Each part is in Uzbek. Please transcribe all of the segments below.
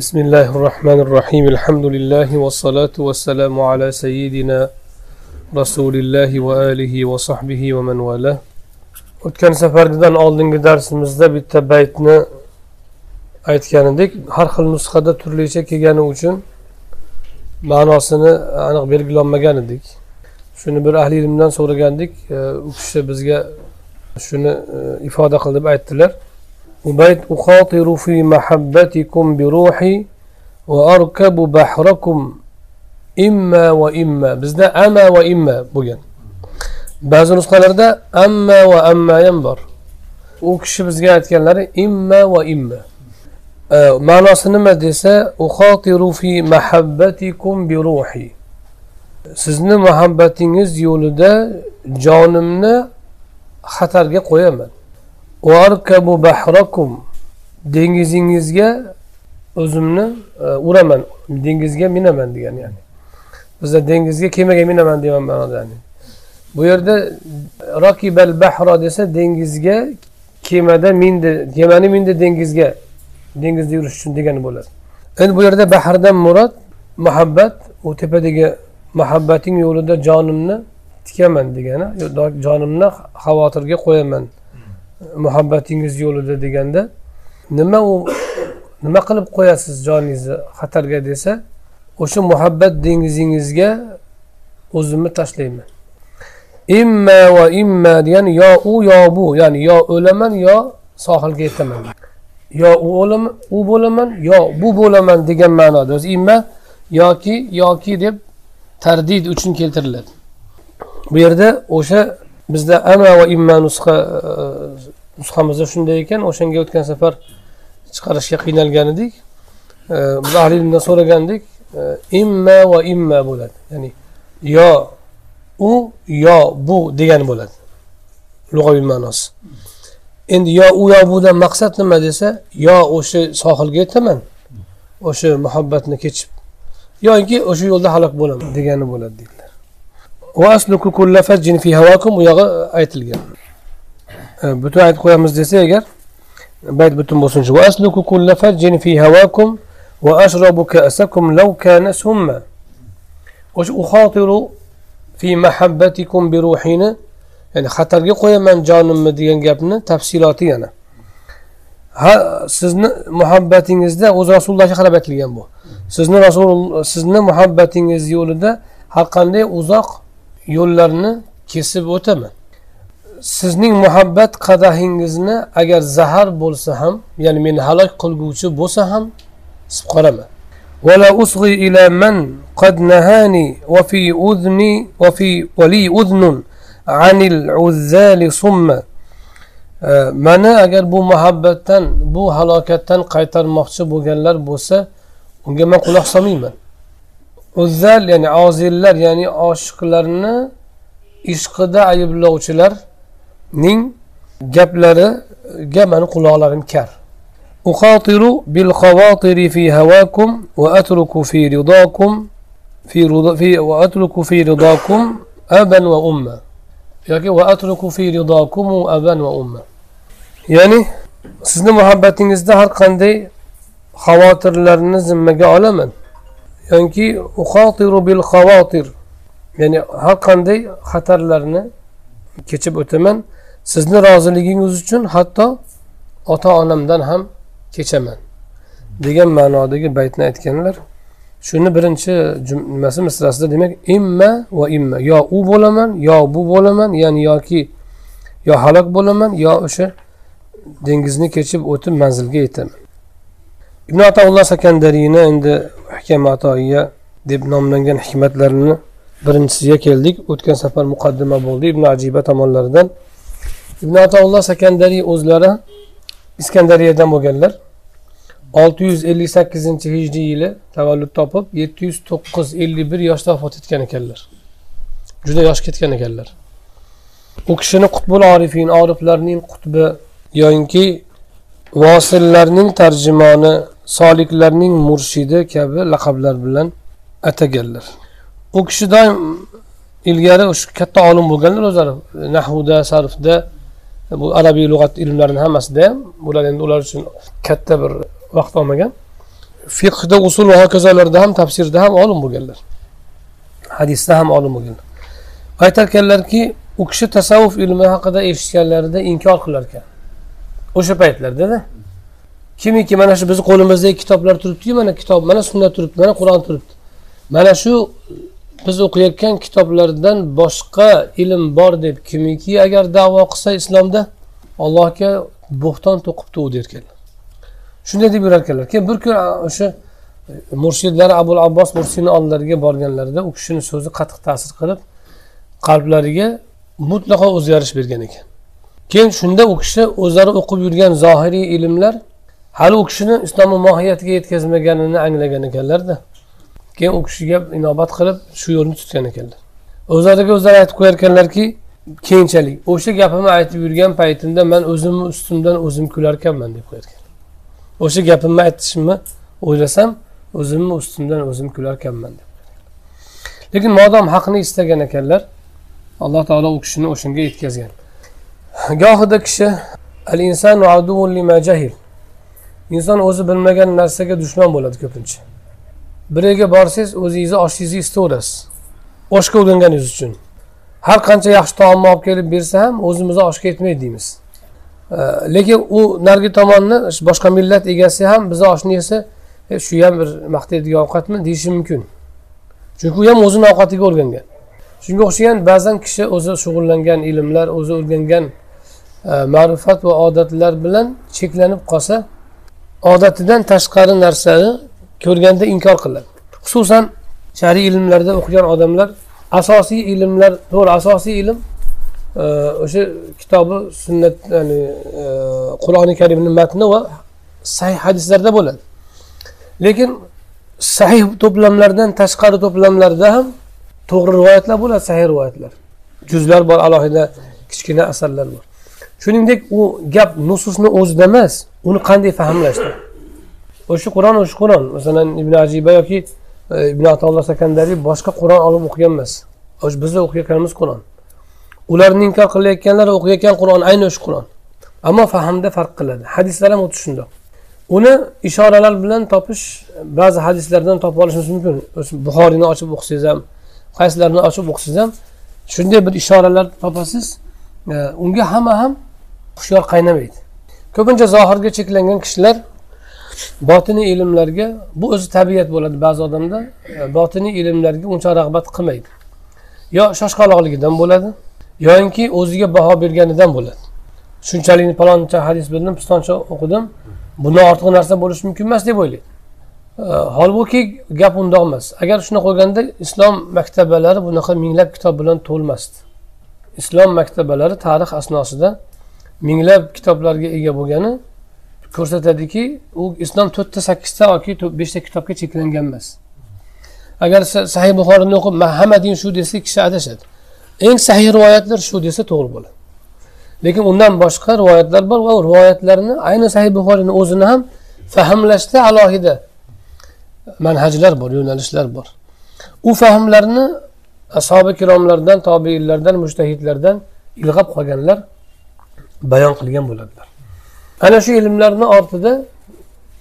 بسم الله الرحمن الرحيم الحمد لله والصلاة والسلام على سيدنا رسول الله وآله وصحبه ومن والاه o'tgan safargidan oldingi darsimizda bitta baytni aytgan edik har xil nusxada turlicha kelgani uchun ma'nosini aniq belgilanmagan edik shuni bir ahli ilmdan so'ragandik u kishi bizga shuni e, ifoda qilib aytdilar وبيت أخاطر في محبتكم بروحي وأركب بحركم إما وإما. بزنا أما وإما بوجن. بعض النسخة ده أما وأما ينبر. وكش بزجات كلاري إما وإما. آه، ما نصنم ديسا أخاطر في محبتكم بروحي. سزن محبتين يولد جانمنا خطر قيامنا varkabu bahrakum dengizingizga o'zimni e, uraman. Dengizga minaman degan ya'ni. Bizda dengizga kemaga minaman degan ma'noda ya'ni. Bu yerda rakibal bahro desa dengizga kemada mindi kemani mindi dengizga dengizda yurish uchun degani bo'ladi. Endi bu yerda bahrdan murod muhabbat u tepadagi muhabbating yo'lida jonimni tikaman degani jonimni xavotirga qo'yaman muhabbatingiz yo'lida deganda nima u nima qilib qo'yasiz joningizni xatarga desa o'sha muhabbat dengizingizga o'zimni tashlayman. Imma va imma degani yo u yo bu ya'ni yo o'laman yo sohilga yetaman. Yo u o'laman u bo'laman yo bu bo'laman degan ma'noda. O'zi imma yoki yoki deb tardid uchun keltiriladi. Bu yerda o'sha bizda ama va imma nusxa e, nusxamizda shunday ekan o'shanga o'tgan safar chiqarishga qiynalgan edik e, biz ahli ilmdan so'ragandik e, imma va imma bo'ladi. Ya'ni yo u yo bu degani bo'ladi. Lug'aviy ma'nosi. Endi yo u yo budan maqsad nima desa yo o'sha sohilga yetaman o'sha muhabbatni kechib yoki o'sha yo'lda halok bo'laman degani bo'ladi deydilar. U yog'i aytilgan butun aytib qo'yamiz desa agar bayt butun bo'lsin shu asluku kulla fajjin fi havakum va ashrabu ka'sakum law kana summa o'sha uxotiru fi mahabbatikum bi ruhini ya'ni xatarga qo'yaman jonimni degan gapni tafsiloti yana ha sizni muhabbatingizda o'zi rasulullohga qarab aytilgan bu sizni rasul sizni muhabbatingiz yo'lida har qanday uzoq yo'llarni kesib o'taman sizning muhabbat qadahingizni agar zahar bo'lsa ham ya'ni meni halok qilguvchi bo'lsa ham sib qolaman ولا أصغي إلى من قد نهاني وفي أذني وفي ولي أذن عن العذال صم mana agar bu muhabbatdan bu halokatdan qaytarmoqchi bo'lganlar bo'lsa unga man quloq solmayman Uzzal ya'ni ozillar ya'ni oshiqlarni ishqida ayblovchilarning gaplariga mani quloqlarim kar أخاطر بالخواطر في هواكم وأترك في رضاكم في رضا في وأترك في رضاكم أبا وأما yoki va atruku fi ridokum aban va umma ya'ni sizni muhabbatingizda har qanday xavotirlarni zimmaga olaman yoki uxotiru bil xavotir. Ya'ni har qanday xatarlarni kechib o'taman. Sizni roziligingiz uchun hatto ota onamdan ham kechaman. Degan ma'nodagi baytni aytganlar. Shuni birinchi nimasi misrasida demak imma va imma. Yo u bo'laman yo bu bo'laman ya'ni yoki yo halok bo'laman yo o'sha dengizni kechib o'tib manzilga yetaman. Ibn ataulloh sakandariyni endi hukam atoiya deb nomlangan hikmatlarini birinchisiga keldik. O'tgan safar muqaddima bo'ldi ibn ajiba tomonlaridan. Ibn ataulloh sakandariy o'zlari iskandariyadan bo'lganlar. olti yuz ellik sakkizinchi hijriy yili tavallud topib yetti yuz to'qqiz ellik bir yoshda vafot etgan ekanlar. Juda yosh ketgan ekanlar. U kishini qutbul orifin oriflarning qutbi yoyinki vosillarning tarjimoni soliklarning murshidi kabi laqablar bilan ataganlar. U kishi doim ilgari shu katta olim bo'lganlar o'zlari. Nahvda sarfda bu arabiy lug'at ilmlarini hammasida ham bular endi ular uchun katta bir vaqt olmagan. Fiqhda usul va hokazolarda ham tafsirda ham olim bo'lganlar. Hadisda ham olim bo'lganlar. Aytarkanlarki u kishi tasavvuf ilmi haqida eshitganlarida inkor qilar ekan o'sha paytlardada kimiki mana shu bizni qo'limizdagi kitoblar turibdiyu mana kitob mana sunnat turibdi mana qur'on turibdi. Mana shu biz o'qiyotgan kitoblardan boshqa ilm bor deb kimiki agar davo qilsa islomda allohga bo'xton to'qibdi u derkanlar. Shunday deb yurarkanlar. Keyin bir kun o'sha e, murshidlari abul abbos mursiyni oldilariga borganlarida u kishini so'zi qattiq ta'sir qilib qalblariga mutlaqo o'zgarish bergan ekan. Keyin shunda u kishi o'zlari o'qib yurgan zohiriy ilmlar hali u kishini islomni mohiyatiga yetkazmaganini anglagan ekanlarda keyin u kishiga inobat qilib shu yo'lni tutgan ekanlar. O'zlariga o'zlari aytib qo'yarkanlarki keyinchalik o'sha gapimni aytib yurgan paytimda man o'zimni ustimdan o'zim kularkanman deb qo'yarkan. O'sha gapimni aytishimni o'ylasam o'zimni ustimdan o'zim kularkanman deb. Lekin modom haqni istagan ekanlar alloh taolo u kishini o'shanga yetkazgan. Gohida kishi al insanu lima jahil. Inson o'zi bilmagan narsaga dushman bo'ladi ko'pincha. Bir yerga borsangiz o'zingizni oshingizni isitaverasiz oshga o'rganganingiz uchun. Har qancha yaxshi taomni olib kelib bersa ham o'zimizni oshga yetmaydi deymiz. Lekin u narigi tomonni boshqa millat egasi ham bizni oshni yesa e, shu ham bir maqtaydigan ovqatmi deyishi mumkin. Chunki u ham o'zini ovqatiga o'rgangan. Shunga o'xshagan ba'zan kishi o'zi shug'ullangan ilmlar o'zi o'rgangan e, ma'rifat va odatlar bilan cheklanib qolsa odatidan tashqari narsani ko'rganda inkor qiladi. Xususan shariy ilmlarda o'qigan odamlar asosiy ilmlar to'g'ri asosiy ilm e, o'sha kitobi sunnat ya'ni e, qur'oni karimni matni va sahih hadislarda bo'ladi. Lekin sahih to'plamlardan tashqari to'plamlarda ham to'g'ri rivoyatlar bo'ladi sahih rivoyatlar. Juzlar bor alohida kichkina asarlar bor. Shuningdek u gap nususni o'zida emas uni qanday fahmlashda o'sha qur'on o'sha qur'on. Masalan ibn ajiba yoki e, ibn atolloh sakandariy boshqa qur'on olib o'qigan emas. Bizni o'qiyotganimiz qur'on. Ularni inkor qilayotganlar o'qiyotgan qur'on ayni o'sha qur'on. Ammo fahmda farq qiladi. Hadislar ham xuddi shundoq uni ishoralar bilan topish ba'zi hadislardan topib olishimiz mumkin. Buxoriyni ochib o'qisangiz ham qaysilarini ochib o'qisangiz ham shunday bir ishoralar topasiz. E, unga hamma ham hushyor qaynamaydi. Ko'pincha zohirga cheklangan kishilar botiniy ilmlarga bu o'zi tabiat bo'ladi ba'zi odamda e, botiniy ilmlarga uncha rag'bat qilmaydi. Yo shoshqaloqligidan bo'ladi yoinki o'ziga baho berganidan bo'ladi. Shunchalik paloncha hadis bildim pistoncha o'qidim. Bundan ortiq narsa bo'lishi mumkin emas deb o'ylaydi. E, holbuki gap undoq emas. Agar shunaqa bo'lganda islom maktabalari bunaqa minglab kitob bilan to'lmasdi. Islom maktabalari tarix asnosida minglab kitoblarga ega bo'lgani ko'rsatadiki u islom to'rtta sakkizta yoki beshta kitobga cheklangan emas. Agar sahih buxoriyni o'qib hamma din shu desa kishi adashadi. Eng sahiy rivoyatlar shu desa to'g'ri bo'ladi. Lekin undan boshqa rivoyatlar bor va rivoyatlarni ayni sahih buxoriyni o'zini ham fahmlashda alohida manhajlar bor yo'nalishlar bor. U fahmlarni ashobi ikromlardan tobeinlardan mushtahidlardan ilg'ab qolganlar bayon qilgan bo'ladilar. Ana shu ilmlarni ortida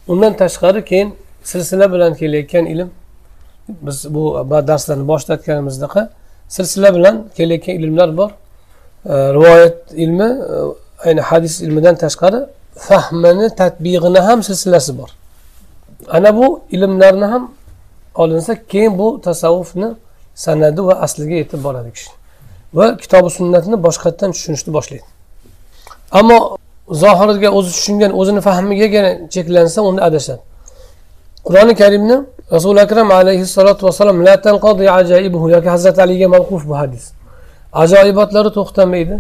undan tashqari keyin silsila bilan kelayotgan ilm biz bu darslarni boshlatganimizdaqa silsila bilan kelayotgan ilmlar bor. Rivoyat ilmi e, ayni hadis ilmidan tashqari fahmini tadbig'ini ham silsilasi bor. Ana bu ilmlarni ham olinsa keyin bu tasavvufni sanadi va asliga yetib boradi kishi. Va kitobi sunnatni boshqatdan tushunishni boshlaydi. Ammo zohiriga o'zi tushungan o'zini fahmigagina cheklansa unda adashadi. Qur'oni karimni rasuli akram alayhissalotu vassalom la tanqodi ajaibuhu yoki hazrati aliga mavquf bu hadis. Ajoyibotlari to'xtamaydi.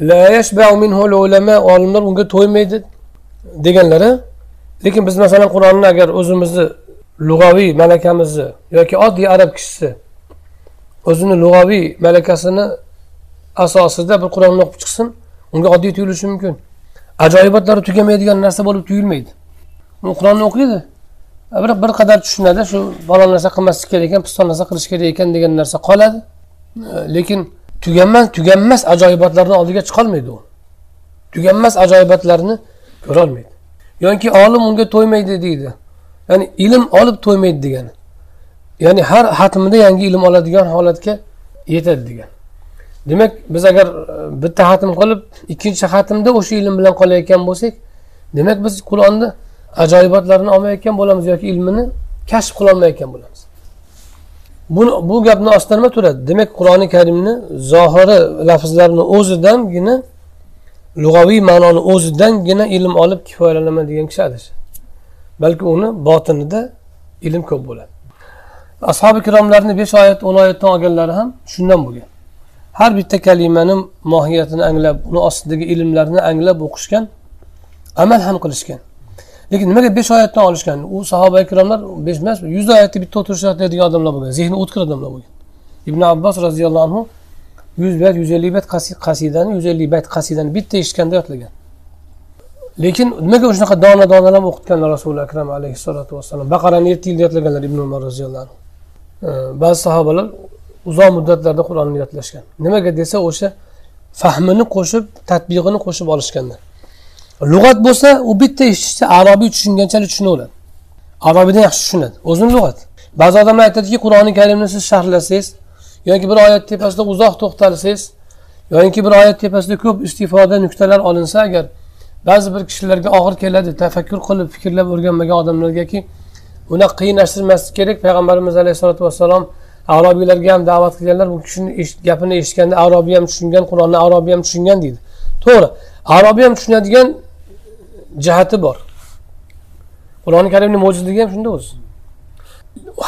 La yashbau minhu ulama olimlar unga to'ymaydi deganlari lekin biz masalan qur'onni agar o'zimizni lug'aviy malakamizni yoki oddiy arab kishisi o'zini lug'aviy malakasini asosida bir qur'onni o'qib chiqsin unga oddiy tuyulishi mumkin. Ajoyibotlari tugamaydigan narsa bo'lib tuyulmaydi. U qur'onni o'qiydi. Bir bir qadar tushunadi shu falon narsa qilmaslik kerak ekan piston narsa qilish kerak ekan degan narsa qoladi. Lekin tuganmas tuganmas ajoyibotlarni oldiga chiqolmaydi u. Tuganmas ajoyibotlarni ko'rolmaydi. Yoki olim unga to'ymaydi deydi. Ya'ni ilm olib to'ymaydi degani. Ya'ni har xatmida yangi ilm oladigan holatga yetadi degani. Demak biz agar e, bitta xatm qilib ikkinchi xatmda o'sha ilm bilan qolayotgan bo'lsak demak biz qur'onni ajoyibotlarini olmayotgan bo'lamiz yoki ilmini kashf qilolmayotgan bo'lamiz. Buni bu gapni ostida nima turadi. Demak qur'oni karimni zohiri lafzlarini o'zidangina lug'aviy ma'noni o'zidangina ilm olib kifoyalanaman degan kishi adashadi balki uni botinida ilm ko'p bo'ladi. Ashobi ikromlarni besh oyat o'n oyatdan olganlari ham shundan bo'lgan. Har bitta kalimani mohiyatini anglab uni ostidagi ilmlarni anglab o'qishgan amal ham qilishgan. Lekin nimaga besh oyatdan olishgan? U sahoba ikromlar besh emas yuz oyatni bitta o'tirishadigan odamlar bo'lgan zehni o'tkir odamlar bo'lgan. Ibn abbos roziyallohu anhu yuz bayt yuz ellik bayt qasidani yuz ellik bayt qasidani bitta eshitganda yodlagan. Lekin nimaga shunaqa dona donalab o'qitganlar rasuli akram alayhissalotu vassalom baqarani yetti yilda yodlaganlar ibn umar roziyallohu anhu. Ba'zi sahobalar uzoq muddatlarda qur'onni yodlashgan. Nimaga desa o'sha fahmini qo'shib tadbiqini qo'shib olishganda. Lug'at bo'lsa u bitta eshitishda arobiy tushunganchalik tushunaveradi arobiydan yaxshi tushunadi. O'zini lug'at. Ba'zi odamlar aytadiki qur'oni karimni siz sharhlasangiz yoki bir oyat tepasida uzoq to'xtalsangiz yoki bir oyat tepasida ko'p istifoda nuqtalar olinsa agar ba'zi bir kishilarga og'ir keladi tafakkur qilib fikrlab o'rganmagan odamlargaki unaqa qiyinlashtirmaslik kerak. Payg'ambarimiz alayhissalotu vassalom arobiylarga ham da'vat qilganlar bu kishini gapini eshitganda arobiy ham tushungan qur'onni arobiy ham tushungan deydi. To'g'ri. Arobiy ham tushunadigan jihati bor. Qur'oni karimni mo'jizligi ham shunda o'zi.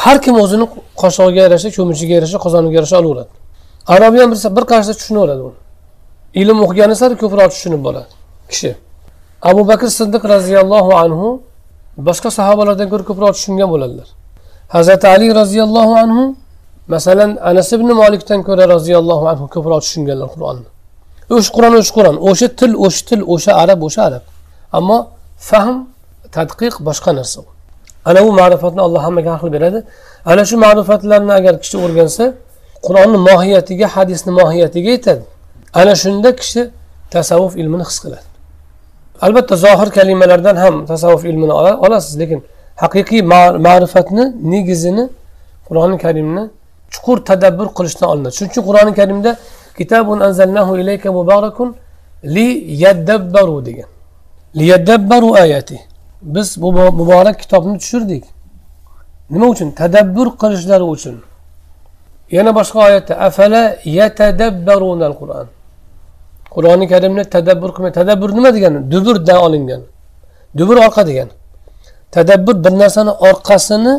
Har kim o'zini qoshig'iga yarasha cho'michiga yarasha qozoniga yarasha olaveradi. Arobiy ham bilsa bir qarashda tushunaveradi uni. Ilm o'qigani sari ko'proq tushunib boradi kishi. Abu bakr siddiq roziyallohu anhu boshqa sahobalardan ko'ra ko'proq tushungan bo'ladilar hazrati ali roziyallohu anhu masalan anas ibn molikdan ko'ra roziyallohu anhu ko'proq tushunganlar qur'onni o'sha qur'on o'sha qur'on. O'sha til o'sha til o'sha arab o'sha arab. Ammo fahm tadqiq boshqa narsa ana bu ma'rifatni alloh hammaga har xil beradi. Ana shu ma'rifatlarni agar kishi o'rgansa qur'onni mohiyatiga hadisni mohiyatiga yetadi. Ana shunda kishi tasavvuf ilmini his qiladi. Albatta zohir kalimalardan ham tasavvuf ilmini olasiz lekin haqiqiy ma'rifatni negizini qur'oni karimni chuqur tadabbur qilishdan olinadi. Shuning uchun qur'oni karimda kitabun anzalnahu ilayka mubarakun li yaddabbaru degan. Li yaddabbaru ayati. Biz bu muborak kitobni tushirdik. Nima uchun? Tadabbur qilishlari uchun. Yana boshqa oyatda afala yatadabbarunal qur'on qur'oni karimni tadabbur qilmay tadabbur nima degani? Duburdan olingan. Dubur orqa degani. Tadabbur bir narsani orqasini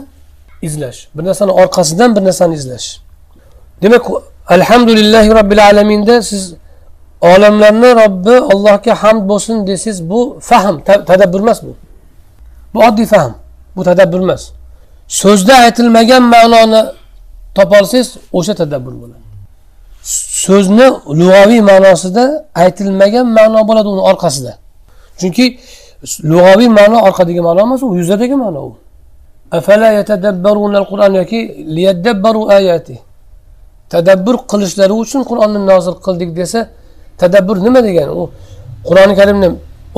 izlash. Bir narsani orqasidan bir narsani izlash. Demak alhamdulillahi robbil alaminda siz olamlarni robbi allohga hamd bo'lsin desangiz bu fahm tadabbur emas bu. Bu oddiy fahm. Bu tadabbur emas. So'zda aytilmagan ma'noni topolsangiz o'sha tadabbur bo'ladi. So'zni lug'aviy ma'nosida aytilmagan ma'no bo'ladi uni orqasida. Chunki lug'aviy ma'no orqadagi ma'no emas u yuzadagi ma'no u. afala yatadabbaruna al-qur'on yoki liyadabbaru ayati tadabbur qilishlari uchun qur'onni nozil qildik desa tadabbur nima degani u qur'oni karimni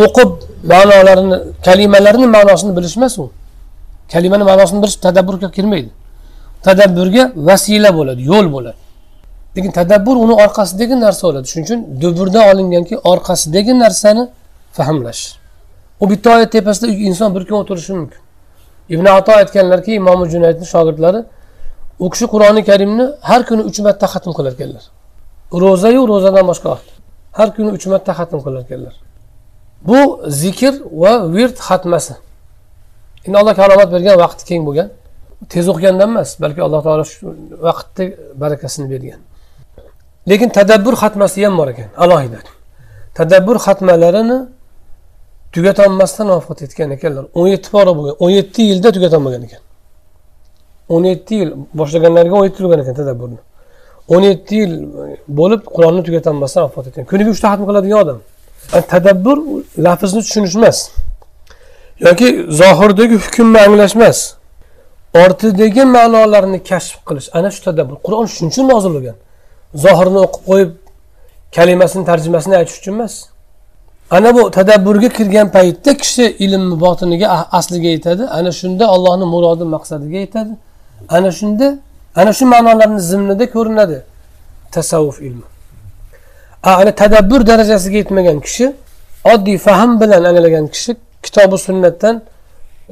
o'qib ma'nolarini kalimalarini ma'nosini bilish emas u kalimani ma'nosini bilish tadabburga kirmaydi tadabburga vasila bo'ladi yo'l bo'ladi lekin tadabbur uni orqasidagi narsa bo'ladi shuning uchun duburda olinganki orqasidagi narsani fahmlash u bitta oyat tepasida inson bir kun o'tirishi mumkin ibn ato aytganlarki imom junaydni shogirdlari u kishi qur'oni karimni har kuni uch marta xatm qilar ekanlar ro'zayu ro'zadan boshqa vaqt. Har kuni uch marta xatm qilar ekanlar bu zikr va virt xatmasi. Endi alloh karomat bergan vaqti keng bo'lgan. Tez o'qigandan emas balki alloh taolo shu vaqtni barakasini bergan. Lekin tadabbur xatmasi ham bor ekan alohida. Tadabbur xatmalarini tugatolmasdan vafot etgan ekanlar. o'n yetti pora bo'lgan o'n yetti yilda tugatolmagan ekan. o'n yetti yil boshlaganlarga o'n yetti yil bo'lgan ekan tadabburni. o'n yetti yil bo'lib qur'onni tugatolmasdan vafot etgan. Kuniga uchta xatm qiladigan odam. Tadabbur lafzni tushunish emas yoki zohirdagi hukmni anglash emas ortidagi ma'nolarni kashf qilish. Ana shu tadabbur. Qur'on shuning uchun nozil bo'lgan. Zohirini o'qib qo'yib kalimasini tarjimasini aytish uchun emas. Ana bu tadabburga kirgan paytda kishi ilmni botiniga asliga yetadi. Ana shunda allohni murodi maqsadiga yetadi. Ana shunda ana shu ma'nolarni zimnida ko'rinadi. Tasavvuf ilmi. A, ana tadabbur darajasiga yetmagan kishi oddiy fahm bilan anglagan kishi kitobi sunnatdan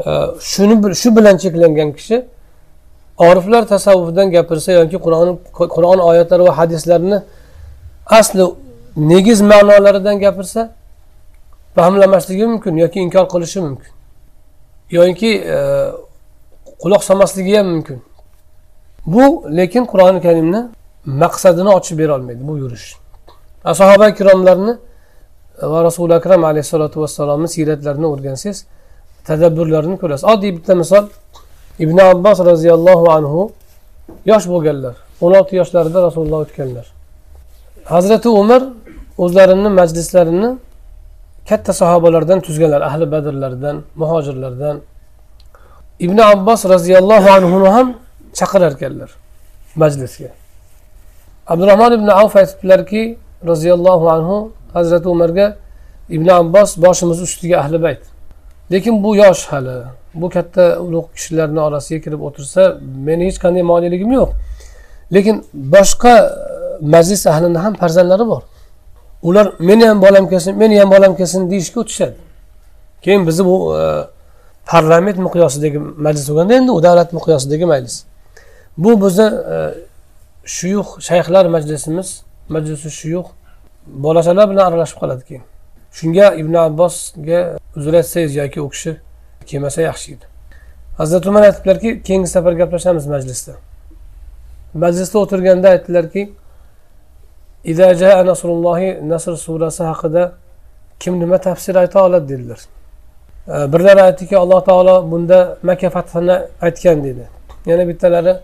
e, shuni shu bilan cheklangan kishi oriflar tasavvufdan gapirsa yoki qur'on qur'on oyatlari va hadislarni asli negiz ma'nolaridan gapirsa fahmlamasligi mumkin yoki inkor qilishi mumkin. Yoki e, quloq solmasligi ham mumkin. Bu lekin qur'oni karimni maqsadini ochib bera olmaydi bu yurish. Sahoba ikromlarni e, va rasuli akram alayhissalotu vassalomni siyratlarini o'rgansangiz tadabburlarini ko'rasiz. Oddiy bitta misol ibn abbos roziyallohu anhu yosh bo'lganlar o'n olti yoshlarida rasululloh o'tganlar. Hazrati umar o'zlarini majlislarini katta sahobalardan tuzganlar ahli badrlardan muhojirlardan. Ibn abbos roziyallohu anhuni ham chaqirar ekanlar majlisga. Abdurahmon ibn avf aytibdilarki roziyallohu anhu hazrati umarga ibn abbos boshimiz ustiga ahli bayt. Lekin bu yosh hali bu katta ulug' kishilarni orasiga kirib o'tirsa meni hech qanday moneligim yo'q. Lekin boshqa majlis ahlini ham farzandlari bor. Ular meni ham bolam kelsin meni ham bolam kelsin deyishga o'tishadi. Keyin bizni bu e, parlament miqyosidagi majlis bo'lganda endi u davlat miqyosidagi majlis. Bu bizni e, shuyux shayxlar majlisimiz majlisi shuyux bolachalar bilan aralashib qoladi keyin. Shunga ibn abbosga uzr aytsangiz yoki u kishi kelmasa yaxshi edi. Hazrati umar aytibdilarki keyingi safar gaplashamiz majlisda. Majlisda o'tirganda aytdilarki "Iza jaa nasrullohi nasr surasi haqida kim nima tafsir ayta oladi dedilar birlari aytdiki alloh taolo bunda makka fathini aytgan dedi. Yana bittalari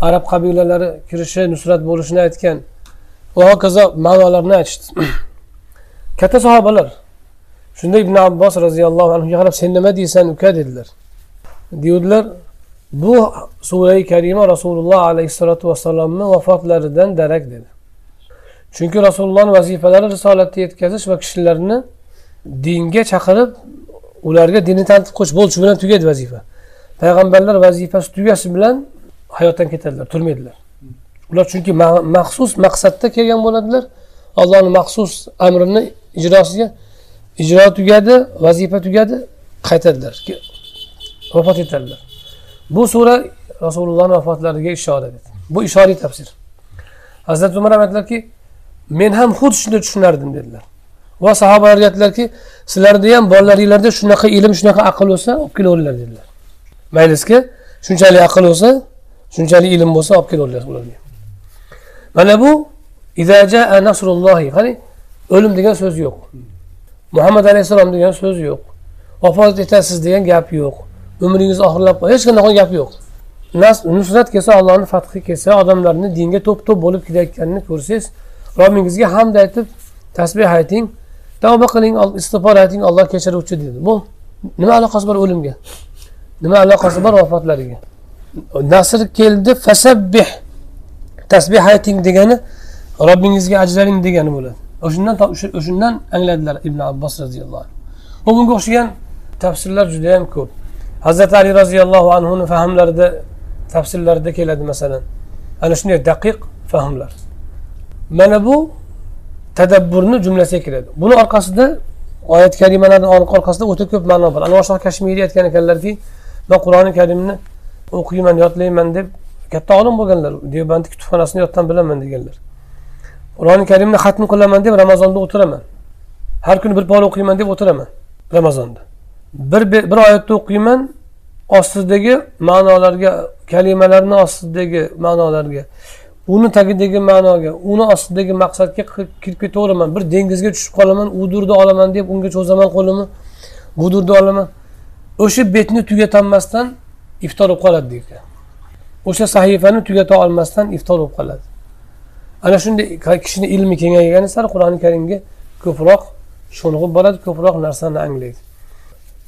arab qabilalari kirishi nusrat bo'lishini aytgan. Va hokazo ma'nolarni aytishdi. Katta sahobalar shunda ibn abbos roziyallohu anhuga qarab sen nima deysan uka? dedilar. Deydilar bu surai karima rasululloh alayhissalotu vassalomni vafotlaridan darak dedi. Chunki rasulullohni vazifalari risolatni yetkazish va kishilarni dinga chaqirib ularga dinni tanitib qo'yish bo'ldi bilan tugaydi vazifa. Payg'ambarlar vazifasi tugashi bilan hayotdan ketadilar turmaydilar. Ular chunki maxsus maqsadda kelgan bo'ladilar. Allohni maxsus amrini ijrosiga ijro tugadi vazifa tugadi qaytadilar vafot etadilar. Bu sura rasulullohni vafotlariga ishora bu ishoriy tafsir. Hazrati umar ham aytdilarki men ham xuddi shunday tushunardim dedilar. Va sahobalarga aytdilarki sizlarni ham bolalaringlarda shunaqa ilm shunaqa aql bo'lsa olib kelaveringlar dedilar. Maylizki shunchalik aql bo'lsa shunchalik ilm bo'lsa olib kelaveringlar ularga mana bu qani o'lim degan so'z yo'q. Muhammad alayhissalom degan so'z yo'q. Vafot etasiz degan gap yo'q. Umringiz oxirlab qoladi hech qanaqa gap yo'q. Nas- nusrat kelsa allohni fathi kelsa odamlarni dinga to'p to'p bo'lib kelayotganini ko'rsangiz robbingizga hamd aytib tasbeh ayting. Tavba qiling istig'for ayting alloh kechiruvchi dedi. Bu nima aloqasi bor o'limga? Nima aloqasi bor vafotlariga? Nasr keldi fasabbih tasbeh ayting degani robbingizga ajraling degani bo'ladi. O'shandan o'shandan angladilar ibn abbos roziyallohu anhu. Bunga o'xshagan tafsirlar juda yam ko'p. Hazrati ali roziyallohu anhuni fahmlarida tafsirlarida keladi masalan. Ana shunday daqiq fahmlar. Mana bu tadabburni jumlasiga kiradi. Buni orqasida oyat karimalarni orqasida o'ta ko'p ma'no bor. Anvar shoh kashmiriy aytgan ekanlarki man qur'oni karimni o'qiyman yodlayman deb katta olim bo'lganlar deobandi kutubxonasini yoddan bilaman deganlar. Qur'oni karimni xatm qilaman deb ramazonda o'tiraman. Har kuni bir pora o'qiyman deb o'tiraman ramazonda. Bir bir oyatni o'qiyman ostidagi ma'nolarga kalimalarni ostidagi ma'nolarga uni tagidagi ma'noga uni ostidagi maqsadga kirib ketaveraman bir dengizga tushib qolaman u durni olaman deb unga cho'zaman qo'limni budurni olaman. O'sha betni tugatolmasdan iftor bo'lib qoladi deydi. O'sha sahifani tugata olmasdan iftor bo'lib qoladi. Ana shunday kishini ilmi kengaygani sari qur'oni karimga ko'proq sho'ng'ib boradi ko'proq narsani anglaydi.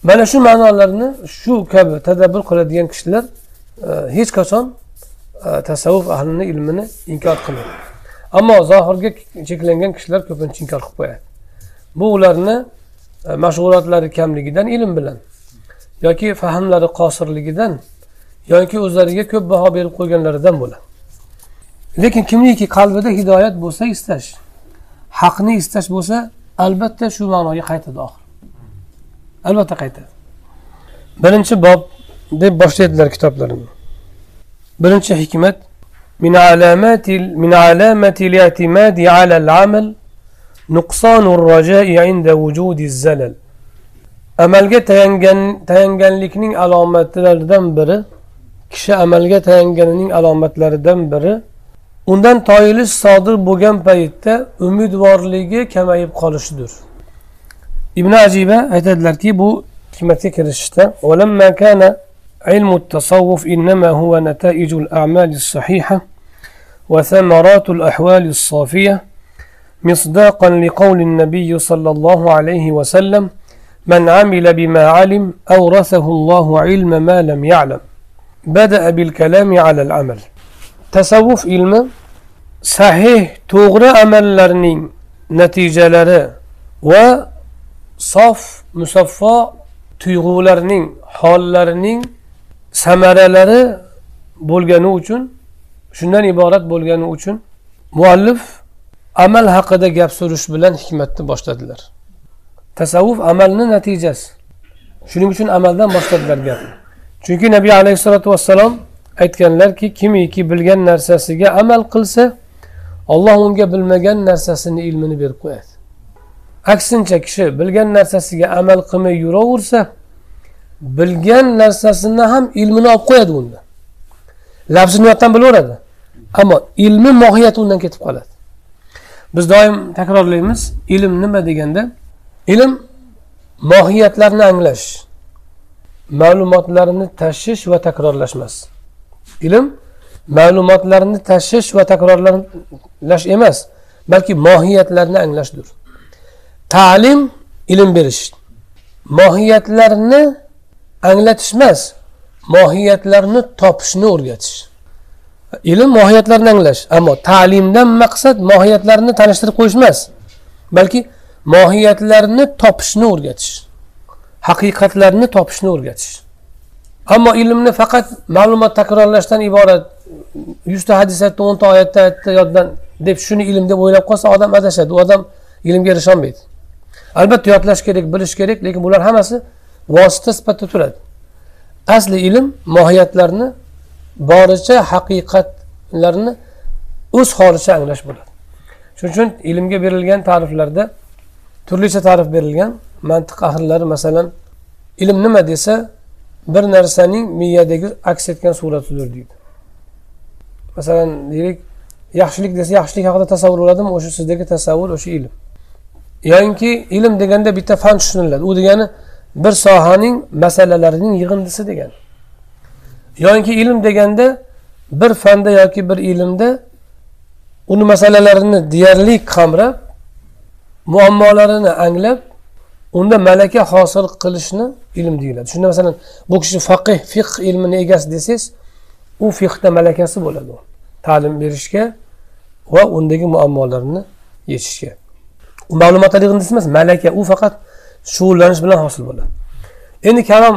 Mana shu ma'nolarni shu kabi tadabbur qiladigan kishilar e, hech qachon E, tasavvuf ahlini ilmini inkor qilmaydi ammo zohirga cheklangan kishilar ko'pincha inkor qilib qo'yadi. Bu ularni e, mashg'ulotlari kamligidan ilm bilan yoki fahmlari qosirligidan yoki o'zlariga ko'p baho berib qo'yganlaridan bo'ladi. Lekin kimniki qalbida hidoyat bo'lsa istash haqni istash bo'lsa albatta shu ma'noga qaytadi oxir. Albatta qaytadi. Birinchi bob deb boshlaydilar kitoblarini. birinchi hikmat min alamati min alamati li'timadi ala al-amal nuqsan ar-raja'i 'inda wujudi az-zalal. Amalga tayangan tayanganlikning alomatlaridan biri kishi amalga tayanganining alomatlaridan biri undan toyilish sodir bo'lgan paytda umidvorligi kamayib qolishidir. Ibn ajiba aytadilarki bu hikmatga kirishishda علم التصوف إنما هو نتائج الأعمال الصحيحة وثمرات الأحوال الصافية مصداقا لقول النبي صلى الله عليه وسلم من عمل بما علم أورثه الله علم ما لم يعلم بدأ بالكلام على العمل. تصوف علم صحيح توغرى أمل لرنين نتيجة لرى وصف مصفى tuyg'ularning hollarining samaralari bo'lgani uchun shundan iborat bo'lgani uchun muallif amal haqida gap surish bilan hikmatni boshladilar. Tasavvuf amalni natijasi. Shuning uchun amaldan boshladilar gapni chunki nabiy alayhissalotu vassalom aytganlarki kimiki bilgan narsasiga amal qilsa olloh unga bilmagan narsasini ilmini berib qo'yadi. Aksincha kishi bilgan narsasiga amal qilmay yuraversa bilgan narsasini ham ilmini olib qo'yadi unda. Lafzini yoqdan bilaveradi. Ammo ilmi mohiyati undan ketib qoladi. Biz doim takrorlaymiz ilm nima deganda ilm mohiyatlarni anglash ma'lumotlarni tashish va takrorlash emas ilm ma'lumotlarni tashish va takrorlash emas balki mohiyatlarni anglashdir. Ta'lim ilm berish. Mohiyatlarni anglatish emas. Mohiyatlarni topishni o'rgatish. Ilm mohiyatlarni anglash ammo ta'limdan maqsad mohiyatlarni tanishtirib qo'yish emas balki mohiyatlarni topishni o'rgatish haqiqatlarni topishni o'rgatish. Ammo ilmni faqat ma'lumot takrorlashdan iborat yuzta hadis aytdi o'nta oyatda aytdi yoddan deb shuni ilm deb o'ylab qolsa odam adashadi. U odam ilmga erisholmaydi. Albatta yodlash kerak bilish kerak lekin bular hammasi vosita sifatida turadi. Asli ilm mohiyatlarni boricha haqiqatlarni o'z holicha anglash bo'ladi. Shuning uchun ilmga berilgan ta'riflarda turlicha ta'rif berilgan mantiq ahllari masalan ilm nima desa bir narsaning miyadagi aks etgan suratidir deydi. Masalan deylik yaxshilik desa yaxshilik haqida tasavvur bo'ladimi? O'sha sizdagi tasavvur o'sha ilm. Yoyinki ilm deganda bitta fan tushuniladi. U degani bir sohaning masalalarining yig'indisi degan. Yoinki ilm deganda bir fanda yoki bir ilmda uni masalalarini deyarli qamrab muammolarini anglab unda malaka hosil qilishni ilm deyiladi. Shunda masalan bu kishi faqih fiqh ilmini egasi desangiz u fiqda malakasi bo'ladi. Ta'lim berishga va undagi muammolarni yechishga. U ma'lumotlar yig'indisi emas malaka u faqat shug'ullanish bilan hosil bo'ladi. Endi kalom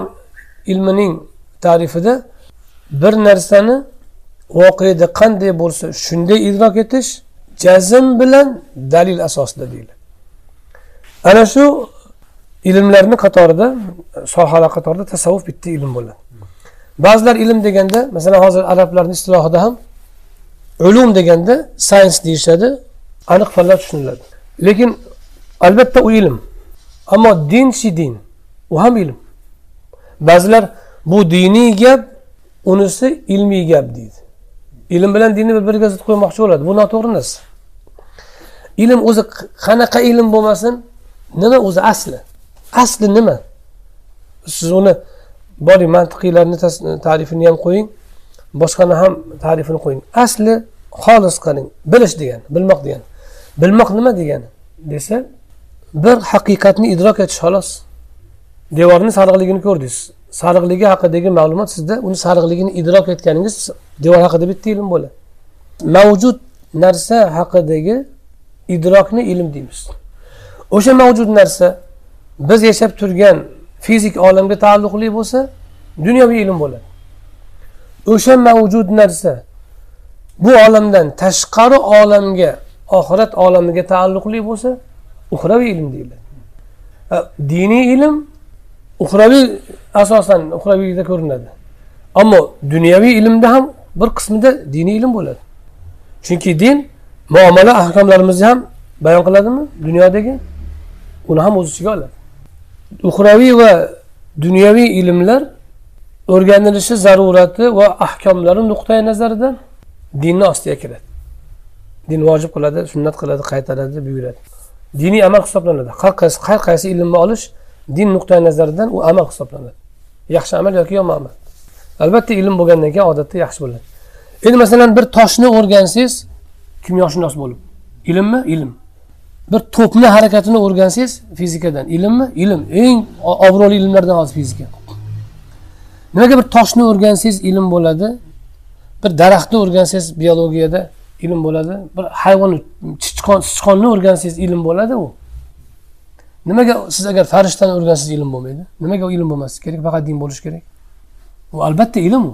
ilmining ta'rifida bir narsani voqeda qanday bo'lsa shunday idrok etish jazm bilan dalil asosida deyiladi. Ana shu ilmlarni qatorida sohalar qatorida tasavvuf bitta ilm bo'ladi. Ba'zilar ilm deganda masalan hozir arablarni istilohida ham ulum deganda sayns deyishadi aniq fanlar tushuniladi. Lekin albatta u ilm. Ammo dinchi din? U ham ilm. Ba'zilar bu diniy gap unisi ilmiy gap deydi. Ilm bilan dinni bir biriga zid qo'ymoqchi bo'ladi. Bu noto'g'ri narsa ilm o'zi qanaqa ilm bo'lmasin nima o'zi asli? Asli nima? Siz uni boring mantiqiylarni ta'rifini ham qo'ying boshqani ham ta'rifini qo'ying. Asli xolis qiling. Bilish degani bilmoq degani. Bilmoq nima degani desa bir haqiqatni idrok etish xolos. Devorni sariqligini ko'rdingiz. Sariqligi haqidagi ma'lumot sizda uni sariqligini idrok etganingiz devor haqida bitta ilm bo'ladi. Mavjud narsa haqidagi idrokni ilm deymiz. O'sha mavjud narsa biz yashab turgan fizik olamga taalluqli bo'lsa dunyoviy ilm bo'ladi. O'sha mavjud narsa bu olamdan tashqari olamga oxirat olamiga taalluqli bo'lsa uxraviy ilm deyiladi. Diniy ilm uxraviy asosan uxraviyda ko'rinadi. Ammo dunyoviy ilmda ham bir qismida diniy ilm bo'ladi. Chunki din muomala ahkomlarimizni ham bayon qiladimi dunyodagi? Uni ham o'z ichiga oladi. Uxraviy va dunyoviy ilmlar o'rganilishi zarurati va ahkomlari nuqtai nazaridan dinni ostiga kiradi. Din vojib qiladi sunnat qiladi qaytaradi buyuradi. Diniy amal hisoblanadi. Har qaysi qaysi ilmni olish din nuqtai nazaridan u amal hisoblanadi. Yaxshi amal yoki yomon amal. Albatta ilm bo'lgandan keyin odatda yaxshi bo'ladi. Endi masalan bir toshni o'rgansangiz kimyoshunos bo'lib? Ilmmi? Ilm. Bir to'pni harakatini o'rgansangiz fizikadan. Ilmmi? Ilm. Eng obro'li ilmlardan hozir fizika. Nimaga bir toshni o'rgansangiz ilm bo'ladi? Bir daraxtni o'rgansangiz biologiyada ilm bo'ladi. Bir hayvon sichqon sichqonni o'rgansangiz ilm bo'ladi u nimaga siz agar farishtani o'rgansangiz ilm bo'lmaydi? Nimaga u ilm bo'lmasligi kerak? Faqat din bo'lishi kerak. U albatta ilm u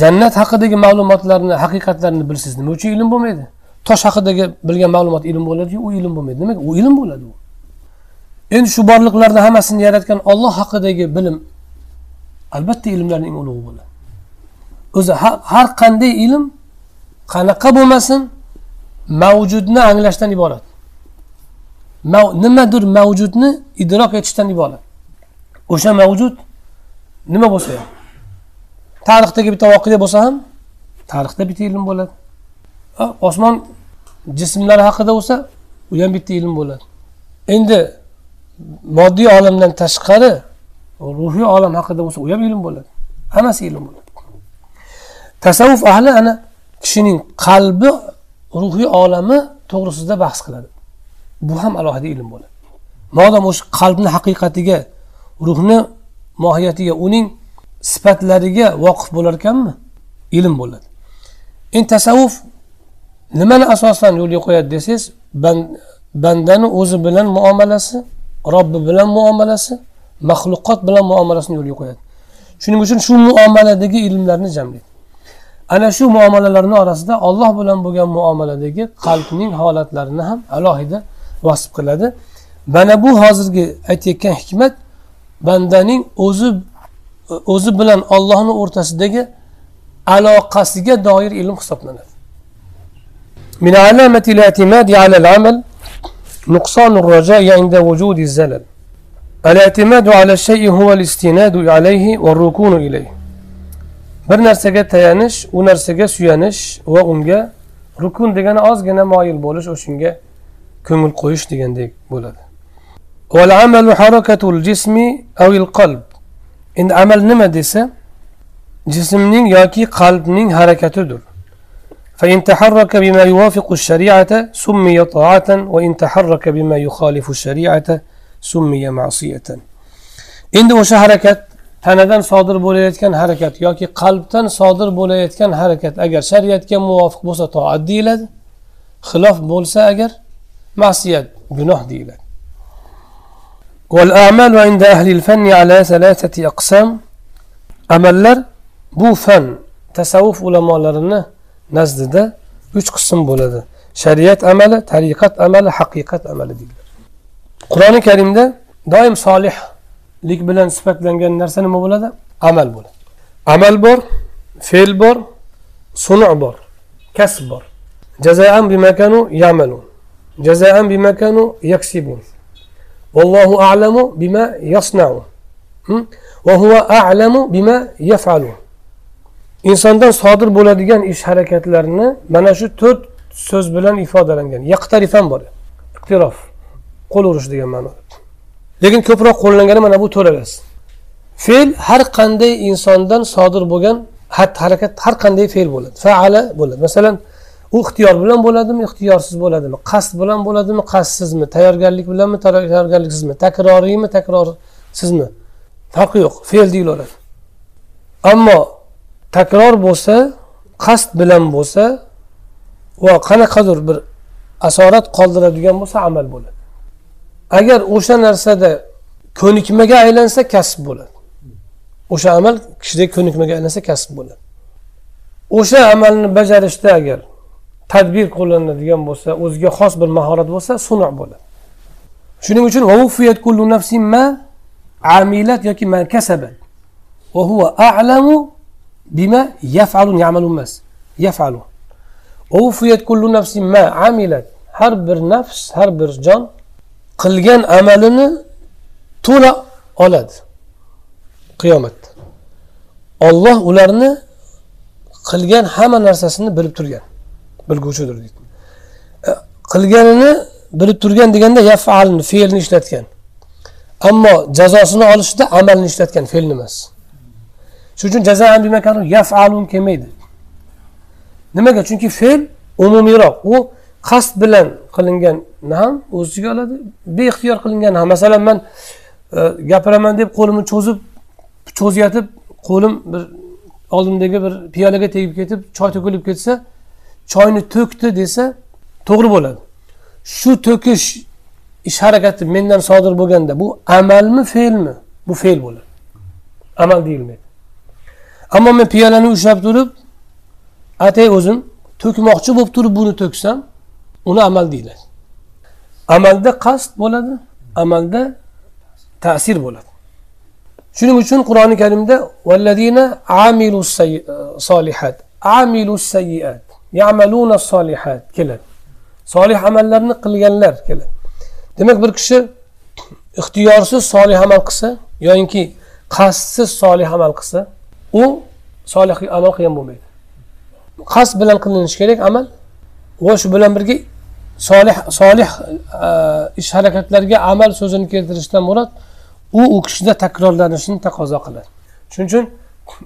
jannat haqidagi ma'lumotlarni haqiqatlarni bilsangiz nima uchun ilm bo'lmaydi? Tosh haqidagi bilgan ma'lumot ilm bo'ladiyu u ilm bo'lmaydi. Nimaga? U ilm bo'ladi u endi shu borliqlarni hammasini yaratgan olloh haqidagi bilim albatta ilmlarning eng ulug'i bo'ladi. O'zi har qanday ilm qanaqa bo'lmasin mavjudni anglashdan iborat. Nimadir mavjudni idrok etishdan iborat. O'sha mavjud nima bo'lsa ham. Tarixdagi bitta voqea bo'lsa ham tarixda bitta ilm bo'ladi. Osmon jismlari haqida bo'lsa u ham bitta ilm bo'ladi. Endi moddiy olamdan tashqari ruhiy olam haqida bo'lsa u ham ilm bo'ladi. Hammasi ilm bo'ladi. Tasavvuf ahli ana kishining qalbi ruhiy olami to'g'risida bahs qiladi. Bu ham alohida ilm bo'ladi. Modam o'sha qalbni haqiqatiga ruhni mohiyatiga uning sifatlariga voqif bo'lar ekanmi ilm bo'ladi. Endi tasavvuf nimani asosan yo'lga qo'yadi desangiz bandani o'zi bilan muomalasi robbi bilan muomalasi maxluqot bilan muomalasini yo'lga qo'yadi. Shuning uchun shu muomaladagi ilmlarni jamlaydi. Ana shu muomalalarni orasida olloh bilan bo'lgan muomaladagi qalbning holatlarini ham alohida vasf qiladi mana bu hozirgi aytayotgan hikmat bandaning o'zi o'zi bilan ollohni o'rtasidagi aloqasiga doir ilm hisoblanadi من علامة الاعتماد على العمل نقصان الرجاء عند وجود الزلل الاعتماد على الشيء هو الاستناد عليه والركون إليه bir narsaga tayanish u narsaga suyanish va unga rukun degani ozgina moyil bo'lish o'shanga ko'ngil qo'yish degandek bo'ladi endi amal nima desa jismning yoki qalbning harakatidir فإن تحرك بما يوافق الشريعة سمي طاعة وإن تحرك بما يخالف الشريعة سمي معصية endi o'sha harakat tanadan sodir bo'layotgan harakat yoki qalbdan sodir bo'layotgan harakat agar shariatga muvofiq bo'lsa toat deyiladi xilof bo'lsa agar ma'siyat gunoh deyiladi والأعمال عند أهل الفن على ثلاثة أقسام amallar bu fan tasavvuf ulamolarini nazdida uch qism bo'ladi shariat amali tariqat amali haqiqat amali deyiladi qur'oni karimda doim lik bilan sifatlangan narsa nima bo'ladi? Amal bo'ladi. Amal bor fe'l bor sunu bor kasb bor. Jazaan bimakanu yamalun. Jazaan bimakanu yaksibun. Vallohu a'lamu bima yasnaun. Hm? Va huva a'lamu bima yafalu insondan sodir bo'ladigan ish harakatlarni mana shu to'rt so'z bilan ifodalangan. Yaqtarifan ham bor. Iqtirof. Qo'l urish degan ma'noda. Lekin ko'proq qo'llangani mana bu to'ralasi fe'l har qanday insondan sodir bo'lgan xatti harakat har qanday fe'l bo'ladi. Faala bo'ladi. Masalan u ixtiyor bilan bo'ladimi ixtiyorsiz bo'ladimi qasd bilan bo'ladimi qasdsizmi tayyorgarlik bilanmi tayyorgarliksizmi takroriymi takrorsizmi? Farqi yo'q. Fe'l deyilaveradi ammo takror bo'lsa qasd bilan bo'lsa va qanaqadir bir asorat qoldiradigan bo'lsa amal bo'ladi. Agar o'sha narsada ko'nikmaga aylansa kasb bo'ladi. O'sha amal kishida ko'nikmaga aylansa kasb bo'ladi. O'sha amalni bajarishda agar tadbir qo'llanadigan bo'lsa o'ziga xos bir mahorat bo'lsa sunu bo'ladi. Shuning uchun kullu nafsin ma amilat yoki ma kasabat. Va huwa a'lamu bima yaf'alun ya'malun emas yaf'alu. Kullu nafsin ma amilat. Har bir nafs har bir jon qilgan amalini to'la oladi. Qiyomatda olloh ularni qilgan hamma narsasini bilib turgan. Bilguvchidir deydi. E, qilganini bilib turgan deganda yafalni fe'lni ishlatgan. Ammo jazosini olishda amalni ishlatgan fe'lni emas. Shuning uchun jazaan yafalun kelmaydi. Nimaga? Chunki fe'l umumiyroq u qasd bilan qilinganni ham o'z ichiga oladi. Beixtiyor qilingan ham masalan man e, gapiraman deb qo'limni cho'zib cho'ziyotib qo'lim bir oldimdagi bir piyolaga tegib ketib choy to'kilib ketsa choyni to'kdi desa to'g'ri bo'ladi. Shu to'kish ish harakati mendan sodir bo'lganda bu amalmi fe'lmi? Bu fe'l bo'ladi. Amal deyilmaydi. Ammo men piyolani ushlab turib atay o'zim to'kmoqchi bo'lib turib buni to'ksam uni amal deyiladi. Amalda qasd bo'ladi amalda ta'sir bo'ladi. Shuning uchun qur'oni karimda valladina amilu solihat amilu sayyiat yamaluna solihat keladi. Solih amallarni qilganlar keladi. Demak bir kishi ixtiyorsiz solih amal qilsa yoyinki qasdsiz solih amal qilsa u solih amal qilgan bo'lmaydi. Qasd bilan qilinishi kerak amal. Va shu bilan birga solih solih e, ish harakatlarga amal so'zini keltirishdan murod u u kishida takrorlanishini taqozo qiladi. Shuning uchun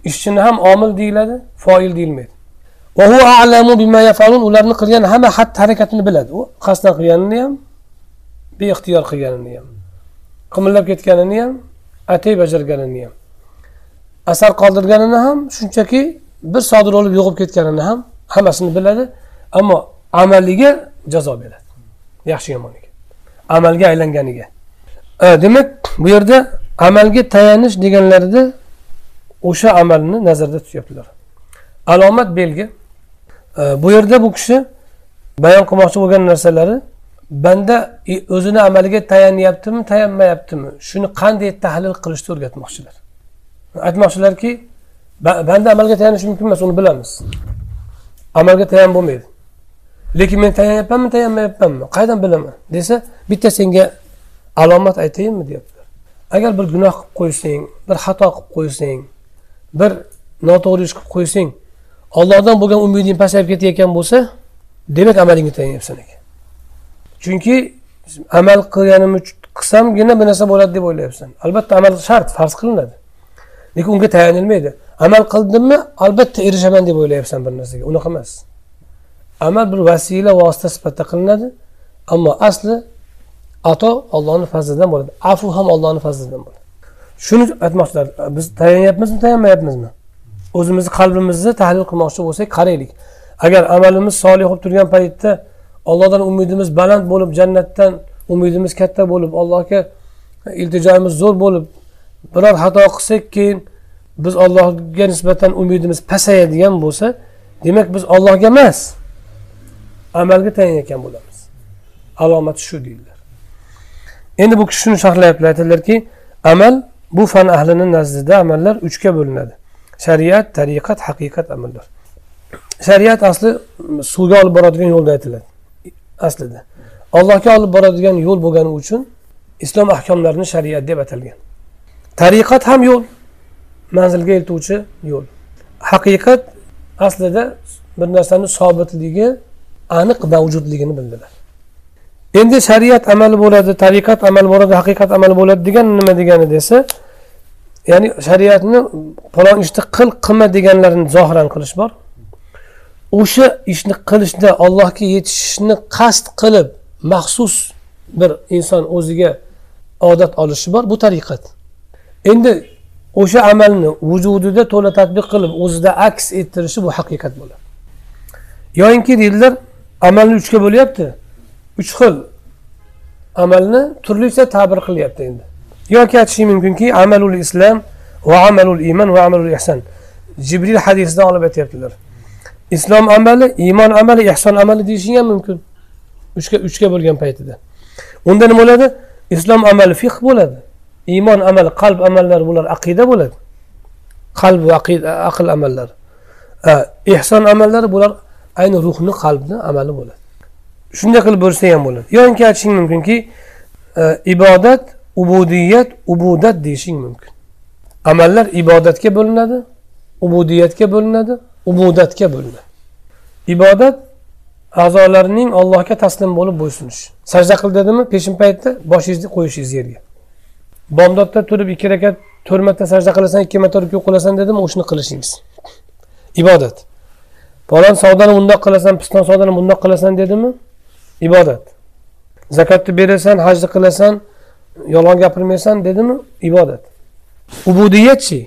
ishchini ham omil deyiladi foil deyilmaydi. Ularni qilgan hamma xatti harakatini biladi. U qasddan qilganini ham beixtiyor qilganini ham qimillab ketganini ham atay bajarganini ham asar qoldirganini ham shunchaki bir sodir bo'lib yo'qolib ketganini ham hammasini biladi. Ammo amaliga jazo beradi. Yaxshi yomoniga amalga aylanganiga. E, demak bu yerda amalga tayanish deganlarida o'sha amalni nazarda tutyaptilar. Alomat belgi. E, bu yerda bu kishi bayon qilmoqchi bo'lgan narsalari banda o'zini amaliga tayanyaptimi tayanmayaptimi shuni qanday tahlil qilishni o'rgatmoqchilar. Aytmoqchilarki banda amalga tayanishi mumkin emas uni bilamiz. Amalga tayan bo'lmaydi. Lekin men tayanyapmanmi tayanmayapmanmi qayerdan bilaman? Desa bitta senga alomat aytayinmi deyaptilar agar bir gunoh qilib qo'ysang bir xato qilib qo'ysang bir noto'g'ri ish qilib qo'ysang ollohdan bo'lgan umiding pasayib ketayotgan bo'lsa demak amalingni tayanyapsan ekan chunki amal qilganim qilsamgina bir narsa bo'ladi deb o'ylayapsan. Albatta amal shart farz qilinadi. Lekin unga tayanilmaydi amal qildimmi? Albatta erishaman deb o'ylayapsan bir narsaga. Unaqa emas. Amal bir vasila vosita sifatida qilinadi. Ammo asli ato ollohni fazlidan bo'ladi. Afu ham ollohni fazlidan bo'ladi. Shuni aytmoqchilar biz tayanyapmizmi tayanmayapmizmi o'zimizni qalbimizni tahlil qilmoqchi bo'lsak qaraylik. Agar amalimiz solih bo'lib turgan paytda ollohdan umidimiz baland bo'lib jannatdan umidimiz katta bo'lib allohga iltijoyimiz zo'r bo'lib biror xato qilsak keyin biz ollohga nisbatan umidimiz pasayadigan bo'lsa demak biz ollohga emas. Amalga tayanayotgan bo'lamiz. Alomati shu deydilar endi bu kishi shuni sharhlayaptilar aytadilarki amal bu fan ahlini nazdida amallar uchga bo'linadi. Shariat tariqat haqiqat amallar. Shariat asli suvga olib boradigan yo'lda aytiladi. Aslida. Allohga olib boradigan yo'l bo'lgani uchun islom ahkomlarini shariat deb atalgan. Tariqat ham yo'l manzilga eltuvchi yo'l. Haqiqat aslida bir narsani sobitligi aniq mavjudligini bildilar. Endi shariat amali bo'ladi tariqat amali bo'ladi haqiqat amali bo'ladi degan nima degani desa ya'ni shariatni falon ishni qil qilma deganlarini zohiran qilish bor. O'sha ishni qilishda allohga yetishishni qasd qilib maxsus bir inson o'ziga odat olishi bor bu tariqat. Endi o'sha amalni vujudida to'la tadbiq qilib o'zida aks ettirishi bu haqiqat bo'ladi. Yoyinki deydilar amalni uchga bo'lyapti. Uch xil. Amalni turlicha ta'bir qilyapti endi. Yoki aytishi mumkinki amalul islom va amalul iymon va amalul ihson jibril hadisidan olib aytyaptilar. Islom amali iymon amali ehson amali deyishing ham mumkin. Uchga uchga bo'lgan paytida. Unda nima bo'ladi? Islom amali fiq bo'ladi. Iymon amali qalb amallari bular aqida bo'ladi. Qalb va aqida aql amallari ehson amallari bular ayni ruhni qalbni amali bo'ladi. Shunday qilib bo'lsa ham bo'ladi. Yoki aytishing mumkinki e, ibodat ubudiyat ubudat deyishing mumkin. Amallar ibodatga bo'linadi ubudiyatga bo'linadi ubudatga bo'linadi. Ibodat a'zolarning allohga taslim bo'lib bo'ysunish sajda qil dedimi? Peshin paytda boshingizni qo'yishingiz yerga. Bomdodda turib ikki rakat to'rt marta sajda qilasan ikki marta ruku qilasan dedimi? O'shani qilishingiz. Ibodat. Falon savdoni bundoq qilasan piston savdoni bundoq qilasan dedimi? Ibodat. Zakotni berasan hajni qilasan yolg'on gapirmaysan dedimi? Ibodat. Ubudiyatchi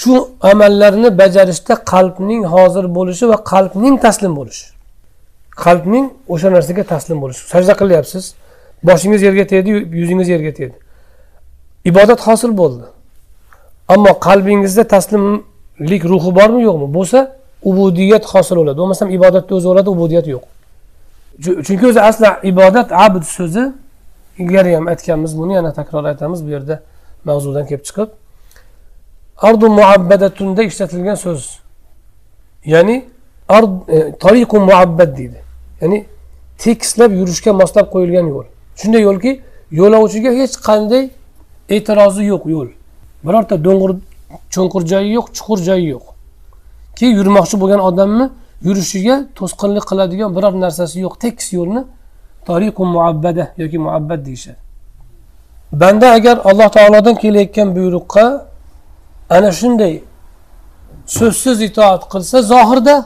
shu amallarni bajarishda qalbning hozir bo'lishi va qalbning taslim bo'lishi. Qalbning o'sha narsaga taslim bo'lishi. Sajda qilyapsiz boshingiz yerga tegdi yuzingiz yerga tegdi. Ibodat hosil bo'ldi. Ammo qalbingizda taslimlik ruhi bormi yo'qmi? Bo'lsa ubudiyat hosil bo'ladi. Bo'lmasam ibodatni o'zi bo'ladi ubudiyat yo'q. Chunki o'zi asli ibodat abd so'zi ilgari ham aytganmiz buni yana takror aytamiz bu yerda mavzudan kelib chiqib. Ardu muabbadatunda ishlatilgan so'z. Ya'ni ard e, tariqu muabbad deydi. Ya'ni tekislab yurishga moslab qo'yilgan yo'l. Shunday yo'lki yo'lovchiga hech qanday e'tirozi yo'q yo'l. Birorta do'ng'ir cho'nqir joyi yo'q chuqur joyi yo'q. Keyin yurmoqchi bo'lgan odamni yurishiga to'sqinlik qiladigan biror narsasi yo'q. Tekis yo'lni toriqu muabbada yoki muabbad deyishadi. Banda agar alloh taolodan kelayotgan buyruqqa ana shunday so'zsiz itoat qilsa zohirda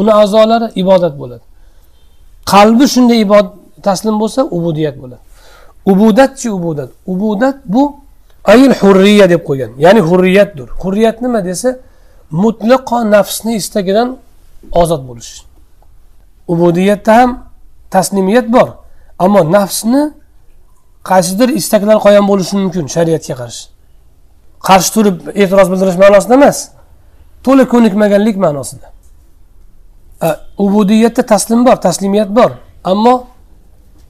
uni a'zolari ibodat bo'ladi. Qalbi shunday ibodat taslim bo'lsa ubudiyat bo'ladi. Ubudatchi ubudat. Ubudat bu ayil hurriya deb qo'ygan. Ya'ni hurriyatdir. Hurriyat nima desa mutlaqo nafsni istagidan ozod bo'lish. Ubudiyatda ham taslimiyat bor ammo nafsni qaysidir istaklar qo'ygan bo'lishi mumkin shariatga qarshi. Qarshi turib e'tiroz bildirish ma'nosida emas to'la ko'nikmaganlik ma'nosida. Ubudiyatda taslim bor taslimiyat bor ammo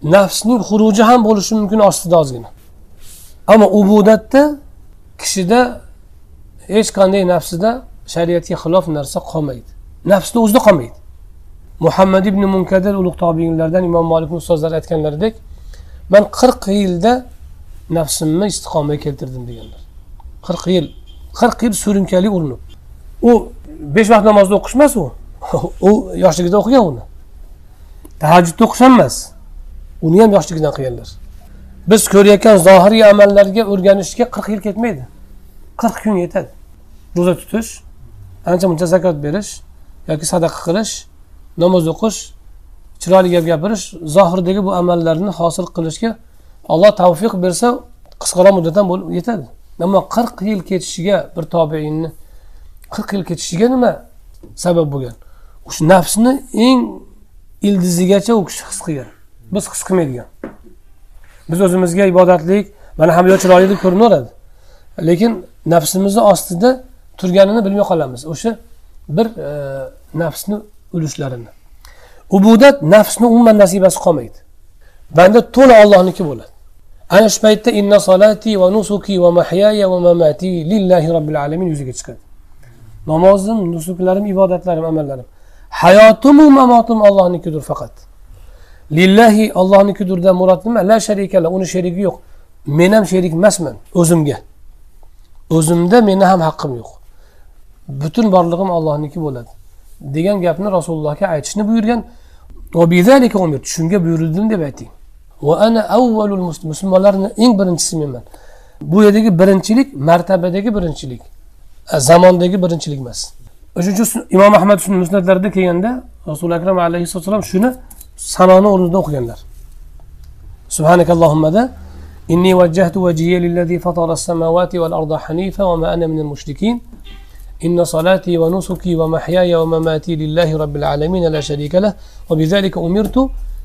nafsning xuruji ham bo'lishi mumkin ostida ozgina. Ammo ubudatda kishida hech qanday nafsida shariatga xilof narsa qolmaydi. Nafsni o'zida qolmaydi. Muhammad ibn munkadir ulug' tobiinlardan imom molikni ustozlari aytganlaridek man qirq yilda nafsimni istiqomaga keltirdim deganlar. Qirq yil qirq yil surunkali urinib. U besh vaqt namozni o'qish emas u. U yoshligida o'qigan uni. Tahajjudni o'qish ham emas uni ham yoshligidan qilganlar. Biz ko'rayotgan zohiriy amallarga o'rganishga qirq yil ketmaydi. Qirq kun yetadi. Ro'za tutish ancha muncha zakot berish yoki sadaqa qilish namoz o'qish chiroyli gap gapirish zohirdagi bu amallarni hosil qilishga alloh tavfiq bersa qisqaroq muddatdan bo'lib yetadi. Ammo qirq yil ketishiga bir tobeinni qirq yil ketishiga nima sabab bo'lgan? O'sha nafsni eng ildizigacha u kishi his qilgan. Biz his qilmaydigan. Biz o'zimizga ibodatlik mana ham chiroyli deb ko'rinaveradi. Lekin nafsimizni ostida turganini bilmay qolamiz o'sha bir e, nafsni ulushlarini ubudat nafsni umuman nasibasi qolmaydi. Banda to'la ollohniki bo'ladi. Ana shu paytda inna solati va nusuki va mahyaya va mamati lillahi robbil alamin yuzaga chiqadi. Namozim nusuklarim ibodatlarim amallarim. Hayotimu mamotim ollohnikidir faqat. Lillahi ollohnikidirdan murod nima? La sharikala uni sherigi yo'q. Men ham sherik emasman o'zimga. O'zimda meni ham haqqim yo'q. butun borlig'im ollohniki bo'ladi degan gapni rasulullohga aytishni buyurgan shunga buyurildim deb ayting va ana avvalul musulmonlarni eng birinchisi menman bu yerdagi birinchilik martabadagi birinchilik zamondagi birinchilik emas o'shaning uchun imom ahmad musnatlarida kelganda rasuli akram alayhissalatu vassalom shuni sanoni o'rnida o'qiganlar subhanakallohumada إني وجهت وجهي للذي فطر السماوات والأرض حنيفا وما أنا من المشركين إن صلاتي ونسكي ومحياي ومماتي لله رب العالمين لا شريك له وبذلك أمرت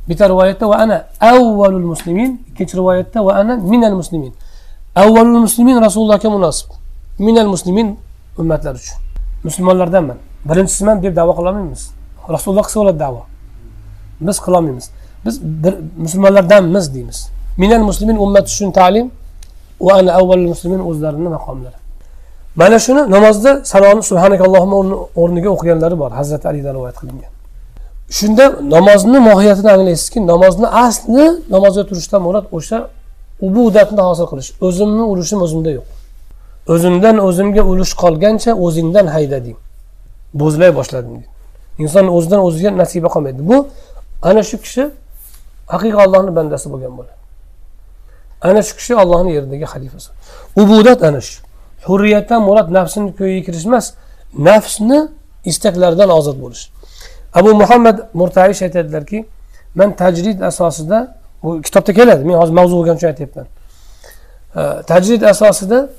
بتروايته وأنا أول المسلمين كتش روايته وأنا من المسلمين. أول المسلمين رسول الله كمناصب من المسلمين أمات لرشو مسلم الله دائما برنس انت سمان بيب دعوة قلامي مس. رسول الله قصوا الدعوة. مس قلامي مس. بس مسلم الله دائما مس دي مس. من المسلمين أمات شن تعليم وأنا أول المسلمين أزدار النمى قام mana shuni namozda saloni subhanakallohumma o'rniga o'qiganlari bor hazrati alidan rivoyat qilingan. Shunda namozni mohiyatini anglaysizki namozni asli namozga turishdan murod o'sha ubudatni hosil qilish. O'zimni ulushim o'zimda yo'q. O'zimdan o'zimga ulush qolgancha o'zingdan hayda deng. Bo'zlay boshladim inson o'zidan o'ziga nasiba qolmaydi. Bu ana shu kishi haqiqiy allohni bandasi bo'lgan bo'ladi. Ana shu kishi allohni yeridagi xalifasi. Ubudat ana shu. Hurriyatdan murod nafsini ko'yiga kirish emas nafsni istaklaridan ozod bo'lish. Abu muhammad murtaish aytadilarki man tajrid asosida bu kitobda keladi men hozir mavzu bo'lgani uchun aytyapman tajrid asosida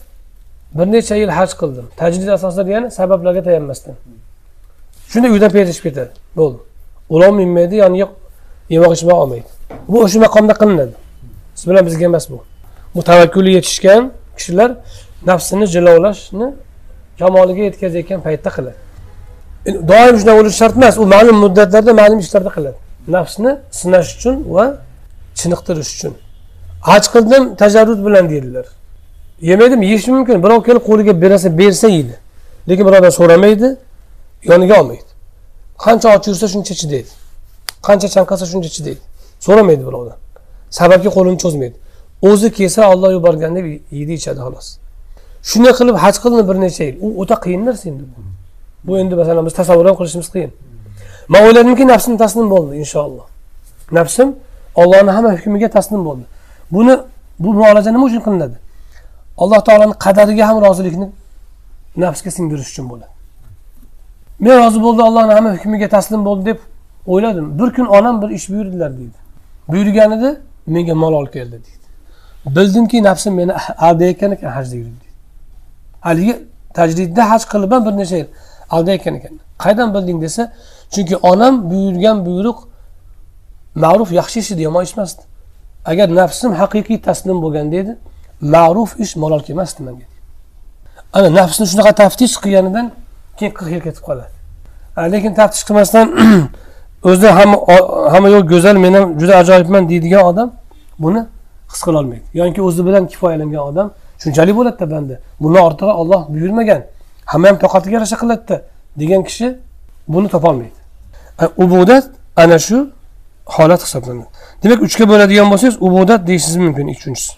bir necha yil haj qildim. Tajrid asosida degani sabablarga tayanmasdan. Shunday uydan berishib ketadi. Bo'ldi. Ulov minmaydi yoniga yemoq ichmoq olmaydi. Bu o'sha maqomda qilinadi. Siz bilan bizga emas bu. Bu tavakkuli yetishgan kishilar nafsini jilovlashni kamoliga yetkazayotgan paytda qiladi. E, doim shunday bo'lishi shart emas. U ma'lum muddatlarda ma'lum ishlarda qiladi. Nafsni sinash uchun va chiniqtirish uchun. Haj qildim tajarrud bilan deydilar. Yemaydimi yeyishi mumkin. Birov kelib qo'liga berasa bersa yeydi. Lekin birovdan so'ramaydi yoniga olmaydi. Qancha och yursa shuncha chidaydi. Qancha chanqasa shuncha chidaydi. So'ramaydi birovdan. Sababga qo'lini cho'zmaydi. O'zi kelsa olloh yuborgan deb yeydi ichadi xolos. Shunday qilib haj qildim bir necha yil. U o'ta qiyin narsa endi bu. Endi masalan biz tasavvur ham qilishimiz qiyin. Man o'yladimki nafsim taslim bo'ldi inshaalloh. Nafsim ollohni hamma hukmiga taslim bo'ldi. Buni bu muolaja nima uchun qilinadi? Alloh taoloni qadariga ham rozilikni nafsga singdirish uchun bo'ladi. Men rozi bo'ldim allohni hamma hukmiga taslim bo'ldi deb o'yladim. Bir kun onam bir ish buyurdilar deydi. Buyurganida menga mol olib keldi deydi. Bildimki nafsim meni aldayotgan ekan hajda yurib haligi tajridda haj qilibman bir necha yil. Aldayotgan ekan qayerdan bilding? desa chunki onam buyurgan buyruq ma'ruf yaxshi ish edi yomon ish emasdi. Agar nafsim haqiqiy taslim bo'lgan edi ma'ruf ish malol kelmasdi manga ana nafsni shunaqa taftish qilganidan keyin qirq yil ketib qoladi. Lekin taftish qilmasdan o'zida hamma hamma yo'q go'zal men ham juda ajoyibman deydigan odam buni his qilolmaydi. Yoki o'zi bilan kifoyalangan odam shunchalik bo'ladida banda bundan ortig'i olloh buyurmagan hamma ham toqatiga yarasha qiladida degan kishi buni topolmaydi. E, ubudat ana shu holat hisoblanadi. Demak uchga bo'ladigan bo'lsangiz ubudat deyishingiz mumkin uchinchisi.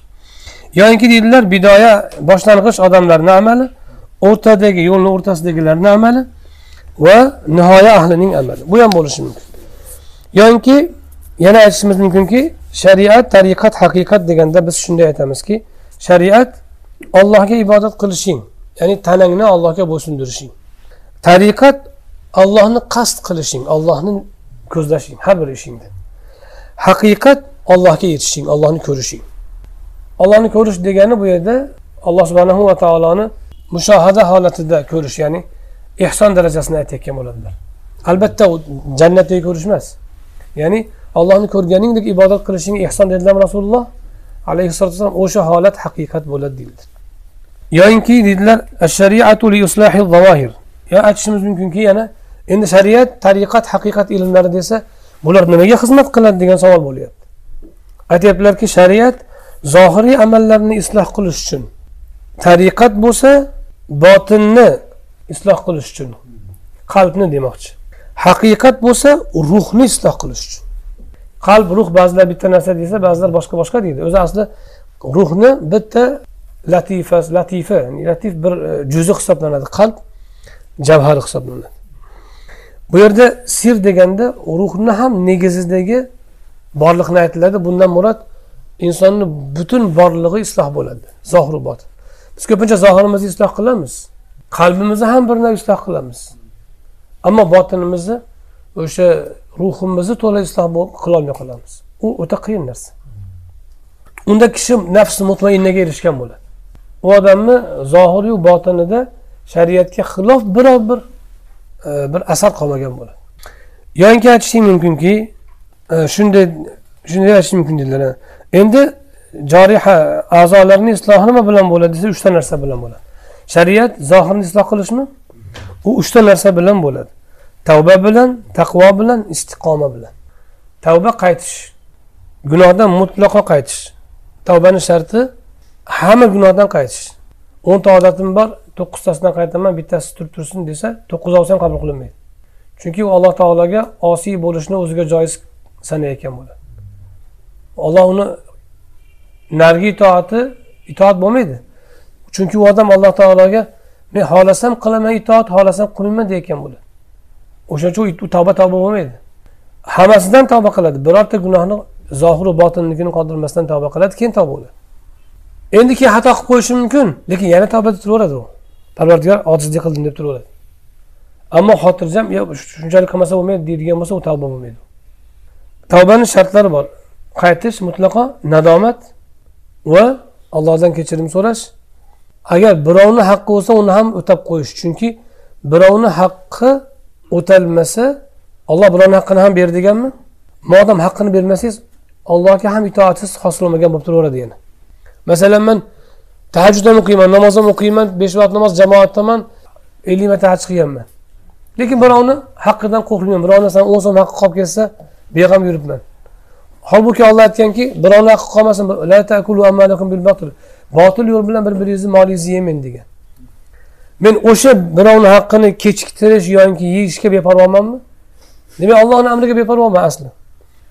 Yoinki deydilar bidoya boshlang'ich odamlarni amali o'rtadagi yo'lni o'rtasidagilarni amali va nihoya ahlining amali. Bu ham bo'lishi mumkin. Yoinki yana aytishimiz mumkinki shariat tariqat haqiqat deganda biz shunday aytamizki shariat ollohga ibodat qilishing ya'ni tanangni allohga bo'ysundirishing. Tariqat ollohni qasd qilishing ollohni ko'zlashing har bir ishingda. Haqiqat ollohga yetishing ollohni ko'rishing. Ollohni ko'rish degani bu yerda alloh subhanahu va taoloni mushohada holatida ko'rish ya'ni ehson darajasini aytayotgan bo'ladilar. Albatta u jannatdagi ko'rish emas ya'ni ollohni ko'rganingdek ibodat qilishing ehson dedilarmi rasululloh. Alayhissalotu vassalom o'sha holat haqiqat bo'ladi deydilar yoyinki deydilar shariatu yo aytishimiz mumkinki yana endi shariat tariqat haqiqat ilmlari desa bular nimaga xizmat qiladi degan savol bo'lyapti. Aytyaptilarki shariat zohiriy amallarni isloh qilish uchun tariqat bo'lsa botinni isloh qilish uchun qalbni demoqchi. Haqiqat bo'lsa ruhni isloh qilish uchun. Qalb ruh ba'zilar bitta narsa desa ba'zilar boshqa boshqa deydi. O'zi asli ruhni bitta latifa latifa ya'ni latif bir e, juzi hisoblanadi. Qalb javhari hisoblanadi. Bu yerda sir deganda ruhni ham negizidagi borliqni aytiladi. Bundan murod insonni butun borlig'i isloh bo'ladi. Zohiru botin. Biz ko'pincha zohirimizni isloh qilamiz. Qalbimizni ham bir nav isloh qilamiz. Ammo botinimizni o'sha ruhimizni to'la isloh qilolmay qolamiz u o'ta qiyin narsa. Unda kishi nafsi mutmainnaga erishgan bo'ladi. U odamni zohiriyu botinida shariatga xilof biror bir e, bir asar qolmagan bo'ladi. Yoki aytishlik mumkinki e, shunday shunday aytish mumkin dedilar endi joriha a'zolarni islohi nima bilan bo'ladi desa uchta narsa bilan bo'ladi. Shariat zohirni isloh qilishmi? U uchta narsa bilan bo'ladi. Tavba bilan taqvo bilan istiqoma bilan. Tavba qaytish. Gunohdan mutlaqo qaytish. Tavbani sharti hamma gunohdan qaytish. O'nta odatim bor to'qqiztasidan qaytaman bittasi turib tursin desa to'qqizovsi ham qabul qilinmaydi. Chunki u alloh taologa osiy bo'lishni o'ziga joiz sanayotgan bo'ladi. Olloh uni narigi itoati itoat bo'lmaydi. Chunki u odam alloh taologa men xohlasam qilaman itoat xohlasam qilmayman deyotgan bo'ladi. O'shaning uchun u tavba tavba bo'lmaydi. Hammasidan tavba qiladi. Birorta gunohni zohiru botinligini qoldirmasdan tavba qiladi keyin tavba bo'ladi. Endi keyin xato qilib qo'yishi mumkin lekin yana tavbada turaveradi u. Parvardigor ojizlik qildim deb turaveradi. Ammo xotirjam yo shunchalik qilmasa bo'lmaydi deydigan bo'lsa u tavba bo'lmaydi. Tavbani shartlari bor. Qaytish mutlaqo nadomat va allohdan kechirim so'rash. Agar birovni haqqi bo'lsa uni ham o'tab qo'yish. Chunki birovni haqqi o'talmasa olloh bularni haqqini ham ber deganmi modam haqqini bermasangiz allohga ham itoatsiz hosil bo'lmagan bo'lib turaveradi. Yana masalan man tahajjud ham o'qiyman namoz ham o'qiyman besh vaqt namoz jamoatdaman ellik marta haj qilganman. Lekin birovni haqqidan qo'rqmayman. Birov narsani o'n so'm haqqi qolib ketsa beg'am yuribman. Holbuki olloh aytganki birovni haqqi qolmasin botil yo'l bilan bir biringizni molingizni yemang degan. Men o'sha birovni haqqini kechiktirish yoki yeyishga beparvomanmi demak allohni amriga beparvoman asli.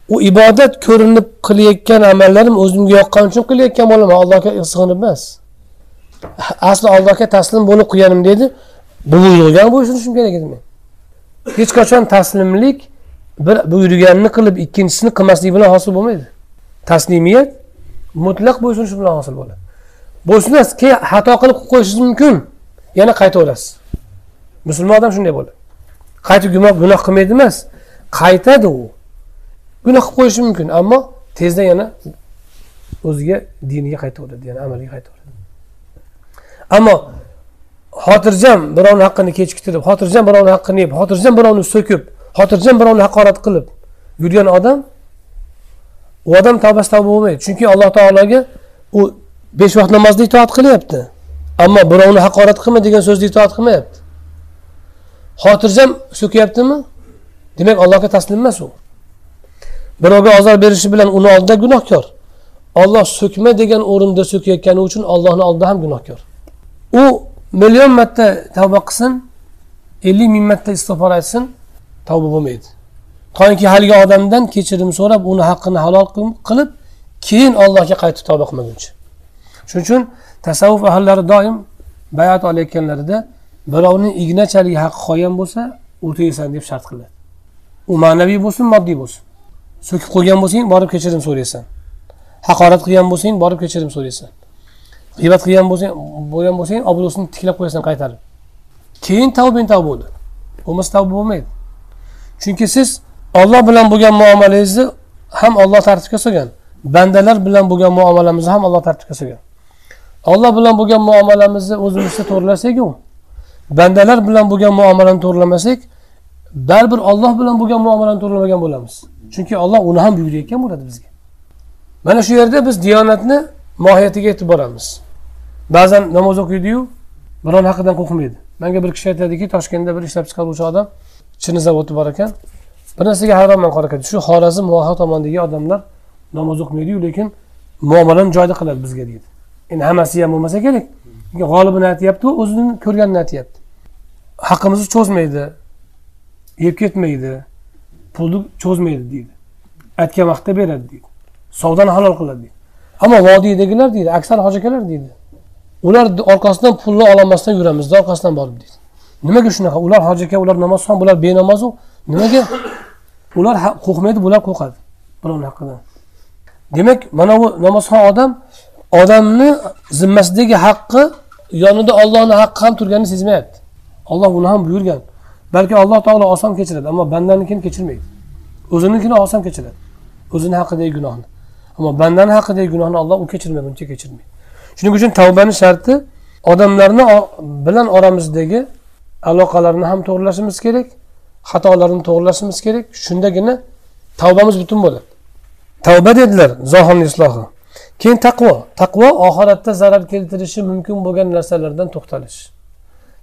U ibodat ko'rinib qilayotgan amallarim o'zimga yoqqani uchun qilayotgan bo'laman. Allohga sig'inib emas. Asli allohga taslim bo'lib qilganim deydi bu buyurgan bo'ysunishim kerak edi men. Hech qachon taslimlik bir buyurganini qilib ikkinchisini qilmaslik bilan hosil bo'lmaydi. Taslimiyat mutlaq bo'ysunish bilan hosil bo'ladi. Bo'ysunasiz keyin xato qilib qo'yishingiz mumkin. Yana qaytaverasiz. Musulmon odam shunday bo'ladi. Qaytib gunoh gunoh qilmaydi emas qaytadi u. Gunoh qilib qo'yishi mumkin ammo tezda yana o'ziga diniga qaytaveradi yana amaliga qaytaveradi. Ammo xotirjam birovni haqqini kechiktirib xotirjam birovni haqqini yeb xotirjam birovni so'kib xotirjam birovni haqorat qilib yurgan odam u odam tavbasi tavba bo'lmaydi. Chunki alloh taologa u besh vaqt namozda itoat qilyapti. Ammo birovni haqorat qilma degan so'zni itoat qilmayapti. Xotirjam so'kyaptimi demak allohga taslim emas u. Birovga ozor berishi bilan uni oldida gunohkor. Olloh so'kma degan o'rinda so'kayotgani uchun ollohni oldida ham gunohkor. U million marta tavba qilsin ellik ming marta istig'for aytsin tavba bo'lmaydi. Toinki haligi odamdan kechirim so'rab uni haqqini halol qilib keyin allohga qaytib tavba qilmaguncha. Shuning uchun tasavvuf ahllari doim bayat olayotganlarida birovni ignachalik haqqi qolgan bo'lsa o'taysan deb shart qiladi u ma'naviy bo'lsin moddiy bo'lsin. So'kib qo'ygan bo'lsang borib kechirim so'raysan. Haqorat qilgan bo'lsang borib kechirim so'raysan. G'iybat qilgan bo'lsang bo'lgan bo'lsang obro'sini tiklab qo'yasan qaytarib. Keyin tavbang tavba bo'ldi. Bo'lmasa tavba bo'lmaydi. Chunki siz olloh bilan bo'lgan muomalangizni ham olloh tartibga solgan bandalar bilan bo'lgan muomalamizni ham olloh tartibga solgan. Olloh bilan bo'lgan muomalamizni o'zimizda to'g'rilasaku bandalar bilan bo'lgan muomalani to'g'irlamasak baribir olloh bilan bo'lgan muomalani to'g'irlamagan bo'lamiz. Chunki olloh uni ham buyurayotgan bo'ladi bizga. Mana shu yerda biz diyonatni mohiyatiga yetib boramiz. Ba'zan namoz o'qiydiyu biron haqidan qo'rqmaydi. Manga bir kishi aytadiki toshkentda bir ishlab chiqaruvchi odam chini zavodi bor ekan. Bir narsaga hayronman qora aka shu xorazm voha tomondagi odamlar namoz o'qimaydiyu lekin muomalani joyida qiladi bizga deydi. Endi hammasi ham bo'lmasa kerak. G'olibini aytyapti o'zini ko'rganini aytyapti haqqimizni cho'zmaydi yeb ketmaydi pulni cho'zmaydi deydi. Aytgan vaqtda beradi deydi. Savdoni halol qiladi deydi. Ammo vodiydagilar deydi aksar hoji akalar deydi. Ular orqasidan pulni ololmasdan yuramiz orqasidan borib deydi. Nimaga shunaqa? Ular hoji aka ular namozxon bular benamozu. Nimaga? Ular qo'rqmaydi bular qo'rqadi birovni haqqidan demak mana bu namozxon odam odamni zimmasidagi haqqi yonida ollohni haqqi ham turganini sezmayapti. Olloh uni ham buyurgan. Balki alloh taolo oson kechiradi ammo bandanikini kechirmaydi? O'zinikini oson kechiradi. O'zini haqidagi gunohni. Ammo bandani haqidagi gunohni olloh u kechirmaguncha kechirmaydi. Shuning uchun tavbani sharti odamlarni bilan oramizdagi aloqalarni ham to'g'irlashimiz kerak xatolarni to'g'irlashimiz kerak. Shundagina tavbamiz butun bo'ladi. Tavba dedilar zohirni islohi. Keyin taqvo. Taqvo oxiratda zarar keltirishi mumkin bo'lgan narsalardan to'xtalish.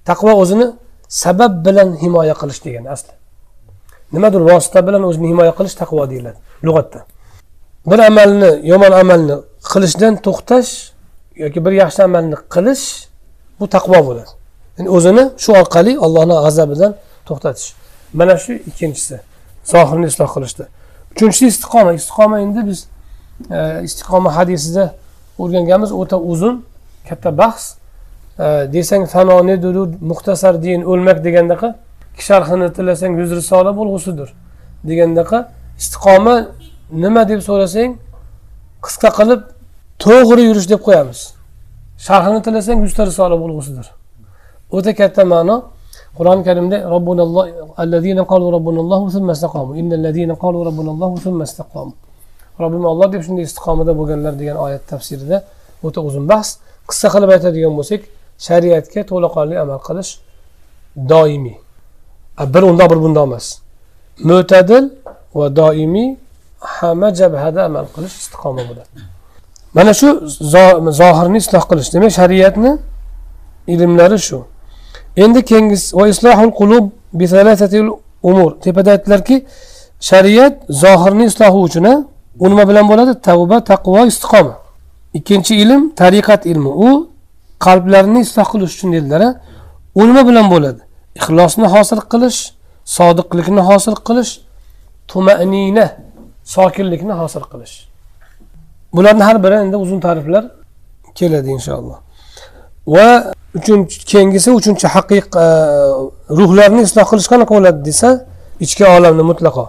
Taqvo o'zini sabab bilan himoya qilish degani asli. Nimadir vosita bilan o'zini himoya qilish taqvo deyiladi lug'atda. Bir amalni yomon amalni qilishdan to'xtash yoki bir yaxshi amalni qilish bu taqvo bo'ladi. Ya'ni o'zini shu orqali allohni g'azabidan to'xtatish. Mana shu ikkinchisi. Zohirni isloh qilishdi. Uchinchisi istiqoma. Istiqoma endi biz Э, istiqoma hadisida o'rganganmiz o'ta uzun katta bahs. Э, Desang fano durud muxtasar din o'lmak degandaqa sharhini tilasang yuz risola bo'lg'usidir degandaqa istiqoma nima deb so'rasang qisqa qilib to'g'ri yurish deb qo'yamiz. Sharhini tilasang yuzta risola bo'lg'usidir o'ta katta ma'no. Qur'oni karimda robbunalloh allazina qalu robbunallohu summa istaqomu innallazina qalu robbunallohu summa istaqomu robbim olloh deb shunday istiqomada bo'lganlar degan oyat tafsirida o'ta uzun bahs. Qisqa qilib aytadigan bo'lsak shariatga to'laqonli amal qilish doimiy. Bir unda bir bundoq emas. Mo'tadil va doimiy hamma jabhada amal qilish istiqoma bo'ladi. Mana shu zohirni isloh qilish. Demak shariatni ilmlari shu. Endi keyingisi va islohul qulub umur tepada aytdilarki shariat zohirni islohi uchun u nima bilan bo'ladi. Tavba taqvo istiqoma ikkinchi ilm tariqat ilmi. U qalblarni isloh qilish uchun dedilar u nima bilan bo'ladi. Ixlosni hosil qilish sodiqlikni hosil qilish tumanina sokinlikni hosil qilish. Bularni har biri endi uzun ta'riflar keladi inshaalloh. Va uchinchi keyingisi uchinchi haqiq e, ruhlarni isloh qilish qanaqa bo'ladi desa ichki olamni mutlaqo.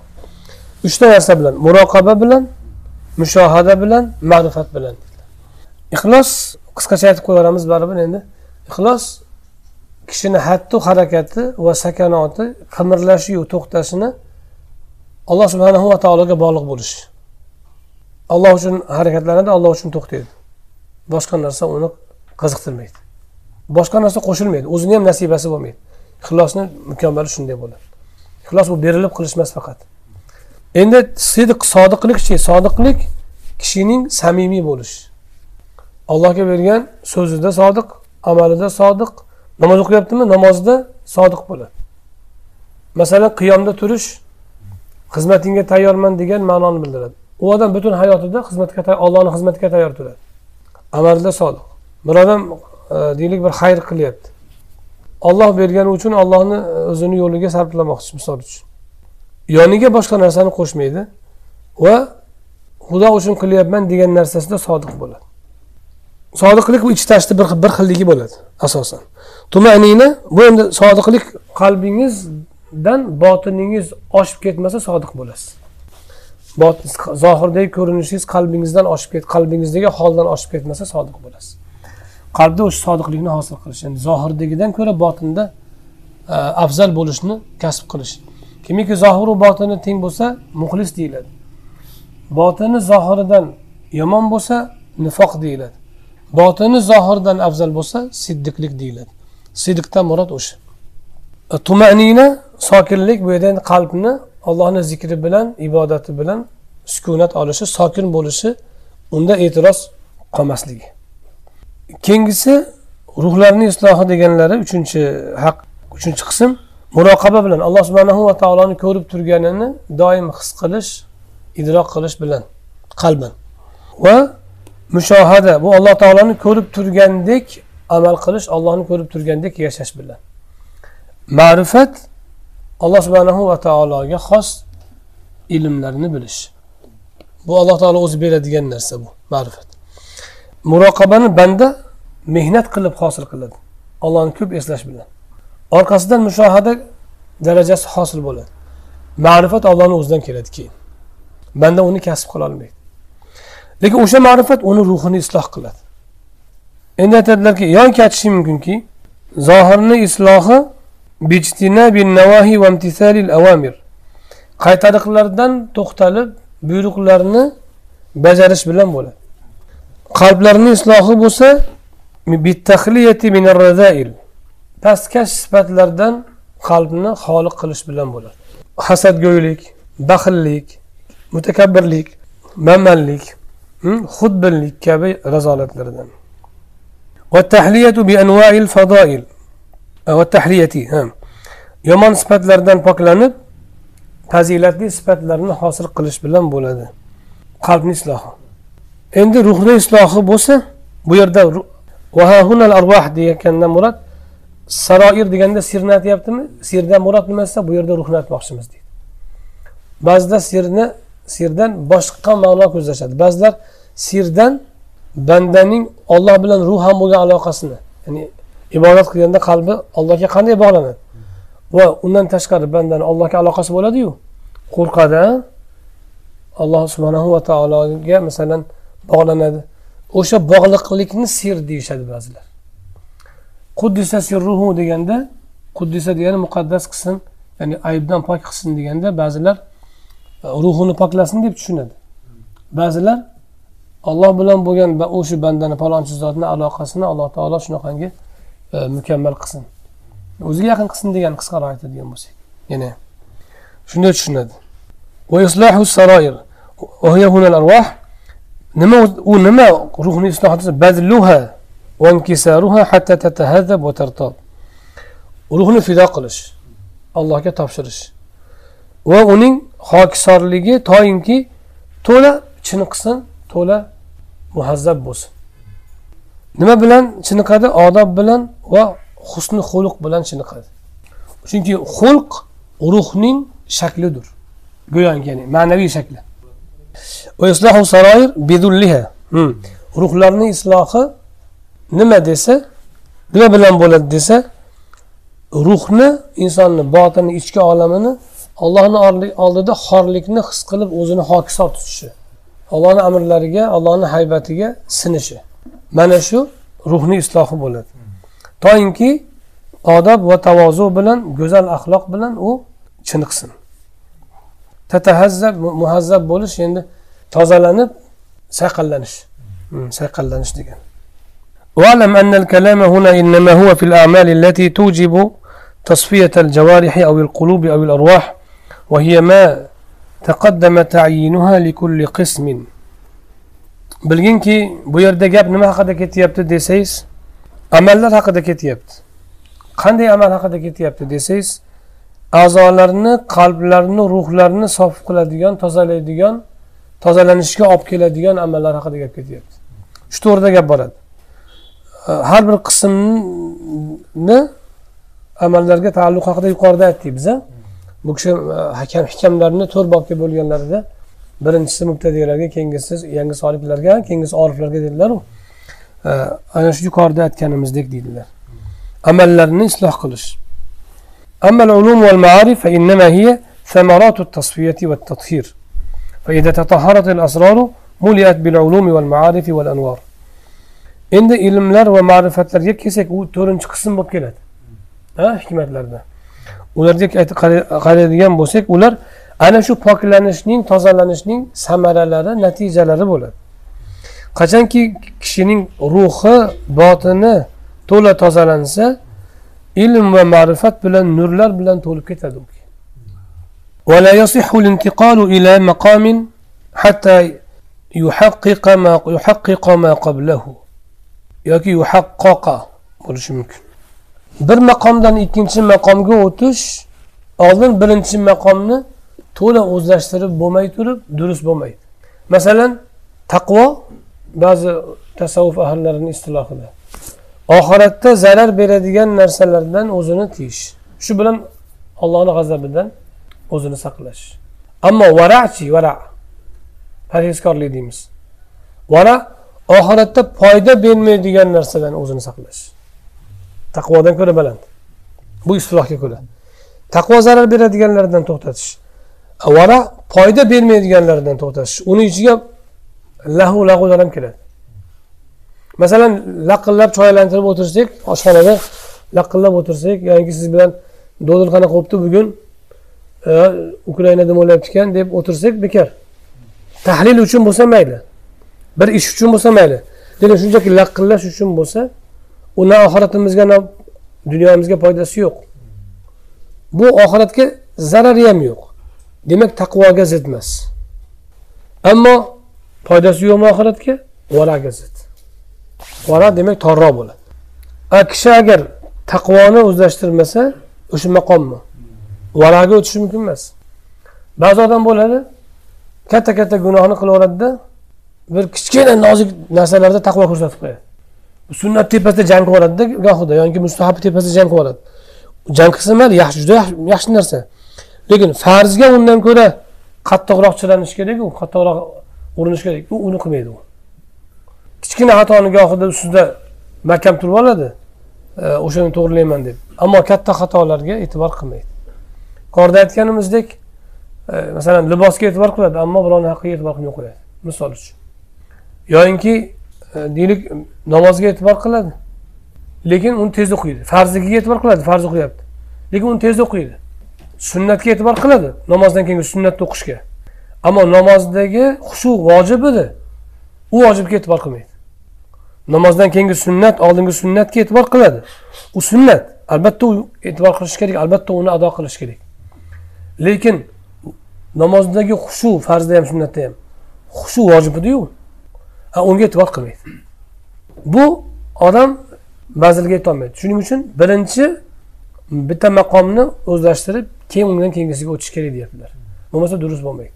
Uchta narsa bilan muroqaba bilan mushohada bilan ma'rifat bilan. Ixlos qisqacha aytib qo'yaveramiz baribir endi. Ixlos kishini hattu harakati va sakanoti qimirlashiyu to'xtashini alloh subhanahu va taologa bog'liq bo'lish. Alloh uchun harakatlanadi alloh uchun to'xtaydi. Boshqa narsa uni qiziqtirmaydi. Boshqa narsa qo'shilmaydi o'zini ham nasibasi bo'lmaydi. Ixlosni mukammali shunday bo'ladi. Ixlos bu berilib qilish emas faqat. Endi sidiq sodiqlikchi sodiqlik kishining samimiy bo'lishi. Allohga bergan so'zida sodiq amalida sodiq. Namoz o'qiyaptimi? Namozda sodiq bo'ladi masalan qiyomda turish xizmatingga tayyorman degan ma'noni bildiradi. U odam butun hayotida xizmatga allohni xizmatiga tayyor turadi. Amalida sodiq. Bir odam e, deylik bir xayr qilyapti. Olloh bergani uchun ollohni e, o'zini yo'liga sarflamoqchi misol uchun. Yoniga boshqa narsani qo'shmaydi va xudo uchun qilyapman degan narsasida sodiq bo'ladi. Sodiqlik bu ichi tashqi bir, bir xilligi bo'ladi asosan. Tumanina bu endi sodiqlik qalbingizdan botiningiz oshib ketmasa sodiq bo'lasiz. Zohirdagi ko'rinishingiz qalbingizdan oshib ket qalbingizdagi holdan oshib ketmasa sodiq bo'lasiz. Qalbda o'sha sodiqlikni hosil qilish ya'ni zohirdagidan ko'ra botinda e, afzal bo'lishni kasb qilish kimiki zohiru botini teng bo'lsa muxlis deyiladi. Botini zohiridan yomon bo'lsa nifoq deyiladi. Botini zohirdan afzal bo'lsa siddiqlik deyiladi. Siddiqdan murod o'sha. Tumanina sokinlik bu yerda qalbni allohni zikri bilan ibodati bilan sukunat olishi sokin bo'lishi unda e'tiroz qolmasligi. Keyingisi ruhlarni islohi deganlari uchinchi haq uchinchi qism. Muroqaba bilan alloh subhanahu va taoloni ko'rib turganini doim his qilish idrok qilish bilan qalban. Va mushohada bu alloh taoloni ko'rib turgandek amal qilish allohni ko'rib turgandek yashash bilan. Ma'rifat alloh subhanahu va taologa xos ilmlarni bilish. Bu alloh taolo o'zi beradigan narsa bu ma'rifat. Muroqabani banda mehnat qilib hosil qiladi. Allohni ko'p eslash bilan. Orqasidan mushohada darajasi hosil bo'ladi. Ma'rifat ollohni o'zidan keladi keyin. Banda uni kasb qila olmaydi. Lekin o'sha ma'rifat uni ruhini isloh qiladi. Endi aytadilarki yoki aytishi mumkinki zohirni islohi qaytariqlardan to'xtalib buyruqlarni bajarish bilan bo'ladi. Qalblarni islohi bo'lsa pastkash sifatlardan qalbni xoli qilish bilan bo'ladi. Hasadgo'ylik baxillik mutakabbirlik mamanlik hm, xudbinlik kabi razolatlardan. Yomon sifatlardan poklanib fazilatli sifatlarni hosil qilish bilan bo'ladi. Qalbni islohi. Endi ruhni islohi bo'lsa bu yerda degandan murod saroir deganda sirni aytyaptimi? Sirdan murod nima desa bu yerda ruhni aytmoqchimiz deydi. Ba'zida sirni sirdan boshqa ma'no ko'zlashadi. Ba'zilar sirdan bandaning olloh bilan ruhan bo'lgan aloqasini ya'ni ibodat qilganda qalbi allohga qanday bog'lanadi? Va undan tashqari bandani allohga aloqasi bo'ladiyu? Qo'rqadi alloh subhanahu va taologa masalan bog'lanadi. O'sha bog'liqlikni sir deyishadi ba'zilar. Quddisa sirruhu deganda quddisa degani muqaddas qilsin ya'ni aybdan pok qilsin deganda ba'zilar e, ruhini poklasin deb tushunadi. Ba'zilar olloh bilan bo'lgan o'sha bandani palonchi zotni aloqasini alloh taolo shunaqangi e, mukammal qilsin. O'ziga yaqin qilsin degan qisqaroq aytadigan bo'lsak. Yana shunday tushunadi. Nima u nima ruhni isloh desa bazluha hatta tatahadzab va ruhni fido qilish allohga topshirish. Va uning hokisorligi toinki to'la chiniqsin to'la muhazzab bo'lsin. Nima bilan chiniqadi? Odob bilan va husni xulq bilan chiniqadi. Chunki xulq ruhning shaklidir. Go'yoki ya'ni ma'naviy shakli. Hmm. Ruhlarni islohi nima desa nima bilan bo'ladi desa ruhni insonni botini ichki olamini ollohni oldida xorlikni his qilib o'zini hokisor tutishi. Ollohni amrlariga allohni haybatiga sinishi. Mana shu ruhni islohi bo'ladi. Toinki odob va tavozu bilan go'zal axloq bilan u chiniqsin. Tatahazzab muhazzab bo'lish endi tozalanib sayqallanish. Hmm, sayqallanish degan. واعلم أن الكلام هنا إنما هو في الأعمال التي توجب تصفية الجوارح أو القلوب أو الأرواح وهي ما تقدم تعيينها لكل قسم. بلجينكي بوير دا جاب نما حقا دا كتيابت دي لها حقا دا خاندي قاندي أمال حقا دا كتيابت دي سيس أعزالرن قلبلرن روحلرن صفق لديان تزال لديان تزالنشكي أبكي لديان أمال لها حقا دا كتيابت شتور دا جاب برد har bir qismni amallarga taalluq haqida yuqorida aytdik biza bu kishi hakam hikamlarni to'rt bobga bo'lganlarida birinchisi mubtadiylarga keyingisi yangi soliklarga keyingisi oriflarga dedilaru ana shu yuqorida aytganimizdek deydilar amallarni isloh qilish أما العلوم والمعارف فإنما هي ثمرات التصفية والتطهير فإذا تطهرت الأسرار ملئت بالعلوم والمعارف والأنوار endi ilmlar va ma'rifatlarga kelsak u to'rtinchi qism bo'lib keladi ha hikmatlarda ularga qaraydigan bo'lsak ular ana shu poklanishning tozalanishning samaralari natijalari bo'ladi qachonki kishining ruhi botini to'la tozalansa ilm va ma'rifat bilan nurlar bilan to'lib ketadi ولا يصح الانتقال إلى مقام حتى يحقق ما يحقق ما قبله yoki yuhaqqoqa bo'lishi mumkin. Bir maqomdan ikkinchi maqomga o'tish oldin birinchi maqomni to'la o'zlashtirib bo'lmay turib durust bo'lmaydi. Masalan taqvo ba'zi tasavvuf ahllarini istilohida oxiratda zarar beradigan narsalardan o'zini tiyish. Shu bilan ollohni g'azabidan o'zini saqlash. Ammo varachi vara parhezkorlik deymiz. Vara oxiratda foyda bermaydigan narsadan o'zini saqlash. Taqvodan ko'ra baland. Bu istilohga ko'ra. Taqvo zarar beradiganlardan to'xtatish. Avvalo foyda bermaydiganlardan to'xtatish. Uni ichiga lahu lag'ular ham kiradi masalan laqillab choy aylantirib o'tirsak oshxonada laqillab o'tirsak yoki siz bilan do'dil qanaqa bo'libdi bugun e, ukraina nima bo'lyapti ekan deb o'tirsak bekor. Tahlil uchun bo'lsa mayli. Bir ish uchun bo'lsa mayli. Lekin shunchaki laqillash uchun bo'lsa u na oxiratimizga na dunyomizga foydasi yo'q. Bu oxiratga zarari ham yo'q. Demak taqvoga zid emas. Ammo foydasi yo'qmi oxiratga? Varaga zid. Vara demak torroq bo'ladi. A kishi agar taqvoni o'zlashtirmasa o'sha maqommi? Varaga o'tishi mumkin emas. Ba'zi odam bo'ladi katta katta gunohni qilaveradida bir kichkina nozik narsalarda taqvo ko'rsatib qo'yadi. Sunnat tepasida jang qilib yuboradida gohida yoki mustahabi tepasida jang qilib yuboradi. Jang qilsa mayli yaxshi juda yaxshi narsa. Lekin farzga undan ko'ra qattiqroq chiranish kerak u qattiqroq urinish kerak u uni qilmaydi u. Kichkina xatoni gohida ustida mahkam turib oladi. E, o'shani to'g'rilayman deb. Ammo katta xatolarga e'tibor qilmaydi. Yuqorida aytganimizdek e, masalan libosga e'tibor qiladi ammo birovni haqqiga e'tibor qilmay qo'yadi. Misol uchun. Yoyinki e, deylik namozga e'tibor qiladi. Lekin uni tez o'qiydi. Farziga e'tibor qiladi farz o'qiyapti. Lekin uni tez o'qiydi. Sunnatga e'tibor qiladi namozdan keyin sunnatni o'qishga. Ammo namozdagi xushu vojib edi. U vojibga e'tibor qilmaydi. Namozdan keyingi sunnat oldingi sunnatga e'tibor qiladi. U sunnat. Albatta u e'tibor qilish kerak albatta uni ado qilish kerak. Lekin namozdagi xushu farzda ham sunnatda ham xushu vojib ediyu. Unga e'tibor qilmaydi. Bu odam manzilga yetolmaydi shuning uchun birinchi bitta maqomni o'zlashtirib keyin undan keyingisiga o'tish kerak deyaptilar. Bo'lmasa durust bo'lmaydi.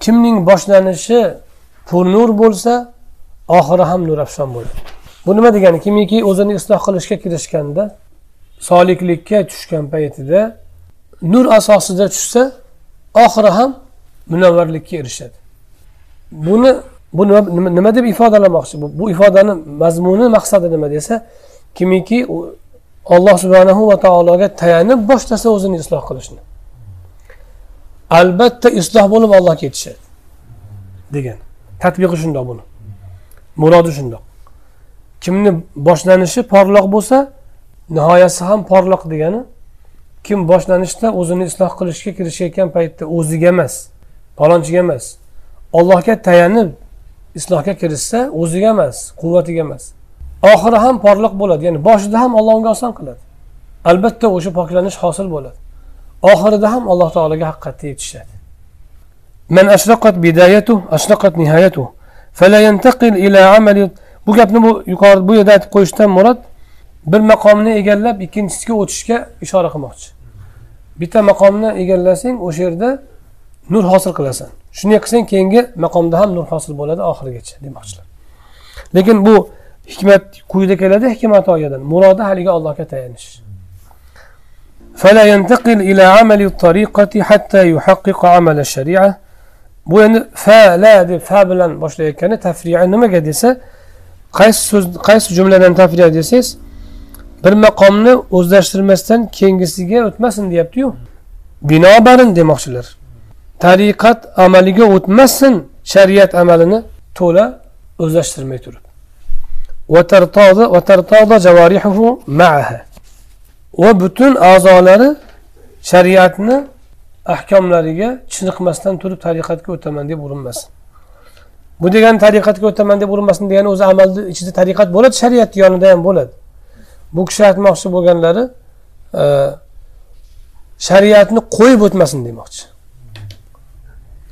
Kimning boshlanishi nur bo'lsa oxiri ham nurafshon bo'ladi. Bu nima degani? Kimiki o'zini isloh qilishga kirishganda soliklikka tushgan paytida nur asosida tushsa oxiri ham munavvarlikka erishadi. Buni bu nima, nima deb ifodalamoqchi? Bu, bu ifodani mazmuni maqsadi nima desa kimiki alloh subhanahu va taologa tayanib boshlasa o'zini isloh qilishni. Albatta isloh bo'lib allohga yetishadi degan. Tadbiqi shundoq buni. Murodi shundoq. Kimni boshlanishi porloq bo'lsa nihoyasi ham porloq degani kim boshlanishda o'zini isloh qilishga kirishayotgan paytda o'ziga emas. palonchiga emas allohga tayanib islohga kirishsa o'ziga emas quvvatiga emas oxiri ham porloq bo'ladi ya'ni boshida ham olloh unga oson qiladi albatta o'sha poklanish hosil bo'ladi oxirida ham alloh taologa haqiqatda yetishadi من أشرقت بدايته أشرقت نهايته فلا ينتقل إلى عمل bu gapni bu yuqori bu yerda aytib qo'yishdan murod bir maqomni egallab ikkinchisiga o'tishga ishora qilmoqchi bitta maqomni egallasang o'sha yerda nur hosil qilasan shunday qilsang keyingi maqomda ham nur hosil bo'ladi oxirigacha demoqchilar lekin bu hikmat quyida keladi hikmat oyadan murodi haligi allohga tayanish فلا ينتقل إلى عمل الطريقة حتى يحقق عمل الشريعة bu endi fa la deb fa bilan boshlayotgani tafriya nimaga desa qaysi so'z qaysi jumladan tafriya desangiz bir maqomni o'zlashtirmasdan keyingisiga o'tmasin deyaptiyu binobarin demoqchilar Tariqat amaliga o'tmasin shariat amalini to'la o'zlashtirmay turib. Va butun a'zolari shariatni ahkomlariga chiniqmasdan turib tariqatga o'taman deb urinmasin bu degani tariqatga o'taman deb urinmasin degani o'zi amalni ichida tariqat bo'ladi shariatni yonida ham bo'ladi. Bu kishi aytmoqchi bo'lganlari e, shariatni qo'yib o'tmasin demoqchi.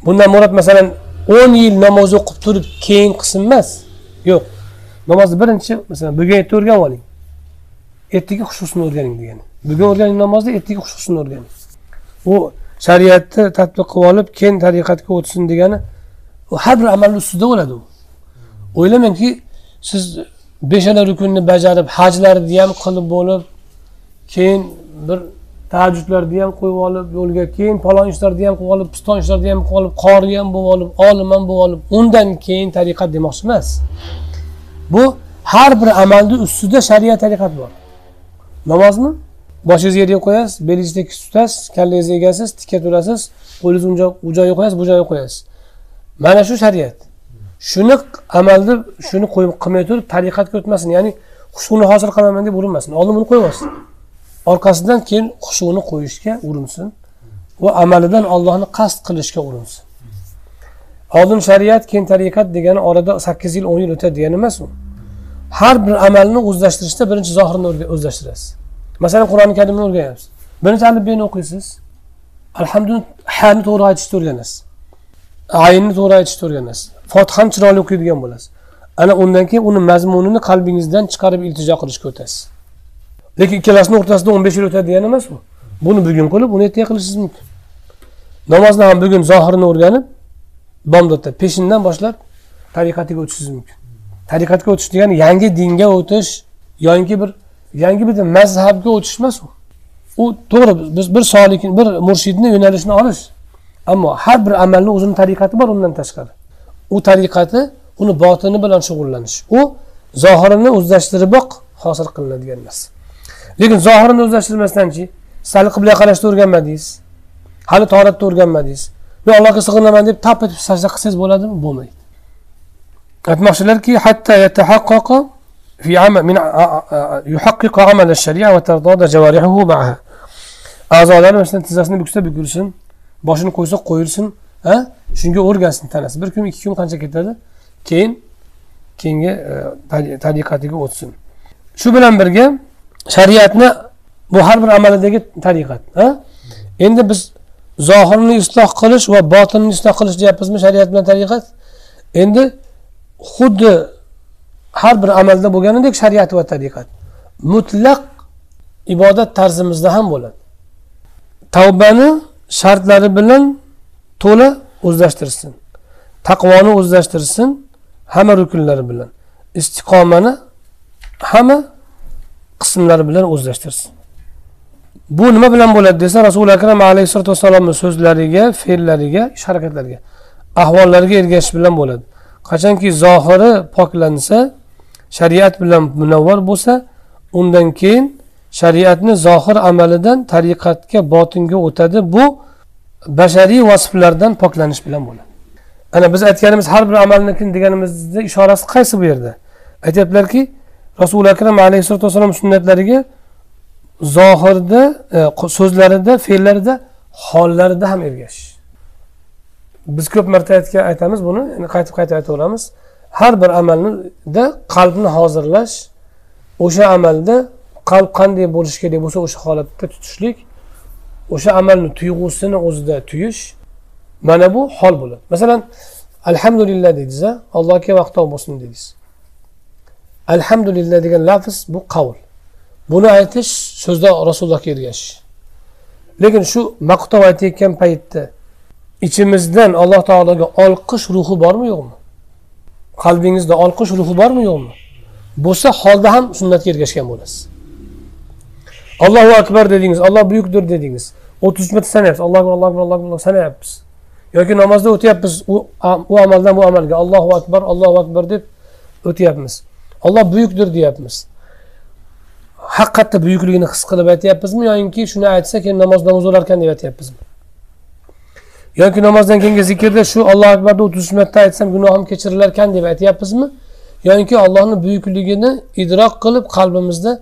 Bundan murod masalan o'n yil namoz o'qib turib keyin qilsin emas. Yo'q. Namozni birinchi masalan bugun erta o'rganib oling. Ertaga xushusini o'rganing degani. Bugun o'rganing namozni ertaga xushusini o'rganing. U shariatni tadbiq qilib olib keyin tariqatga o'tsin degani u har bir amalni ustida bo'ladi u. O'ylamangki siz beshala rukunni bajarib hajlarni ham qilib bo'lib keyin bir tahajjudlarni ham qo'yib olib yo'lga keyin palon ishlarni ham qilib olib piston ishlarni ham qilib olib qori ham bo'lib olib olim ham bo'lib olib undan keyin tariqat demoqchi emas. Bu har bir amalni ustida shariat tariqat bor. Namozmi? Boshingizni yerga qo'yasiz belingizni tekis tutasiz kallangizni egasiz tikka turasiz qo'lingizni u joyga qo'yasiz bu joyga qo'yasiz. Mana shu shariat. Shuni amalni shuni qo'yib qilmay turib tariqatga o'tmasin ya'ni hushuni hosil qilaman deb urinmasin. Oldin buni qo'yib olsin. Orqasidan keyin hushuni qo'yishga urinsin va amalidan allohni qasd qilishga urinsin. Oldin shariat keyin tariqat degani orada sakkiz yil o'n yil o'tadi degani emas u. Har bir amalni o'zlashtirishda birinchi zohirini o'zlashtirasiz. Masalan qur'oni karimni o'rganyapsiz. Birinchi alifbeni o'qiysiz. Alhamdulillah hani to'g'ri aytishni o'rganasiz. Ayinni to'g'ri aytishni o'rganasiz. Fotihani chiroyli o'qiydigan bo'lasiz. Ana undan keyin uni mazmunini qalbingizdan chiqarib iltijo qilishga o'tasiz. Lekin ikkalasini o'rtasida o'n besh yil o'tadi degani emas bu buni bugun qilib uni ertaga qilishingiz mumkin. Namozni ham bugun zohirini o'rganib bomdodda peshindan boshlab tariqatiga o'tishingiz mumkin. Tariqatga o'tish degani yangi dinga o'tish yoki bir yangi bir mazhabga o'tish emas u. U to'g'ri biz bir solik bir murshidni yo'nalishini olish ammo har bir amalni o'zini tariqati bor undan tashqari. U tariqati uni botini bilan shug'ullanish. U zohirini o'zlashtiriboq hosil qilinadigan narsa. lekin zohirini o'zlashtirmasdanchi sal qiblaga qarashni o'rganmadingiz hali toratni o'rganmadingiz men allohga sig'inaman deb tap etib sajda qilsangiz bo'ladimi bo'lmaydi aytmoqchilarki hatta yatahaqqaqa في عمل من يحقق عمل الشريعة وترضى جوارحه معها a'zolari masalan tizzasini buksa bukilsin boshini qo'ysa qo'yilsin a shunga o'rgansin tanasi bir kun ikki kun qancha ketadi keyin keyingi tariqatiga o'tsin shu bilan birga shariatni bu har bir amalidagi tariqat endi biz zohirni isloh qilish va botinni isloh qilish deyapmizmi shariat bilan tariqat? Endi xuddi har bir amalda bo'lganidek shariat va tariqat. Mutlaq ibodat tarzimizda ham bo'ladi. Tavbani shartlari bilan to'la o'zlashtirsin. Taqvoni o'zlashtirsin hamma rukunlari bilan. Istiqomani hamma qismlari bilan o'zlashtirsin. Bu nima bilan bo'ladi desa rasuli akram alayhissalotu vassalomni so'zlariga fe'llariga ish harakatlariga ahvollariga ergashish bilan bo'ladi. Qachonki zohiri poklansa shariat bilan munavvar bo'lsa undan keyin shariatni zohir amalidan tariqatga botinga o'tadi. Bu bashariy vasflardan poklanish bilan bo'ladi. Ana biz aytganimiz har bir amalni deganimizni ishorasi qaysi bu yerda? Aytyaptilarki rasuli akram alayhissalotu vassalom sunnatlariga zohirda e, so'zlarida fe'llarida hollarida ham ergashish biz ko'p marta aytgan aytamiz buni qaytib qaytib aytaveramiz. Har bir amalda qalbni hozirlash o'sha amalda qalb qanday bo'lishi kerak bo'lsa o'sha holatda tutishlik o'sha amalni tuyg'usini o'zida tuyish mana bu hol bo'ladi. Masalan alhamdulillah deydiz allohga vaqto bo'lsin deydiz alhamdulillah degan lafz bu qavl. Buni aytish so'zda rasulullohga ergashish lekin shu maqtov aytayotgan paytda ichimizdan alloh taologa olqish ruhi bormi yo'qmi? Qalbingizda olqish ruhi bormi yo'qmi? Bo'lsa holda ham sunnatga ergashgan bo'lasiz. Allohu akbar dedingiz olloh buyukdir dedingiz. O'ttiz uch marta sanayapsiz. Allohu akbar allohu akbar allohu akbar sanayapmiz yoki namozda o'tyapmiz u amaldan bu amalga allohu akbar allohu akbar deb o'tyapmiz. Olloh buyukdir deyapmiz. Haqiqatda buyukligini his qilib aytyapmizmi yoinki shuni aytsa keyin namozdan o'zilarkan deb aytyapmizmi yoki namozdan keyingi zikrda shu ollohu akbarni o'ttiz marta aytsam gunohim kechirilarkan deb aytyapmizmi? Yoki allohni buyukligini idrok qilib qalbimizda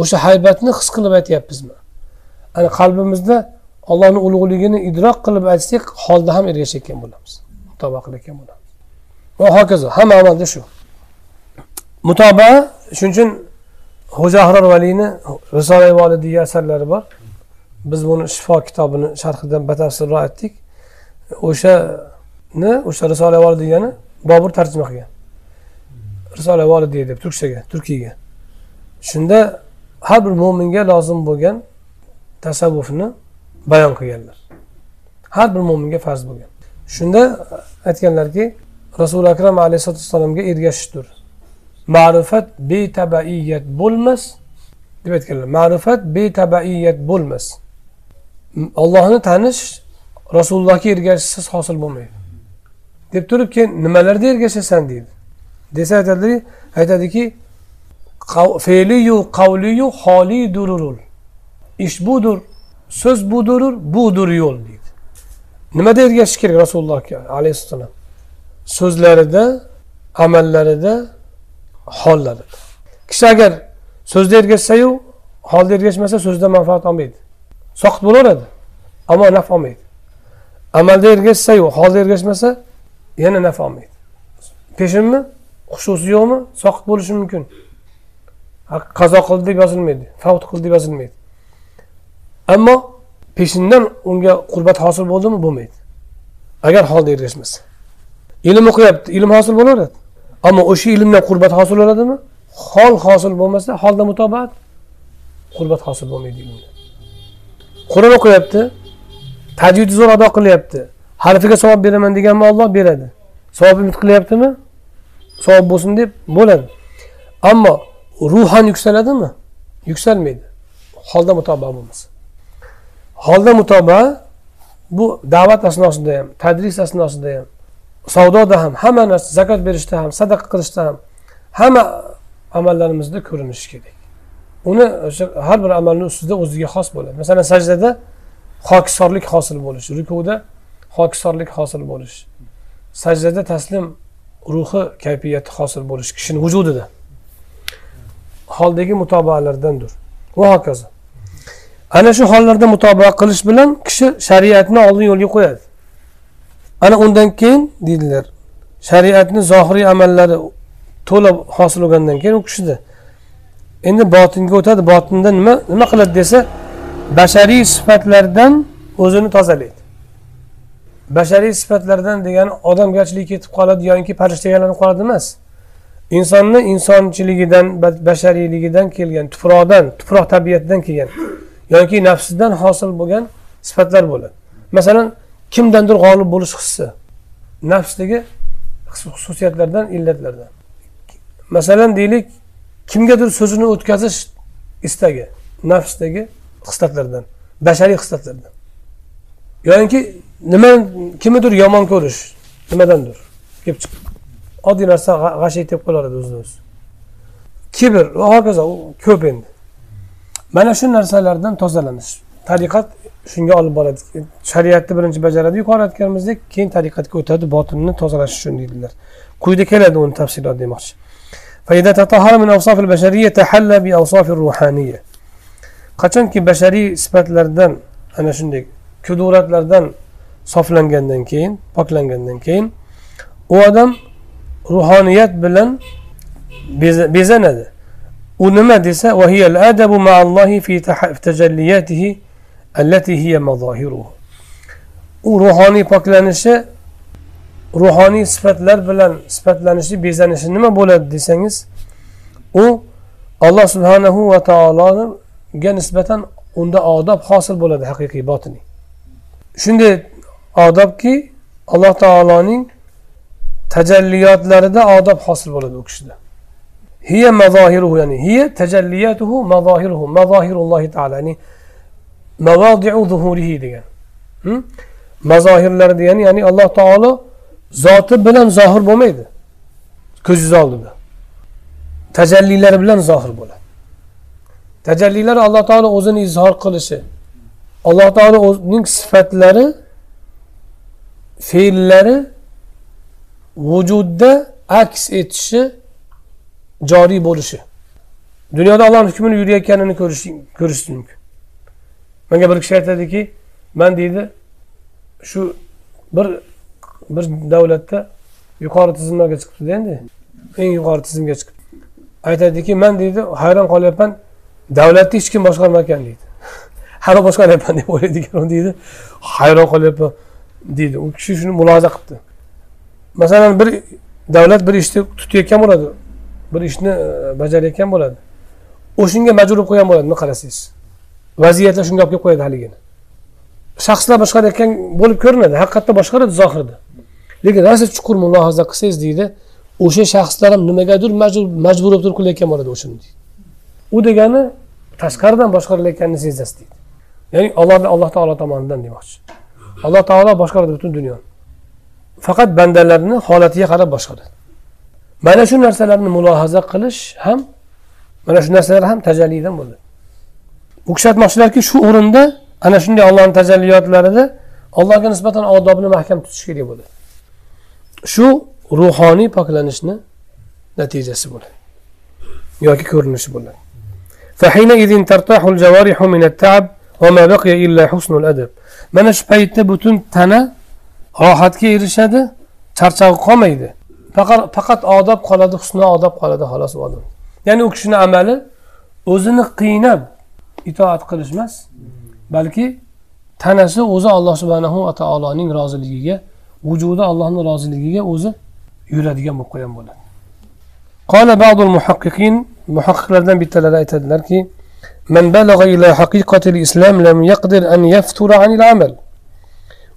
o'sha haybatni his qilib aytyapmizmi? Ana qalbimizda allohni ulug'ligini idrok qilib aytsak holda ham ergashayotgan bo'lamiz. Mutoba qilayotgan bo'lamiz. Va hokazo hamma amalda shu. Mutoba shuning uchun xo'ja ahror valiyni risola volidiya asarlari bor. Biz buni shifo kitobini sharhidan batafsilroq aytdik o'shani o'sha risola volidiyani bobur tarjima qilgan risola volidiya deb turkchaga turkiyga shunda har bir mo'minga lozim bo'lgan tasavvufni bayon qilganlar. Har bir mo'minga farz bo'lgan. Shunda aytganlarki rasuli akram alayhisalotu vassalomga ergashishdir ma'rifat betabaiyat bo'lmas deb aytganlar. Ma'rifat betabaiyat bo'lmas. Ollohni tanish rasulullohga ergashishsiz hosil bo'lmaydi. Deb turib keyin nimalarda ergashasan deydi. Desa aytadiki aytadiki fe'liyu qavliyu holi dururul. Ish budur so'z budurur budur yo'l deydi. Nimada ergashish kerak rasulullohga alayhissalom? So'zlarida amallarida hollarida kishi agar so'zda ergashsayu holda ergashmasa so'zda manfaat olmaydi. Soqit bo'laveradi ammo naf olmaydi. Amalda ergashsayu holda ergashmasa yana naf olmaydi. Peshinmi? Xushusi yo'qmi? Soqit bo'lishi mumkin. Qazo qildi deb yozilmaydi favt qildi deb yozilmaydi. Ammo peshindan unga qurbat hosil bo'ldimi? Bo'lmaydi. Agar holda ergashmasa. Ilm o'qiyapti ilm hosil bo'laveradi. Ammo o'sha ilmdan qurbat hosil bo'ladimi hol hosil bo'lmasa holda mutobaat qurbat hosil bo'lmaydi ilmda qur'on o'qiyapti. Tajvidni zo'r ado qilyapti. Harfiga savob beraman deganmi olloh beradi. Savob umid qilyaptimi? Savob bo'lsin deb bo'ladi. Ammo ruhan yuksaladimi? Yuksalmaydi. Holda mutoba bo'lmasa. Holda mutoba bu da'vat asnosida ham tadris asnosida ham savdoda ham hamma narsa zakot berishda ham sadaqa qilishda ham hamma amallarimizda ko'rinishi kerak. Uni o'sha har bir amalni ustida o'ziga xos bo'ladi. Masalan sajdada hokisorlik hosil bo'lishi rukuda hokisorlik hosil bo'lishi. Sajdada taslim ruhi kayfiyati hosil bo'lishi kishini vujudida. Holdagi mutobaalardandir va hokazo. Ana shu hollarda mutobaa qilish bilan kishi shariatni oldin yo'lga qo'yadi. Ana undan keyin deydilar shariatni zohiriy amallari to'la hosil bo'lgandan keyin u kishida endi botinga o'tadi botinda nima nima qiladi desa bashariy sifatlardan o'zini tozalaydi. Bashariy sifatlardan degani odamgarchilik ketib qoladi yoki farishtaga aylanib qoladi emas. Insonni insonchiligidan bashariyligidan kelgan tuproqdan tuproq tabiatidan kelgan yoki nafsidan hosil bo'lgan sifatlar bo'ladi. Masalan kimdandir g'olib bo'lish hissi. Nafsdagi xususiyatlardan illatlardan. Masalan deylik kimgadir so'zini o'tkazish istagi nafsdagi hislatlardan bashariy hislatlardan. Yoinki nima kimnidir yomon ko'rish nimadandir kelib chiqib oddiy narsa g'ashlik deb qo'yaveradi o'zini o'zi. Kibr va hokazo ko'p endi. Mana shu narsalardan tozalanish tariqat shunga olib boradi shariatni birinchi bajaradi yuqori aytganimizdek keyin tariqatga o'tadi botinni tozalash uchun deydilar quyida keladi uni tafsilot demoqchi فإذا تطهر من أوصاف البشرية تحلى بأوصاف الروحانية qachonki bashariy sifatlardan ana shunday kuduratlardan soflangandan keyin poklangandan keyin u odam ruhoniyat bilan bezanadi u nima desa u ruhoniy poklanishi ruhoniy sifatlar bilan sifatlanishi bezanishi nima bo'ladi desangiz u alloh subhanahu va taologa nisbatan unda odob hosil bo'ladi haqiqiy botiniy. Shunday odobki alloh taoloning tajalliyotlarida odob hosil bo'ladi u kishida. Hiya mazohiruhu ya'ni hiya tajalliyatuhu mazohiruhu mazohirullohi taolo ya'ni mavodiu zuhurihi degan. Mazohirlar degani ya'ni alloh taolo zoti bilan zohir bo'lmaydi. Ko'zingiz oldida. Tajallilari bilan zohir bo'ladi. Tajallilar alloh taolo o'zini izhor qilishi alloh taolo o'zining sifatlari fe'llari vujudda aks etishi joriy bo'lishi. Dunyoda allohni hukmini yurayotganini ko'rish ko'rish mumkin. Menga bir kishi aytadiki man deydi shu bir bir davlatda yuqori tizimlarga chiqibdida endi. Eng yuqori tizimga chiqib aytadiki man deydi hayron qolyapman davlatni hech kim boshqarmayekan deydi. Hali boshqaryapman deb o'ylaydi ekan deydi. Hayron qolyapman deydi. U kishi shuni mulohaza qilibdi. Masalan bir davlat bir ishni tutayotgan bo'ladi. Bir ishni e, bajarayotgan bo'ladi. O'shanga majbur bo'lib qo'ygan bo'ladi. Nima qarasangiz vaziyatlar shunga olib kelib qo'yadi haligini shaxslar boshqarayotgan bo'lib ko'rinadi haqiqatda boshqaradi zohirda. Lekin rosa chuqur mulohaza qilsangiz deydi o'sha shaxslar ham nimagadir majbur majbur bo'lib turib qilayotgan bo'ladi o'shani deydi. U degani tashqaridan boshqarilayotganini sezasiz deydi. Ya'ni ollohni alloh taolo tomonidan demoqchi. Alloh taolo boshqaradi butun dunyoni faqat bandalarni holatiga qarab boshqaradi. Mana shu narsalarni mulohaza qilish ham mana shu narsalar ham tajallidan bo'ladi. U kishi aytmoqchilarki shu o'rinda ana shunday ollohni tajalliyotlarida allohga nisbatan odobni mahkam tutish kerak bo'ladi. Shu ruhoniy poklanishni natijasi bo'ladi. Yoki ko'rinishi bo'ladi. Mana shu paytda butun tana rohatga erishadi charchoq qolmaydi. Faqat faqat odob qoladi husni odob qoladi xolos odam. Ya'ni u kishini amali o'zini qiynab itoat qilish emas balki tanasi o'zi alloh subhanahu va taoloning roziligiga vujudi allohni roziligiga o'zi yuradigan bo'lib qolgan bo'ladi قال بعض المحققين محققlardan bittalari aytadilarki من بلغ إلى حقيقة الإسلام لم يقدر أن يفتر عن العمل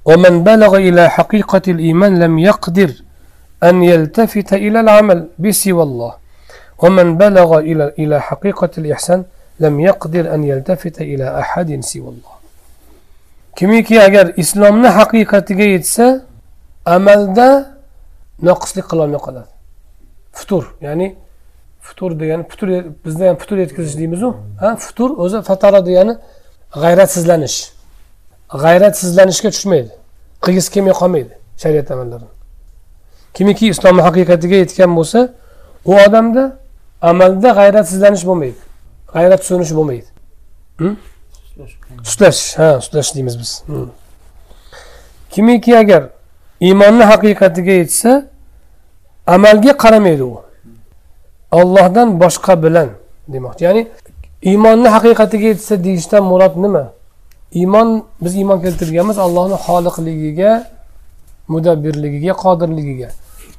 ومن بلغ إلى حقيقة الإيمان لم يقدر أن يلتفت إلى العمل بسوى الله ومن بلغ إلى إلى حقيقة الإحسان لم يقدر أن يلتفت إلى أحد سوى الله kimiki agar islomni haqiqatiga yetsa amalda noqislik qilolmay qoladi futur ya'ni futur degani futur bizda ham futur yetkazish deymizu ha futur o'zi fatara degani g'ayratsizlanish g'ayratsizlanishga tushmaydi qilgisi kelmay qolmaydi shariat amallari kimiki islomni haqiqatiga yetgan bo'lsa u odamda amalda g'ayratsizlanish bo'lmaydi G'ayrat so'nish bo'lmaydi. Sutlashish ha sutlash deymiz biz. Kimiki agar iymonni haqiqatiga yetsa amalga qaramaydi u. Ollohdan boshqa bilan demoqchi. Ya'ni iymonni haqiqatiga yetsa deyishdan murod nima? Iymon biz iymon keltirganmiz allohni xoliqligiga mudabbirligiga qodirligiga.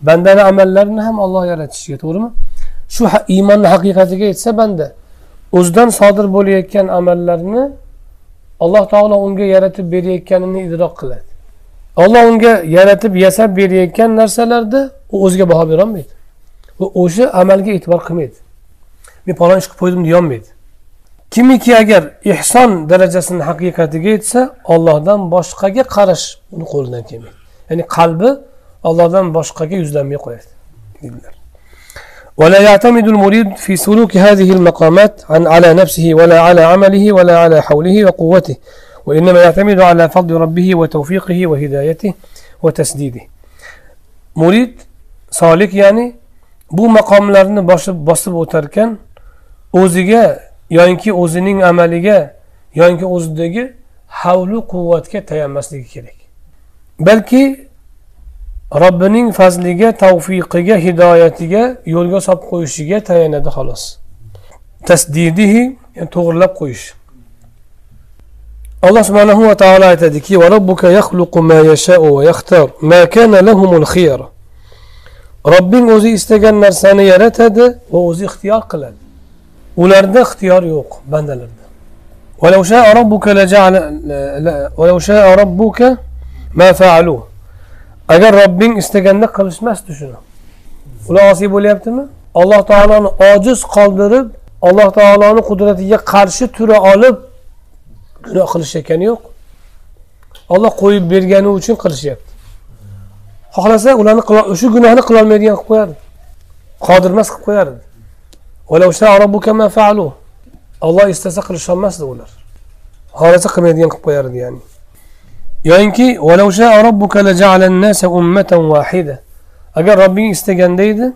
Bandani amallarini ham olloh yaratishiga to'g'rimi? Shu iymonni haqiqatiga yetsa banda o'zidan sodir bo'layotgan amallarni alloh taolo unga yaratib berayotganini idrok qiladi. Olloh unga yaratib yasab berayotgan narsalarda u o'ziga baho berolmaydi. Va o'sha amalga e'tibor qilmaydi. Men palon ish qilib qo'ydim deyolmaydi kimiki agar ehson darajasini haqiqatiga yetsa ollohdan boshqaga qarash uni qo'lidan kelmaydi. Ya'ni qalbi ollohdan boshqaga yuzlanmay qo'yadi. dedilar ولا يعتمد المريد في سلوك هذه المقامات عن على نفسه ولا على عمله ولا على حوله وقوته وإنما يعتمد على فضل ربه وتوفيقه وهدايته وتسديده. مريد صالح يعني bu maqomlarni bosib bosib o'tarkan o'ziga yoinki o'zining amaliga yoinki o'zidagi havlu quvvatga tayanmasligi kerak. Balki robbining fazliga tavfiqiga hidoyatiga yo'lga solib qo'yishiga tayanadi xolos tasdidihi yani to'g'irlab qo'yish alloh subhanahu va taolo aytadiki robbing o'zi istagan narsani yaratadi va o'zi ixtiyor qiladi ularda ixtiyor yo'q bandalarda ولو شاء ربك لجعل ولو شاء ربك ما فعلوه agar robbing istaganda qilishmasdi shuni. Ular osiy bo'lyaptimi? Alloh taoloni ojiz qoldirib alloh taoloni qudratiga qarshi tura olib gunoh qilishayotgani yo'q. Olloh qo'yib bergani uchun qilishyapti. Xohlasa ularni shu gunohni qilolmaydigan qilib qo'yardi. Qodirmas qilib qo'yardi. Olloh istasa qilisholmasdi ular. Xohlasa qilmaydigan qilib qo'yardi ya'ni. Yoyinki agar robbing istaganda edi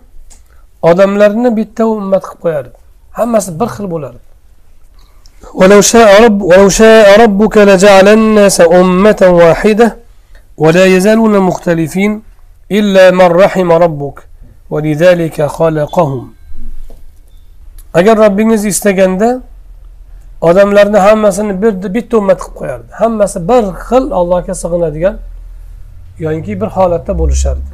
odamlarni bitta ummat qilib qo'yardi hammasi bir xil bo'lardi ولو شاء رب ولو شاء ربك لجعل الناس أمة واحدة ولا يزالون مختلفين إلا من رحم ربك ولذلك خلقهم agar robbingiz istaganda odamlarni hammasini bir bitta ummat qilib qo'yardi. Hammasi bir xil allohga sig'inadigan yoki bir holatda bo'lishardi.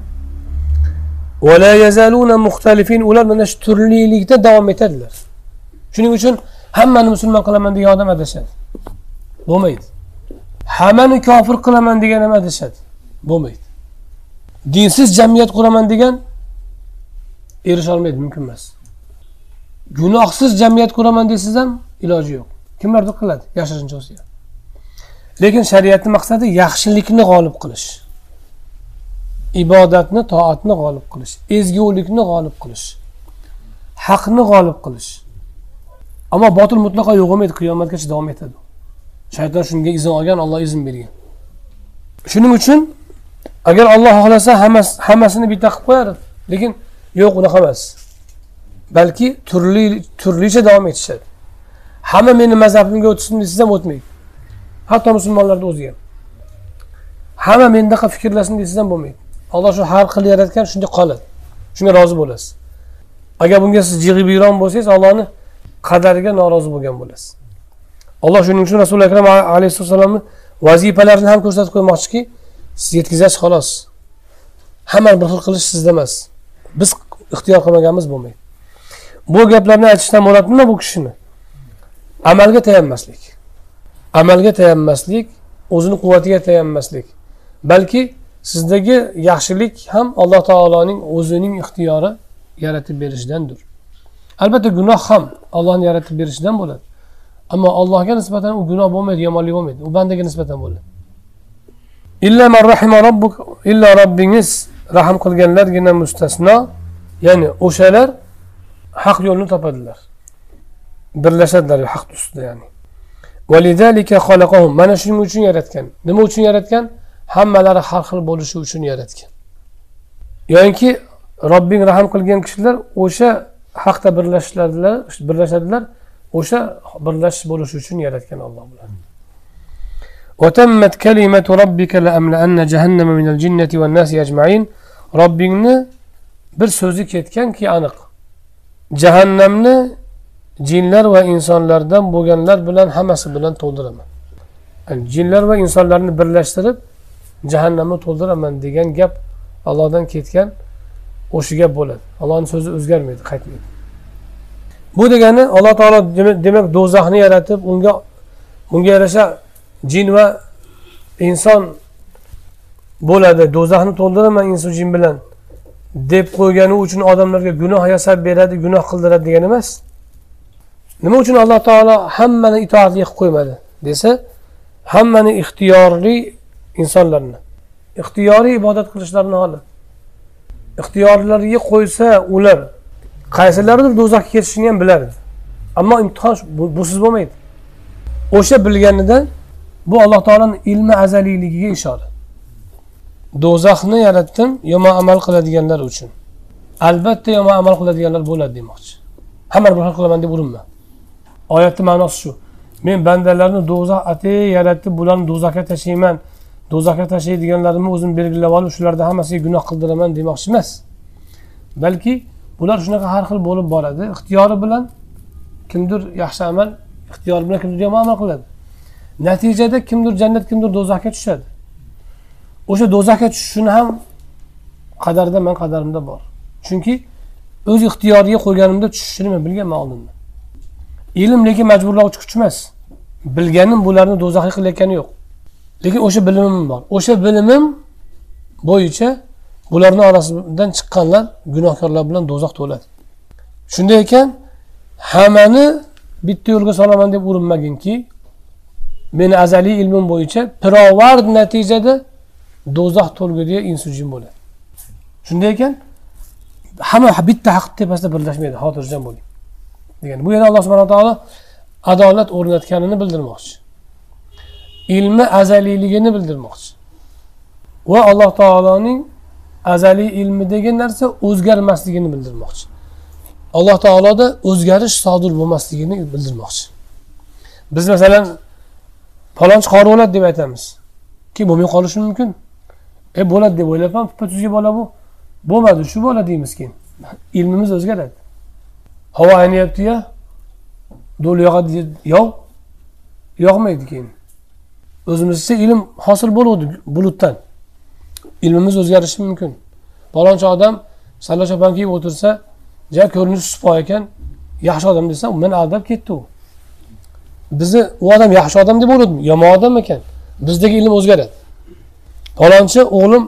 Ular mana shu turlilikda davom etadilar. Shuning uchun hammani musulmon qilaman degan odam adashadi. Bo'lmaydi. Hammani kofir qilaman degan ham adashadi. Bo'lmaydi. Dinsiz jamiyat quraman degan erisholmaydi mumkin emas. Gunohsiz jamiyat quraman desangiz ham iloji yo'q. Kimlardir qiladi? Yashirincha bo'lsa ham lekin shariatni maqsadi yaxshilikni g'olib qilish. Ibodatni toatni g'olib qilish. Ezgulikni g'olib qilish. Haqni g'olib qilish. Ammo botil mutlaqo yo'q bo'lmaydi qiyomatgacha davom etadi. Shayton shunga izn olgan olloh izn bergan. Shuning uchun agar olloh xohlasa hammasini bitta qilib qo'yadi lekin yo'q unaqa emas. Balki turli turlicha davom etishadi. Hamma meni mazhabimga o'tsin desangiz ham o'tmaydi. Hatto musulmonlarni o'zi ham. Hamma mendaqa fikrlasin desangiz ham bo'lmaydi. Alloh shu har xil yaratgan shunday qoladi shunga rozi bo'lasiz. Agar bunga siz jig'ibiyron bo'lsangiz ollohni qadariga norozi bo'lgan bo'lasiz. Alloh shuning uchun rasuli akram alayhissalomni vazifalarni ham ko'rsatib qo'ymoqchiki siz yetkazasiz xolos. Hammani bir xil qilish sizda emas. Biz ixtiyor qilmaganimiz bo'lmaydi. Bu gaplarni aytishdan murod nima bu kishini? Amalga tayanmaslik. Amalga tayanmaslik o'zini quvvatiga tayanmaslik. Balki sizdagi yaxshilik ham alloh taoloning o'zining ixtiyori yaratib berishidandir. Albatta gunoh ham ollohni yaratib berishidan bo'ladi. Ammo allohga nisbatan u gunoh bo'lmaydi yomonlik bo'lmaydi. U bandaga nisbatan bo'ladi. Illa marrahima robbuk illo robbingiz rahm qilganlargina mustasno ya'ni o'shalar haq yo'lni topadilar. birlashadilar haq ustida ya'ni mana shuning uchun yaratgan nima uchun yaratgan hammalari har xil bo'lishi uchun yaratgan yoinki robbing rahm qilgan kishilar o'sha haqda birlashadilar birlashadilar o'sha birlashish bo'lishi uchun yaratgan olloh bular وتمت كلمة ربك لأملأن جهنم من الجنة والناس أجمعين robbingni bir so'zi ketganki aniq jahannamni jinlar va insonlardan bo'lganlar bilan hammasi bilan to'ldiraman. Yani jinlar va insonlarni birlashtirib jahannamni to'ldiraman degan gap allohdan ketgan o'sha gap bo'ladi. Allohni so'zi o'zgarmaydi qaytmaydi. Bu degani alloh taolo demak do'zaxni yaratib unga unga yarasha jin va inson bo'ladi. Do'zaxni to'ldiraman insu jin bilan deb qo'ygani uchun odamlarga gunoh yasab beradi gunoh qildiradi degani emas. Nima uchun alloh taolo hammani itoatli qilib qo'ymadi? Desa hammani ixtiyorli insonlarni ixtiyoriy ibodat qilishlarini olib ixtiyorlariga qo'ysa ular qaysilaridir do'zaxga ketishini ham bilardi ammo imtihon busiz bo'lmaydi. O'sha bilganidan bu alloh taoloni ilmi azaliyligiga ishora. Do'zaxni yaratdim yomon amal qiladiganlar uchun. Albatta yomon amal qiladiganlar bo'ladi demoqchi. Hammani bir xil qilaman deb urinma. Oyatni ma'nosi shu men bandalarni do'zax atay yaratib bularni do'zaxga tashlayman. Do'zaxga tashlaydiganlarimni o'zim belgilab olib shularni hammasiga gunoh qildiraman demoqchi emas. Balki bular shunaqa har xil bo'lib boradi. Ixtiyori bilan kimdir yaxshi amal ixtiyori bilan kimdir yomon amal qiladi. Natijada kimdir jannat kimdir do'zaxga tushadi. O'sha do'zaxga tushishini ham qadarda man qadarimda bor. Chunki o'z ixtiyoriga qo'yganimda tushishini men bilganman oldindan ilm lekin majburlovchi kuch emas bilganim bularni do'zaxga qilayotgani yo'q. Lekin o'sha bilimim bor. O'sha bilimim bo'yicha bularni orasidan chiqqanlar gunohkorlar bilan do'zax to'ladi. Shunday ekan hammani bitta yo'lga solaman deb urinmaginki meni azaliy ilmim bo'yicha pirovard natijada do'zax to'lgudiga insu jin bo'ladi. Shunday ekan hamma bitta haqni tepasida birlashmaydi xotirjam bo'ling. Degan bu yerda alloh subhana taolo adolat o'rnatganini bildirmoqchi. Ilmi azaliyligini bildirmoqchi. Va alloh taoloning azaliy ilmidagi narsa o'zgarmasligini bildirmoqchi. Alloh taoloda o'zgarish sodir bo'lmasligini bildirmoqchi. Biz masalan falonchi qori bo'ladi deb aytamiz. Keyin bo'lmay qolishi mumkin? E bo'ladi deb o'ylabman tuppa tuzga bola bu. Bo'lmadi shu bola deymiz keyin. Ilmimiz o'zgaradi. Havo aynayaptiya do'l yog'adi yog' yog'maydi keyin. O'zimizcha ilm hosil bo'luvdi bulutdan. Ilmimiz o'zgarishi mumkin. Palonchi odam salla chopon kiyib o'tirsa ja ko'rinishi sipo ekan. Yaxshi odam desa meni aldab ketdi u. Bizni u odam yaxshi odam deb o'yladim yomon odam ekan. Bizdagi ilm o'zgaradi. Palonchi o'g'lim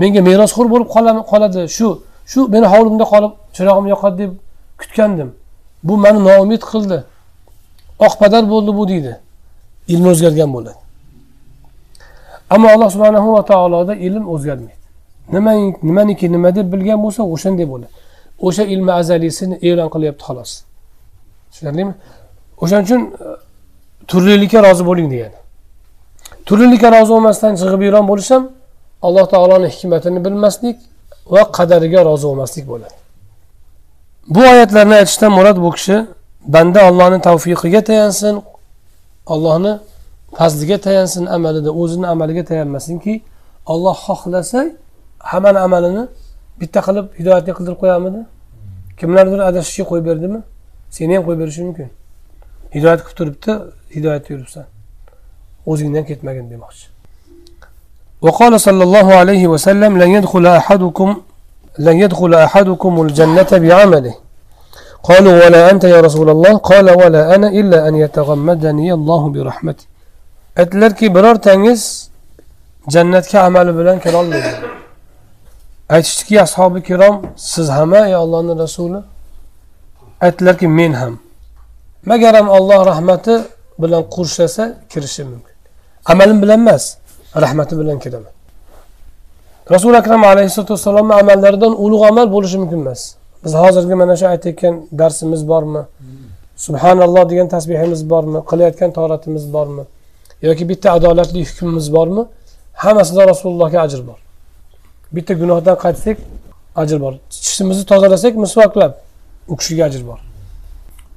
menga merosxo'r bo'lib qoladi. Shu shu meni hovlimda qolib chirog'im yoqadi deb kutgandim. Bu mani noumid qildi. Oqpadar bo'ldi bu deydi. Ilm o'zgargan bo'ladi. Ammo alloh subhanahu va taoloda ilm o'zgarmaydi. Nima nimaniki nima deb bilgan bo'lsa o'shanday bo'ladi. O'sha ilmi azaliysini e'lon qilyapti xolos. Tushunarlimi? O'shaning uchun e, turlilikka rozi bo'ling degani. Turlilikka rozi bo'lmasdan jig'ibiyron bo'lish ham alloh taoloni hikmatini bilmaslik va qadariga rozi bo'lmaslik bo'ladi. bu oyatlarni aytishdan murod bu kishi banda ollohni tavfiqiga tayansin ollohni fazliga tayansin amalida o'zini amaliga tayanmasinki olloh xohlasa hammani amalini bitta qilib hidoyatga qildirib qo'yamidi kimlardir adashishga qo'yib berdimi seni ham qo'yib berishi mumkin hidoyat qilib turibdi hidoyatda yuribsan o'zingdan ketmagin demoqchi وقال صلى الله عليه وسلم لن يدخل أحدكم لن يدخل أحدكم الجنة بعمله. قالوا ولا أنت يا رسول الله؟ قال ولا أنا إلا أن يتغمدني الله برحمته أتلر كي برار تنجس جنة كعمل بلان كرال أتشتكي أصحابي كرام سزهما يا الله الرسول. أتلر كي منهم. ما قرم الله رحمته بلان قرشة كرشي ممكن عمل بلان ماس رحمته بلان كرمت rasuli akram alayhissalotu vassalomni amallaridan ulug' amal bo'lishi mumkin emas. Biz hozirgi mana shu aytayotgan darsimiz bormi? Subhanalloh degan tasbehimiz bormi? Qilayotgan toratimiz bormi? Yoki bitta adolatli hukmimiz bormi? Hammasida rasulullohga ajr bor. Bitta gunohdan qaytsak ajr bor. Tishimizni tozalasak misvoklab u kishiga ajr bor.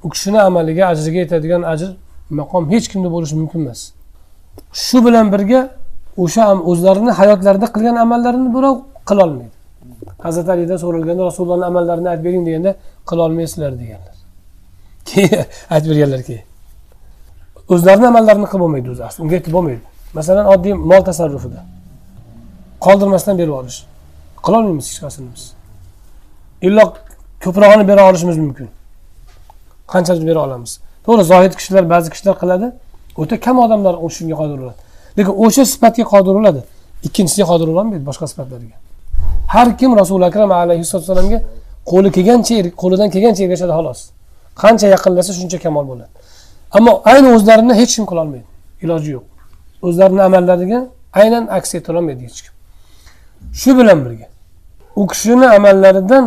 U kishini amaliga ajriga yetadigan ajr maqom hech kimda bo'lishi mumkin emas. Shu bilan birga o'sha o'zlarini hayotlarida qilgan amallarini birov qilolmaydi. Hazrati alidan so'ralganda rasulullohni amallarini aytib bering deganda qilolmaysizlar deganlar. Keyin aytib berganlar keyin. O'zlarini amallarini qilib bo'lmaydi o'zi asli unga aytib bo'lmaydi. Masalan oddiy mol tasarrufida. Qoldirmasdan berib yuborish qilolmaymiz hech qaysini biz. Illo ko'prog'ini bera olishimiz mumkin. Qanchalik bera olamiz? To'g'ri zohid kishilar ba'zi kishilar qiladi o'ta kam odamlar shunga qodir bo'ladi. Lekin o'sha sifatga qodir bo'ladi. Ikkinchisiga qodir bo'lolmaydi boshqa sifatlarga. Har kim rasuli akram alayhissalatu vassalamga qo'li kelgancha er-, qo'lidan kelgancha ergashadi xolos. Qancha yaqinlasa shuncha kamol bo'ladi. Ammo ayni o'zlarini hech kim qilolmaydi. Iloji yo'q. O'zlarini amallariga aynan aks etolmaydi hech kim. Shu bilan birga u kishini amallaridan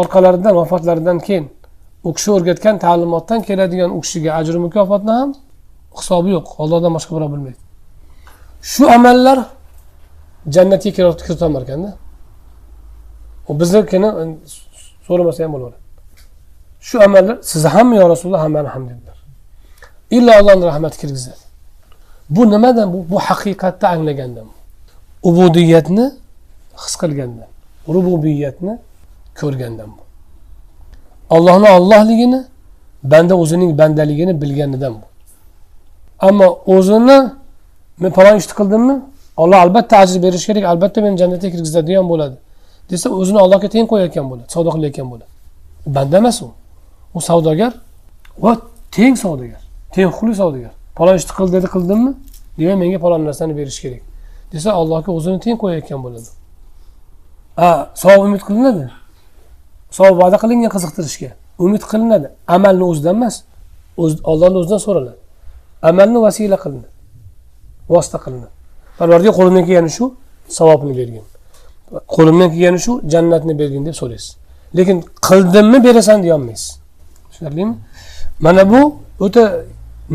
orqalaridan vafotlaridan keyin u kishi o'rgatgan ta'limotdan keladigan u kishiga ajr mukofotni ham hisobi yo'q. Ollohdan boshqa birov bilmaydi. Shu amallar jannatga kiritolmar ekanda biznikini so'ramasa ham bo'laveradi. Shu amallar sizni hammi yo rasululloh hammani ham dedilar. Illo allohni rahmati kirgizadi. Bu nimadan? Bu bu haqiqatni anglagandan. Ubudiyatni his qilgandan. Rububiyatni ko'rgandan bu. Ollohni ollohligini banda o'zining bandaligini bilganidan bu. Ammo o'zini men falon ishni qildimmi? Olloh albatta ajr berishi kerak. Albatta meni jannatga kirgizadigan bo'ladi. Desa o'zini allohga teng qo'yayotgan bo'ladi savdo qilayotgan bo'ladi. Banda emas u. U savdogar va teng savdogar teng huquqli savdogar. Falon ishni qil dedi qildimmi? Demak menga falon narsani berish kerak. Desa allohga o'zini teng qo'yayotgan bo'ladi. A savob umid qilinadi? Savob va'da qilingan qiziqtirishga umid qilinadi. Amalni o'zidan emas o'z ollohni o'zidan so'raladi. Amalni vasila qilinadi. Vosita qilinadi parvardigor qo'limdan kelgani shu savobni bergin. Qo'limdan kelgani shu jannatni bergin deb so'raysiz. Lekin qildimmi berasan deyolmaysiz. Tushunarlimi? Mana bu o'ta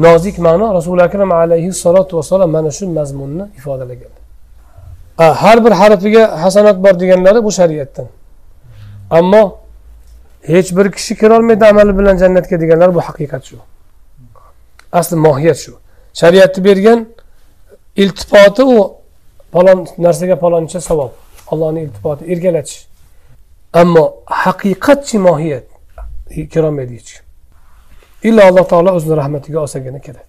nozik ma'no. Rasuli akram alayhissalotu vassalom mana shu mazmunni ifodalagan. Har bir harfiga hasanat bor deganlari bu shariatdan. Ammo hech bir kishi kirolmaydi amali bilan jannatga deganlar bu haqiqat shu. Asli mohiyat shu. Shariatni bergan iltifoti u falon narsaga faloncha savob allohni iltifoti erkalatish ammo haqiqatchi mohiyat kirolmaydi hech kim illo alloh taolo o'zini rahmatiga olsagina kerak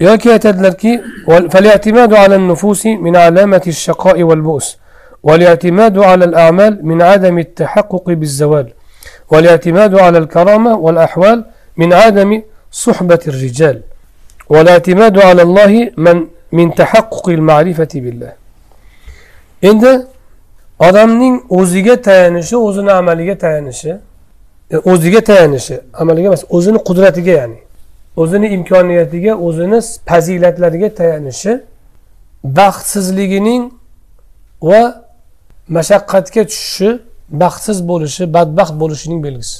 yoki aytadilarki فالاعتماد على النفوس من علامة الشقاء والبؤس والاعتماد على الأعمال من عدم التحقق بالزوال والاعتماد على الكرامة والأحوال من عدم صحبة الرجال والاعتماد على الله من min tahaqqukil ma'rifati billah. Endi odamning o'ziga tayanishi o'zini amaliga tayanishi e, o'ziga tayanishi amaliga emas o'zini qudratiga ya'ni o'zini imkoniyatiga o'zini fazilatlariga tayanishi baxtsizligining va mashaqqatga tushishi baxtsiz bo'lishi badbaxt bo'lishining belgisi.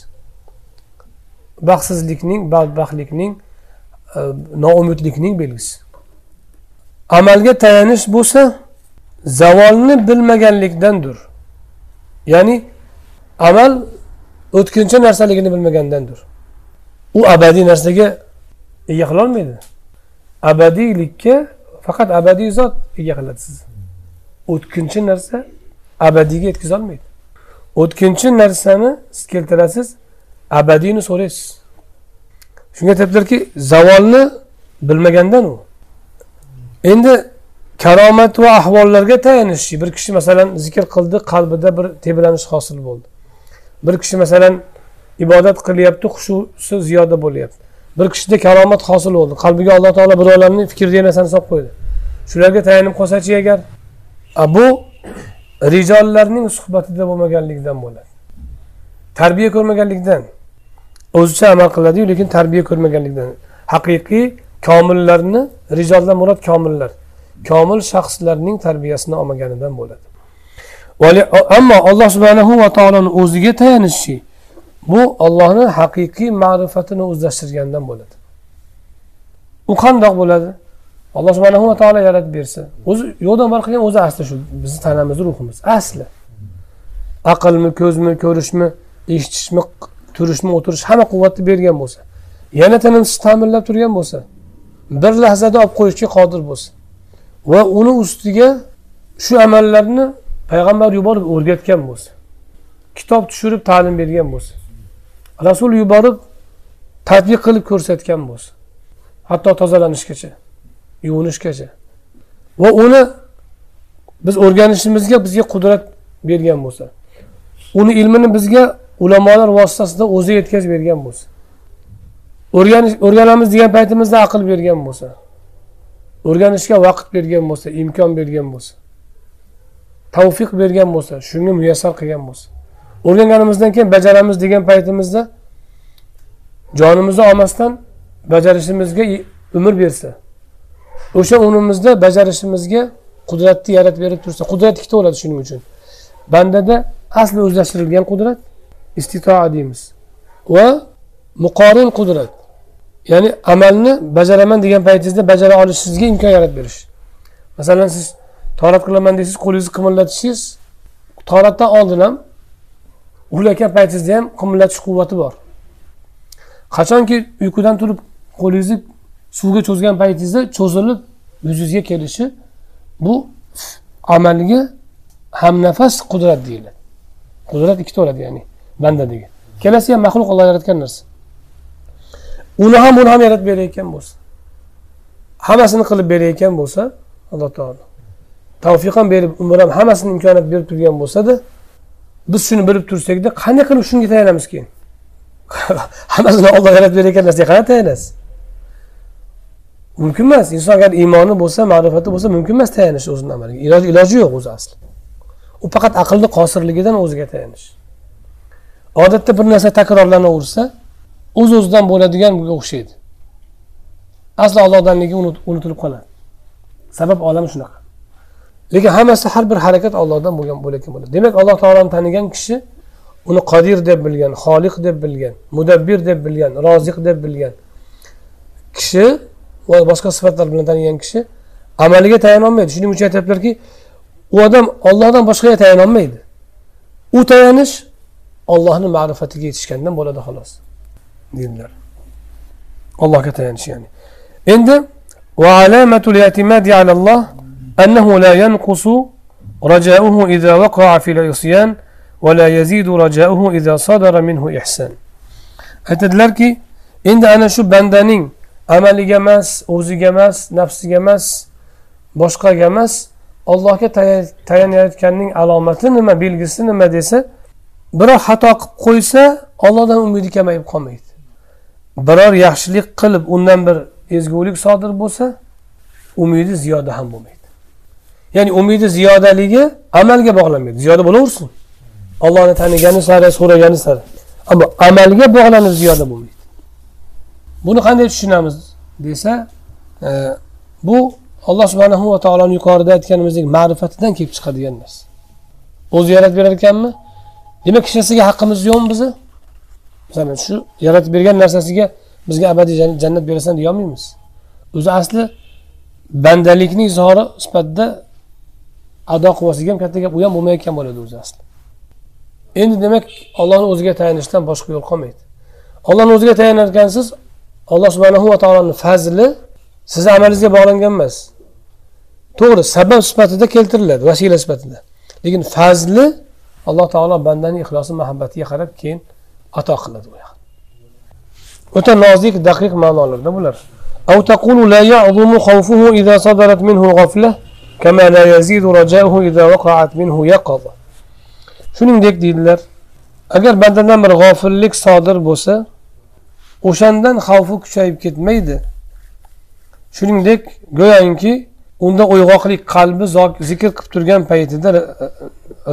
Baxtsizlikning badbaxtlikning e, noumidlikning belgisi. Amalga tayanish bo'lsa zavolni bilmaganlikdandir. Ya'ni amal o'tkinchi narsaligini bilmagandandir. U abadiy narsaga ega qilolmaydi abadiylikka faqat abadiy zot ega qiladi sizni o'tkinchi narsa abadiyga yetkazolmaydi o'tkinchi narsani siz keltirasiz abadiyni so'raysiz. Shunga aytyaptilarki zavolni bilmagandan u endi karomat va ahvollarga tayanish. Bir kishi masalan zikr qildi qalbida bir tebranish hosil bo'ldi. Bir kishi masalan ibodat qilyapti hushusi ziyoda bo'lyapti. Bir kishida karomat hosil bo'ldi. Qalbiga alloh taolo birovlarni fikr narsani solib qo'ydi. Shularga tayanib qolsachi agar bu rijollarning suhbatida bo'lmaganligidan bo'ladi. Tarbiya ko'rmaganlikdan o'zicha amal qiladiyu lekin tarbiya ko'rmaganlikdan haqiqiy komillarni rijoldan murod komillar komil shaxslarning tarbiyasini olmaganidan bo'ladi. Ammo alloh subhanahu va taoloni o'ziga tayanishi bu ollohni haqiqiy ma'rifatini o'zlashtirgandan bo'ladi. U qandoq bo'ladi? Alloh subhanahu va taolo yaratib bersa o'zi yo'qdan bor qilgan o'zi asli shu bizni tanamiz ruhimiz asli. Aqlmi ko'zmi ko'rishmi eshitishmi turishmi o'tirish hamma quvvatni bergan bo'lsa yana tinimsiz ta'minlab turgan bo'lsa bir lahzada olib qo'yishga qodir bo'lsa va uni ustiga shu amallarni payg'ambar yuborib o'rgatgan bo'lsa kitob tushirib ta'lim bergan bo'lsa rasul yuborib tadbiq qilib ko'rsatgan bo'lsa hatto tozalanishgacha yuvinishgacha. Va uni biz o'rganishimizga bizga qudrat bergan bo'lsa uni ilmini bizga ulamolar vositasida o'zi yetkazib bergan bo'lsa o'rganish o'rganamiz degan paytimizda aql bergan bo'lsa o'rganishga vaqt bergan bo'lsa imkon bergan bo'lsa tavfiq bergan bo'lsa shunga muyassar qilgan bo'lsa o'rganganimizdan keyin bajaramiz degan paytimizda jonimizni olmasdan bajarishimizga umr bersa o'sha umrimizda bajarishimizga qudratni yaratib berib tursa qudrat ikkita bo'ladi shuning uchun. Bandada asli o'zlashtirilgan qudrat istitoa deymiz va muqorin qudrat. Ya'ni amalni bajaraman degan paytingizda bajara olishingizga imkon yaratib berish. Masalan siz torat qilaman deysiz qo'lingizni qimirlatishingiz. Toratdan oldin ham uxlayotgan paytingizda ham qimirlatish quvvati bor. Qachonki uyqudan turib qo'lingizni suvga cho'zgan paytingizda cho'zilib yuzingizga kelishi bu amalga hamnafas qudrat deyiladi. Qudrat ikkita bo'ladi ya'ni bandadagi ikkalasi ham maxluq olloh yaratgan narsa. Uni ham buni ham yaratib berayotgan bo'lsa hammasini qilib berayotgan bo'lsa alloh taolo tavfiq ham berib umr ham hammasini imkoniyat berib turgan bo'lsada biz shuni bilib tursakda qanday qilib shunga tayanamiz keyin? Hammasini olloh yaratib berayotgan narsaga qanday tayanasiz? Mumkin emas. Inson agar iymoni bo'lsa ma'rifati bo'lsa mumkin emas tayanish o'zini amaliga. Iloji iloji yo'q o'zi asli. U faqat aqlni qosirligidan o'ziga tayanish. Odatda bir narsa takrorlanaversa o'z o'zidan bo'ladiganga o'xshaydi. Asli ollohdanligi unutilib qoladi. Sabab olami shunaqa. Lekin hammasi har bir harakat ollohdan bo'lgan bo'layotgan bo'ladi. Demak alloh taoloni tanigan kishi uni qodir deb bilgan xoliq deb bilgan mudabbir deb bilgan roziq deb bilgan kishi va boshqa sifatlar bilan tanigan kishi amaliga tayanolmaydi shuning uchun aytyaptilarki u odam ollohdan boshqaga tayanolmaydi u tayanish ollohni ma'rifatiga yetishgandan bo'ladi xolos. dedilar allohga tayanish ya'ni endi وعلامة الاعتماد على الله أنه لا ينقص رجاؤه إذا وقع في العصيان ولا يزيد رجاؤه إذا صدر منه إحسان aytadilarki endi ana shu bandaning amaliga emas o'ziga emas nafsiga emas boshqaga emas allohga tayanayotganning alomati nima belgisi nima desa biror xato qilib qo'ysa ollohdan umidi kamayib qolmaydi Biror yaxshilik qilib undan bir ezgulik sodir bo'lsa umidi ziyoda ham bo'lmaydi. Ya'ni umidi ziyodaligi amalga bog'lanmaydi. Ziyoda bo'laversin. Ollohni tanigani sari so'ragani sari. Ammo amalga bog'lanib ziyoda bo'lmaydi. Buni qanday tushunamiz desa e, bu alloh subhanahu va taoloni yuqorida aytganimizdek ma'rifatidan kelib chiqadigan narsa. O'zi yaratib berar ekanmi demak hech narsaga haqqimiz yo'qmi bizni masalan shu yaratib bergan narsasiga bizga abadiy jannat berasan deyolmaymiz o'zi asli bandalikni izhori sifatida ado qilmaslik ham katta gap u ham bo'lmayotgan bo'ladi o'zi asli. Endi demak ollohni o'ziga tayanishdan boshqa yo'l qolmaydi. Ollohni o'ziga tayanarkansiz alloh subhanahu va taoloni fazli sizni amalingizga bog'langan emas. To'g'ri sabab sifatida keltiriladi vasila sifatida. Lekin fazli alloh taolo bandani ixlosi muhabbatiga qarab keyin ato qiladi u o'ta nozik daqiq ma'nolarda bular أو تقول لا يعظم خوفه إذا صدرت منه غفلة كما لا يزيد رجاؤه إذا وقعت منه يقظة shuningdek deydilar agar bandadan bir g'ofillik sodir bo'lsa o'shandan xavfi kuchayib ketmaydi shuningdek go'yoki unda uyg'oqlik qalbi zikr qilib turgan paytida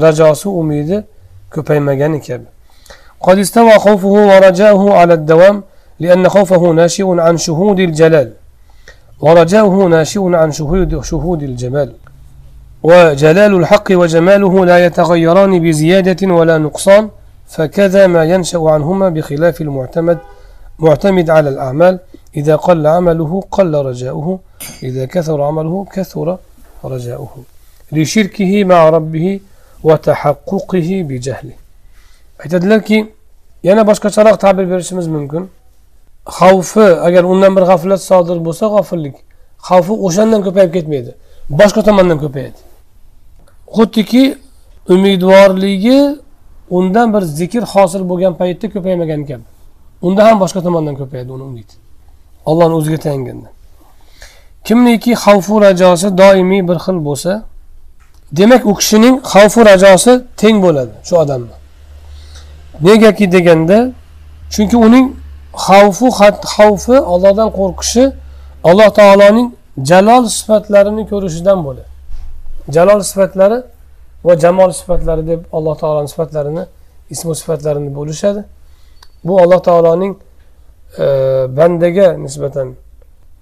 rajosi umidi ko'paymagani kabi قد استوى خوفه ورجاؤه على الدوام لأن خوفه ناشئ عن شهود الجلال. ورجاؤه ناشئ عن شهود شهود الجمال. وجلال الحق وجماله لا يتغيران بزيادة ولا نقصان فكذا ما ينشأ عنهما بخلاف المعتمد معتمد على الأعمال. إذا قل عمله قل رجاؤه. إذا كثر عمله كثر رجاؤه. لشركه مع ربه وتحققه بجهله. Aytadilarki yana boshqacharoq ta'bir berishimiz mumkin. Xavfi agar undan bir g'aflat sodir bo'lsa g'ofillik. Xavfi o'shandan ko'payib ketmaydi boshqa tomondan ko'payadi. Xuddiki umidvorligi undan bir zikr hosil bo'lgan paytda ko'paymagan kabi unda ham boshqa tomondan ko'payadi uni umid. Ollohni o'ziga tayanganda kimniki xavfu rajosi doimiy bir xil bo'lsa demak u kishining xavfu rajosi teng bo'ladi shu odamni negaki deganda chunki uning xavfu xavfi ollohdan qo'rqishi alloh taoloning jalol sifatlarini ko'rishidan bo'ladi. Jalol sifatlari va jamol sifatlari deb alloh taoloni sifatlarini ismu sifatlarini bo'lishadi. Bu alloh taoloning e, bandaga nisbatan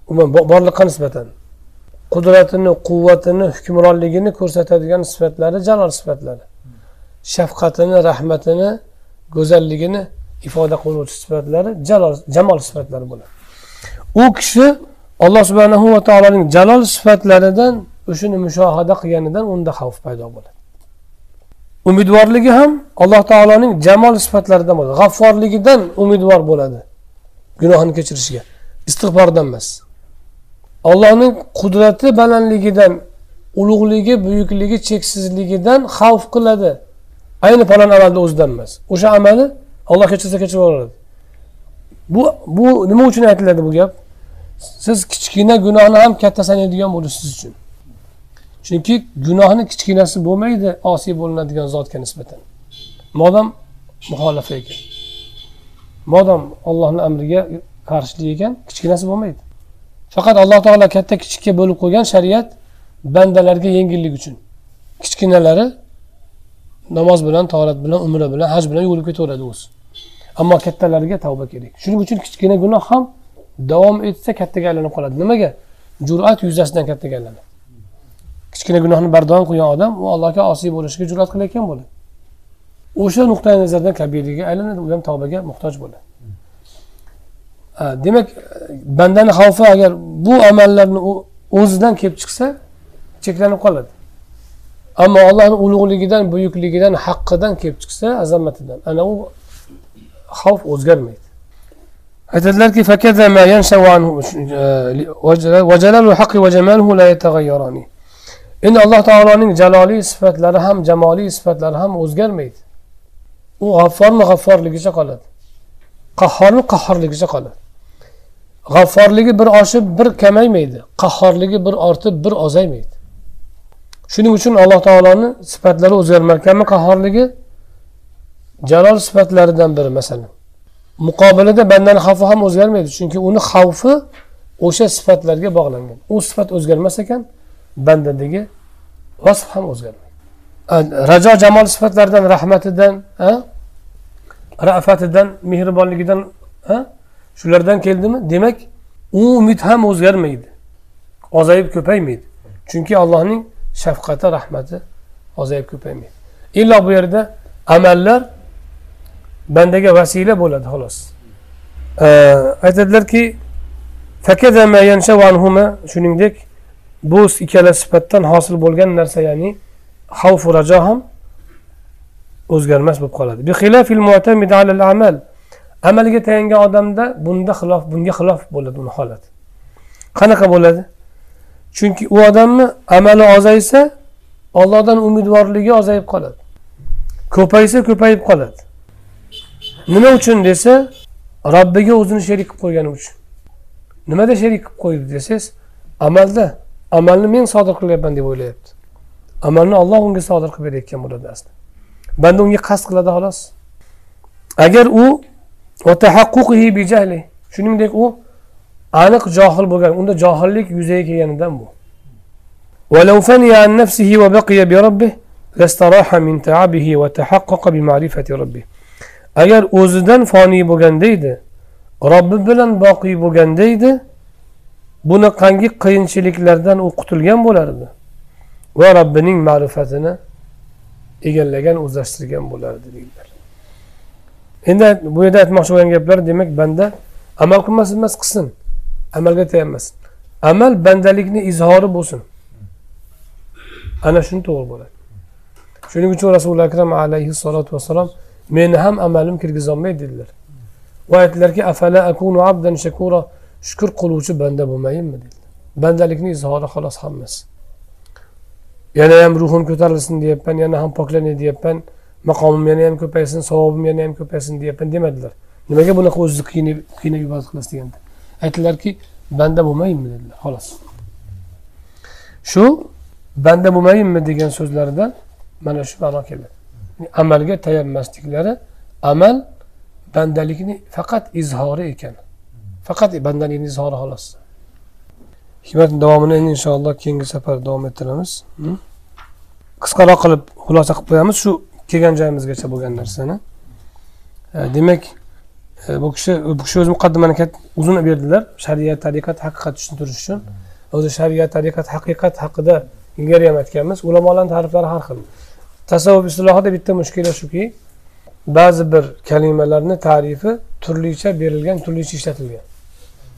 umuman borliqqa nisbatan qudratini quvvatini hukmronligini ko'rsatadigan sifatlari jalol sifatlari. Shafqatini rahmatini go'zalligini ifoda qiluvchi sifatlari jalol jamol sifatlari bo'ladi. U kishi alloh subhanahu va taoloning jalol sifatlaridan o'shani mushohada qilganidan unda xavf paydo bo'ladi. Umidvorligi ham alloh taoloning jamol sifatlaridan bo'ladi. G'afforligidan umidvor bo'ladi gunohini kechirishiga istig'fordan emas. Allohning qudrati balandligidan ulug'ligi buyukligi cheksizligidan xavf qiladi. Ayni falon amalni o'zidan emas. O'sha amali olloh kechirsa kechirib yuboradi bu bu nima uchun aytiladi bu gap? Siz kichkina gunohni ham katta sanaydigan siz uchun. Chunki gunohni kichkinasi bo'lmaydi osiy bo'linadigan zotga nisbatan. Modam muxolifa ekan. Modam ollohni amriga qarshilik ekan kichkinasi bo'lmaydi. Faqat alloh taolo katta kichikka bo'lib qo'ygan shariat bandalarga yengillik uchun. Kichkinalari namoz bilan torat bilan umra bilan haj bilan yuvilib ketaveradi o'zi. Ammo kattalarga tavba kerak. Shuning uchun kichkina gunoh ham davom etsa kattaga aylanib qoladi. Nimaga? Jur'at yuzasidan kattaga aylanadi. Kichkina gunohni bardavom qilgan odam u allohga osiy bo'lishga jur'at qilayotgan bo'ladi. O'sha nuqtai nazardan kabiraga aylanadi u ham tavbaga muhtoj bo'ladi. Demak bandani xavfi agar bu amallarni o'zidan kelib chiqsa cheklanib qoladi. Ammo allohni ulug'ligidan buyukligidan haqqidan kelib chiqsa azamatidan ana u xavf o'zgarmaydi. Aytadilarki e, endi alloh taoloning jaloliy sifatlari ham jamoliy sifatlari ham o'zgarmaydi. U g'afforni g'afforligicha qoladi. Qahhorni qahhorligicha qoladi. G'afforligi bir oshib bir kamaymaydi. Qahhorligi bir ortib bir ozaymaydi. Shuning uchun alloh taoloni sifatlari o'zgarmarkanmi qahhorligi jalol sifatlaridan biri masalan. Muqobilida bandani xavfi ham o'zgarmaydi chunki uni xavfi o'sha sifatlarga bog'langan. U sifat o'zgarmas ekan bandadagi vasf ham o'zgarmaydi. Rajo jamol sifatlaridan rahmatidan rafatidan mehribonligidan shulardan keldimi? Demak u umid ham o'zgarmaydi. Ozayib ko'paymaydi. Chunki allohning shafqati rahmati ozayib ko'paymaydi. Illo bu yerda amallar bandaga vasila bo'ladi xolos. Aytadilarki shuningdek bu ikkala sifatdan hosil bo'lgan narsa ya'ni xavfu rajo ham o'zgarmas bo'lib qoladi. Amalga tayangan odamda bunda xilof bunga xilof bo'ladi uni holati qanaqa bo'ladi? Chunki u odamni amali ozaysa ollohdan umidvorligi ozayib qoladi. Ko'paysa ko'payib qoladi. Nima uchun desa robbiga o'zini sherik qilib qo'ygani uchun. Nimada sherik qilib qo'ydi desangiz amalda amalni men sodir qilyapman deb o'ylayapti. Amalni olloh unga sodir qilib berayotgan bo'ladi aslida. Banda unga qasd qiladi xolos. Agar u shuningdek u aniq johil bo'lgan unda johillik yuzaga kelganidan bu ولو فني عن نفسه وبقي بربه لاستراح من تعبه وتحقق بمعرفة ربه agar o'zidan foniy bo'lganda edi robbi bilan boqiy bo'lganda edi bunaqangi qiyinchiliklardan u qutulgan bo'lardi va robbining ma'rifatini egallagan o'zlashtirgan bo'lardi deydilar endi bu yerda aytmoqchi bo'lgan gaplar demak banda amal qilmasin emas qilsin Amalga tayanmasin amal bandalikni izhori bo'lsin. Ana shuni to'g'ri bo'ladi. Shuning uchun rasuli akram alayhissalotu vassalom meni ham amalim kirgizolmaydi dedilar. Va aytdilarki afala akunu abdan shakura shukur qiluvchi banda bo'lmayinmi? dedilar. Bandalikni izhori xolos hammasi. Yana ham ruhim ko'tarilsin deyapman yana ham poklanay deyapman maqomim yana ham ko'paysin savobim yana ham ko'paysin deyapman demadilar. Nimaga bunaqa o'zizni qiynab qiynab ibodat qilasiz deganda? Aytdilarki banda bo'lmayinmi dedilar xolos. Shu banda bo'lmayinmi degan so'zlaridan mana shu ma'no keladi amalga tayanmasliklari amal bandalikni faqat izhori ekan. Faqat bandalikni izhori xolos. Hikmat davomini endi inshaalloh keyingi safar davom ettiramiz. Qisqaroq qilib xulosa qilib qo'yamiz. Shu kelgan joyimizgacha bo'lgan narsani. Demak E, bu kishi bu kishi o'zi muqaddimani uzun berdilar shariat tariqat haqiqat tushuntirish uchun. O'zi shariat tariqat haqiqat haqida ilgari ham aytganmiz. Ulamolarni ta'riflari har xil. Tasavvuf istilohida bitta mushkula shuki ba'zi bir kalimalarni tarifi turlicha berilgan turlicha ishlatilgan.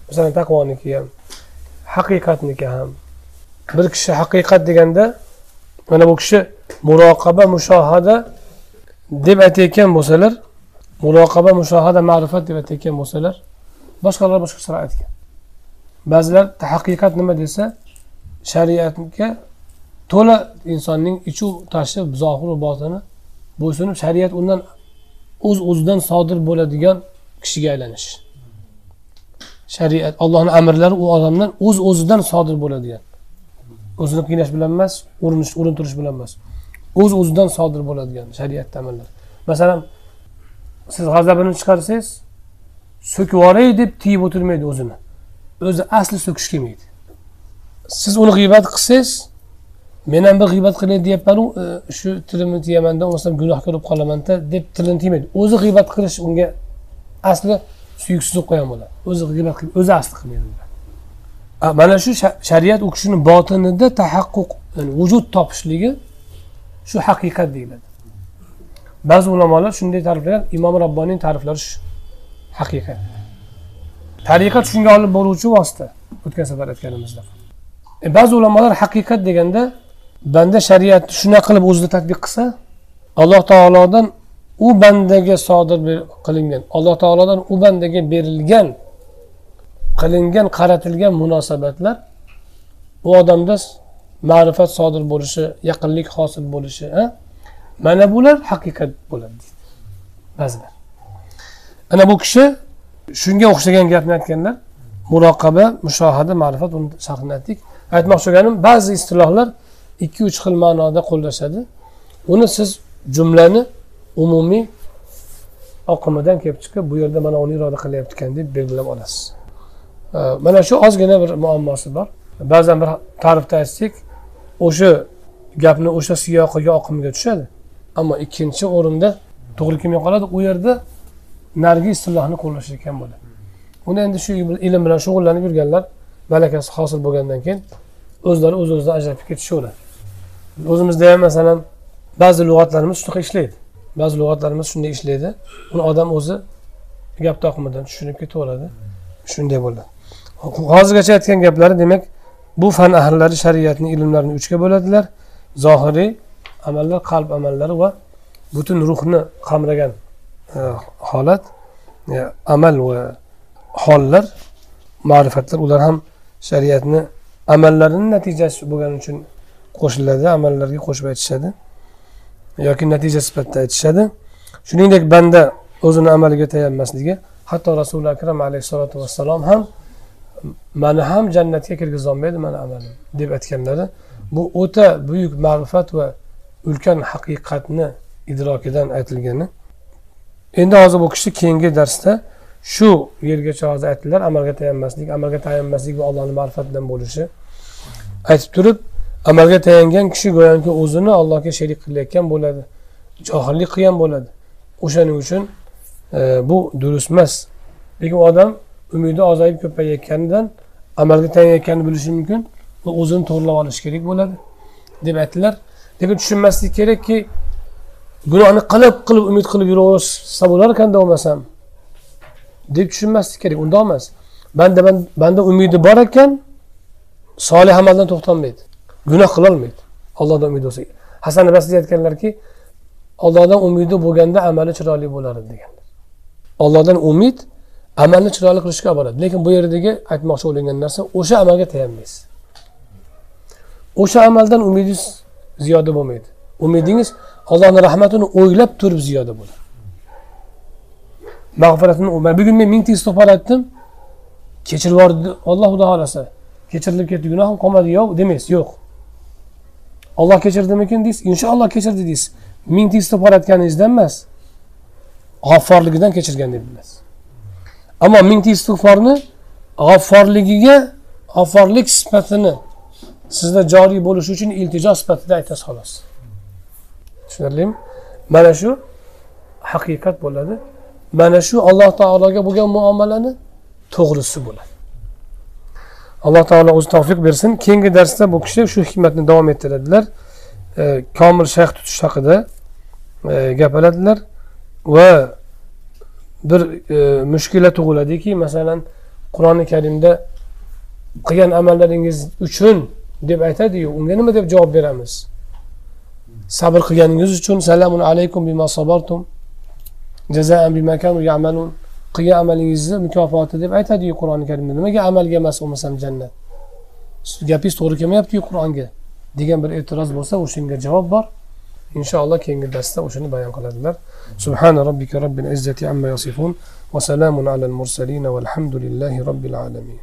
Masalan taqvoniki ham haqiqatniki ham. Bir kishi haqiqat deganda mana bu kishi muroqaba mushohada deb aytayotgan bo'lsalar muroqaba mushohada ma'rifat deb aytayotgan bo'lsalar boshqalar boshqacharoq aytgan. Ba'zilar haqiqat nima desa shariatga to'la insonning ichu tashi zohiru botini bo'ysunib shariat undan o'z o'zidan sodir bo'ladigan kishiga aylanish. Shariat allohni amrlari u odamdan o'z o'zidan sodir bo'ladigan. O'zini qiynash bilan emas urinish urintirish bilan emas. O'z o'zidan sodir bo'ladigan shariatni amallar masalan siz g'azabini chiqarsangiz so'kib yuboray deb tiyib o'tirmaydi o'zini. O'zi asli so'kish kelmaydi. Siz uni g'iybat qilsangiz men ham bir g'iybat qilay deyapmanu e, shu tilimni tiyamanda bo'lmasam gunohkor bo'lib qolamanda deb tilini tiymaydi o'zi g'iybat qilish unga asli suyuksiz bo'lib qolgan bo'ladi. O'zi g'iybat qilib o'zi asli qilmaydi mana shu shariat u kishini botinida tahaqquq ya'ni vujud topishligi shu haqiqat deyiladi. Ba'zi ulamolar shunday ta'riflagan imom robboniyni ta'riflari shu haqiqat tariqat shunga olib boruvchi vosita o'tgan safar aytganimizda. E, ba'zi ulamolar haqiqat deganda banda shariatni shunaqa qilib o'zida tadbiq qilsa alloh taolodan u bandaga sodir qilingan alloh taolodan u bandaga berilgan qilingan qaratilgan munosabatlar u odamda ma'rifat sodir bo'lishi yaqinlik hosil bo'lishi mana bular haqiqat bo'ladi. Deydi ba'zilar. Ana bu kishi shunga o'xshagan gapni aytganlar. Muroqaba mushohada ma'rifat uni sharhini aytdik. Aytmoqchi bo'lganim ba'zi istilohlar ikki uch xil ma'noda qo'llashadi. Uni siz jumlani umumiy oqimidan kelib chiqib bu yerda mana uni iroda qilyapti ekan deb belgilab olasiz. Mana shu ozgina bir muammosi bor. Ba'zan bir ta'rifda aytsak o'sha gapni o'sha siyoqiga oqimiga tushadi. Ammo ikkinchi o'rinda to'g'ri kelmay qoladi. U yerda narigi istilohni qo'llashayotgan bo'ladi uni endi shu ilm bilan shug'ullanib yurganlar malakasi hosil bo'lgandan keyin o'zlari o'z o'zidan ajralib ketishaveradi. O'zimizda ham masalan ba'zi lug'atlarimiz shunaqa ishlaydi. Ba'zi lug'atlarimiz shunday ishlaydi. Uni odam o'zi gap toqimidan tushunib ketaveradi. Shunday bo'ladi. Hozirgacha aytgan gaplari demak bu fan ahllari shariatni ilmlarini uchga bo'ladilar. Zohiriy amallar qalb amallari va butun ruhni qamragan e, holat e, amal va hollar ma'rifatlar ular ham shariatni amallarini natijasi bo'lgani uchun qo'shiladi amallarga qo'shib aytishadi yoki natija sifatida aytishadi. Shuningdek banda o'zini amaliga tayanmasligi hatto rasuli akram alayhissalotu vassalom ham mani ham jannatga kirgizolmaydi mani amalim deb aytganlari bu o'ta buyuk ma'rifat va ulkan haqiqatni idrokidan aytilgani. Endi hozir bu kishi keyingi darsda shu yergacha hozir aytdilar amalga tayanmaslik amalga tayanmaslik va allohni ma'rifatidan bo'lishi. Aytib turib amalga tayangan kishi go'yoki o'zini allohga sherik qilayotgan bo'ladi johillik qilgan bo'ladi. O'shaning uchun e, bu durust emas. Lekin odam umidi ozayib ko'payayotganidan amalga tayanayotganini bilishi mumkin va o'zini to'g'irlab olishi kerak bo'ladi deb aytdilar. Lekin tushunmaslik kerakki gunohni qilib qilib umid qilib yuraversa bo'lar ekanda bo'lmasam deb tushunmaslik kerak undoq emas. Banda banda umidi bor ekan solih amaldan to'xtalmaydi. Gunoh qilolmaydi allohdan umidi bo'lsa hasan basriy aytganlarki ollohdan umidi bo'lganda amali chiroyli bo'ladi degan ollohdan umid amalni chiroyli qilishga olib boradi lekin bu yerdagi aytmoqchi bo'lingan narsa o'sha amalga tayanmaysiz. O'sha amaldan umidingiz ziyoda bo'lmaydi. Umidingiz allohni rahmatini o'ylab turib ziyoda bo'ladi. Mag'firatini bugun men mingta istig'for aytdim. Kechirib yubordi. Olloh xudo xohlasa kechirilib ketdi. Gunohim qolmadi. Yo'q demaysiz yo'q. Olloh kechirdimikin deysiz? Inshaalloh kechirdi deysiz. Mingta istig'for aytganingizdan emas g'afforligidan kechirgan deb bilasiz. Ammo mingta istig'forni g'afforligiga g'afforlik sifatini sizda joriy bo'lishi uchun iltijo sifatida aytasiz xolos. Tushunarlimi? Mana shu haqiqat bo'ladi. Mana shu alloh taologa bo'lgan muomalani to'g'risi bo'ladi. Alloh taolo o'zi tavfiq bersin. Keyingi darsda bu kishi shu hikmatni davom ettiradilar. E, komil shayx tutish haqida e, gapiradilar va bir e, mushkula tug'iladiki masalan qur'oni karimda qilgan amallaringiz uchun deb aytadiyu. Unga nima deb javob beramiz? Sabr qilganingiz uchun salamun alaykum bima sabartum. Jazaan bima kanu ya'malun. Qilgan amalingizni mukofoti deb aytadiyu qur'oni karimda. Nimaga amalga emas bo'lmasam jannat? Gapingiz to'g'ri kelmayaptiyu qur'onga? Degan bir e'tiroz bo'lsa o'shanga javob bor. Inshaalloh keyingi darsda o'shani bayon qiladilar. Subhana robbika robbil izzati amma yasifun va salamun alal mursalin valhamdulillahi robbil alamin.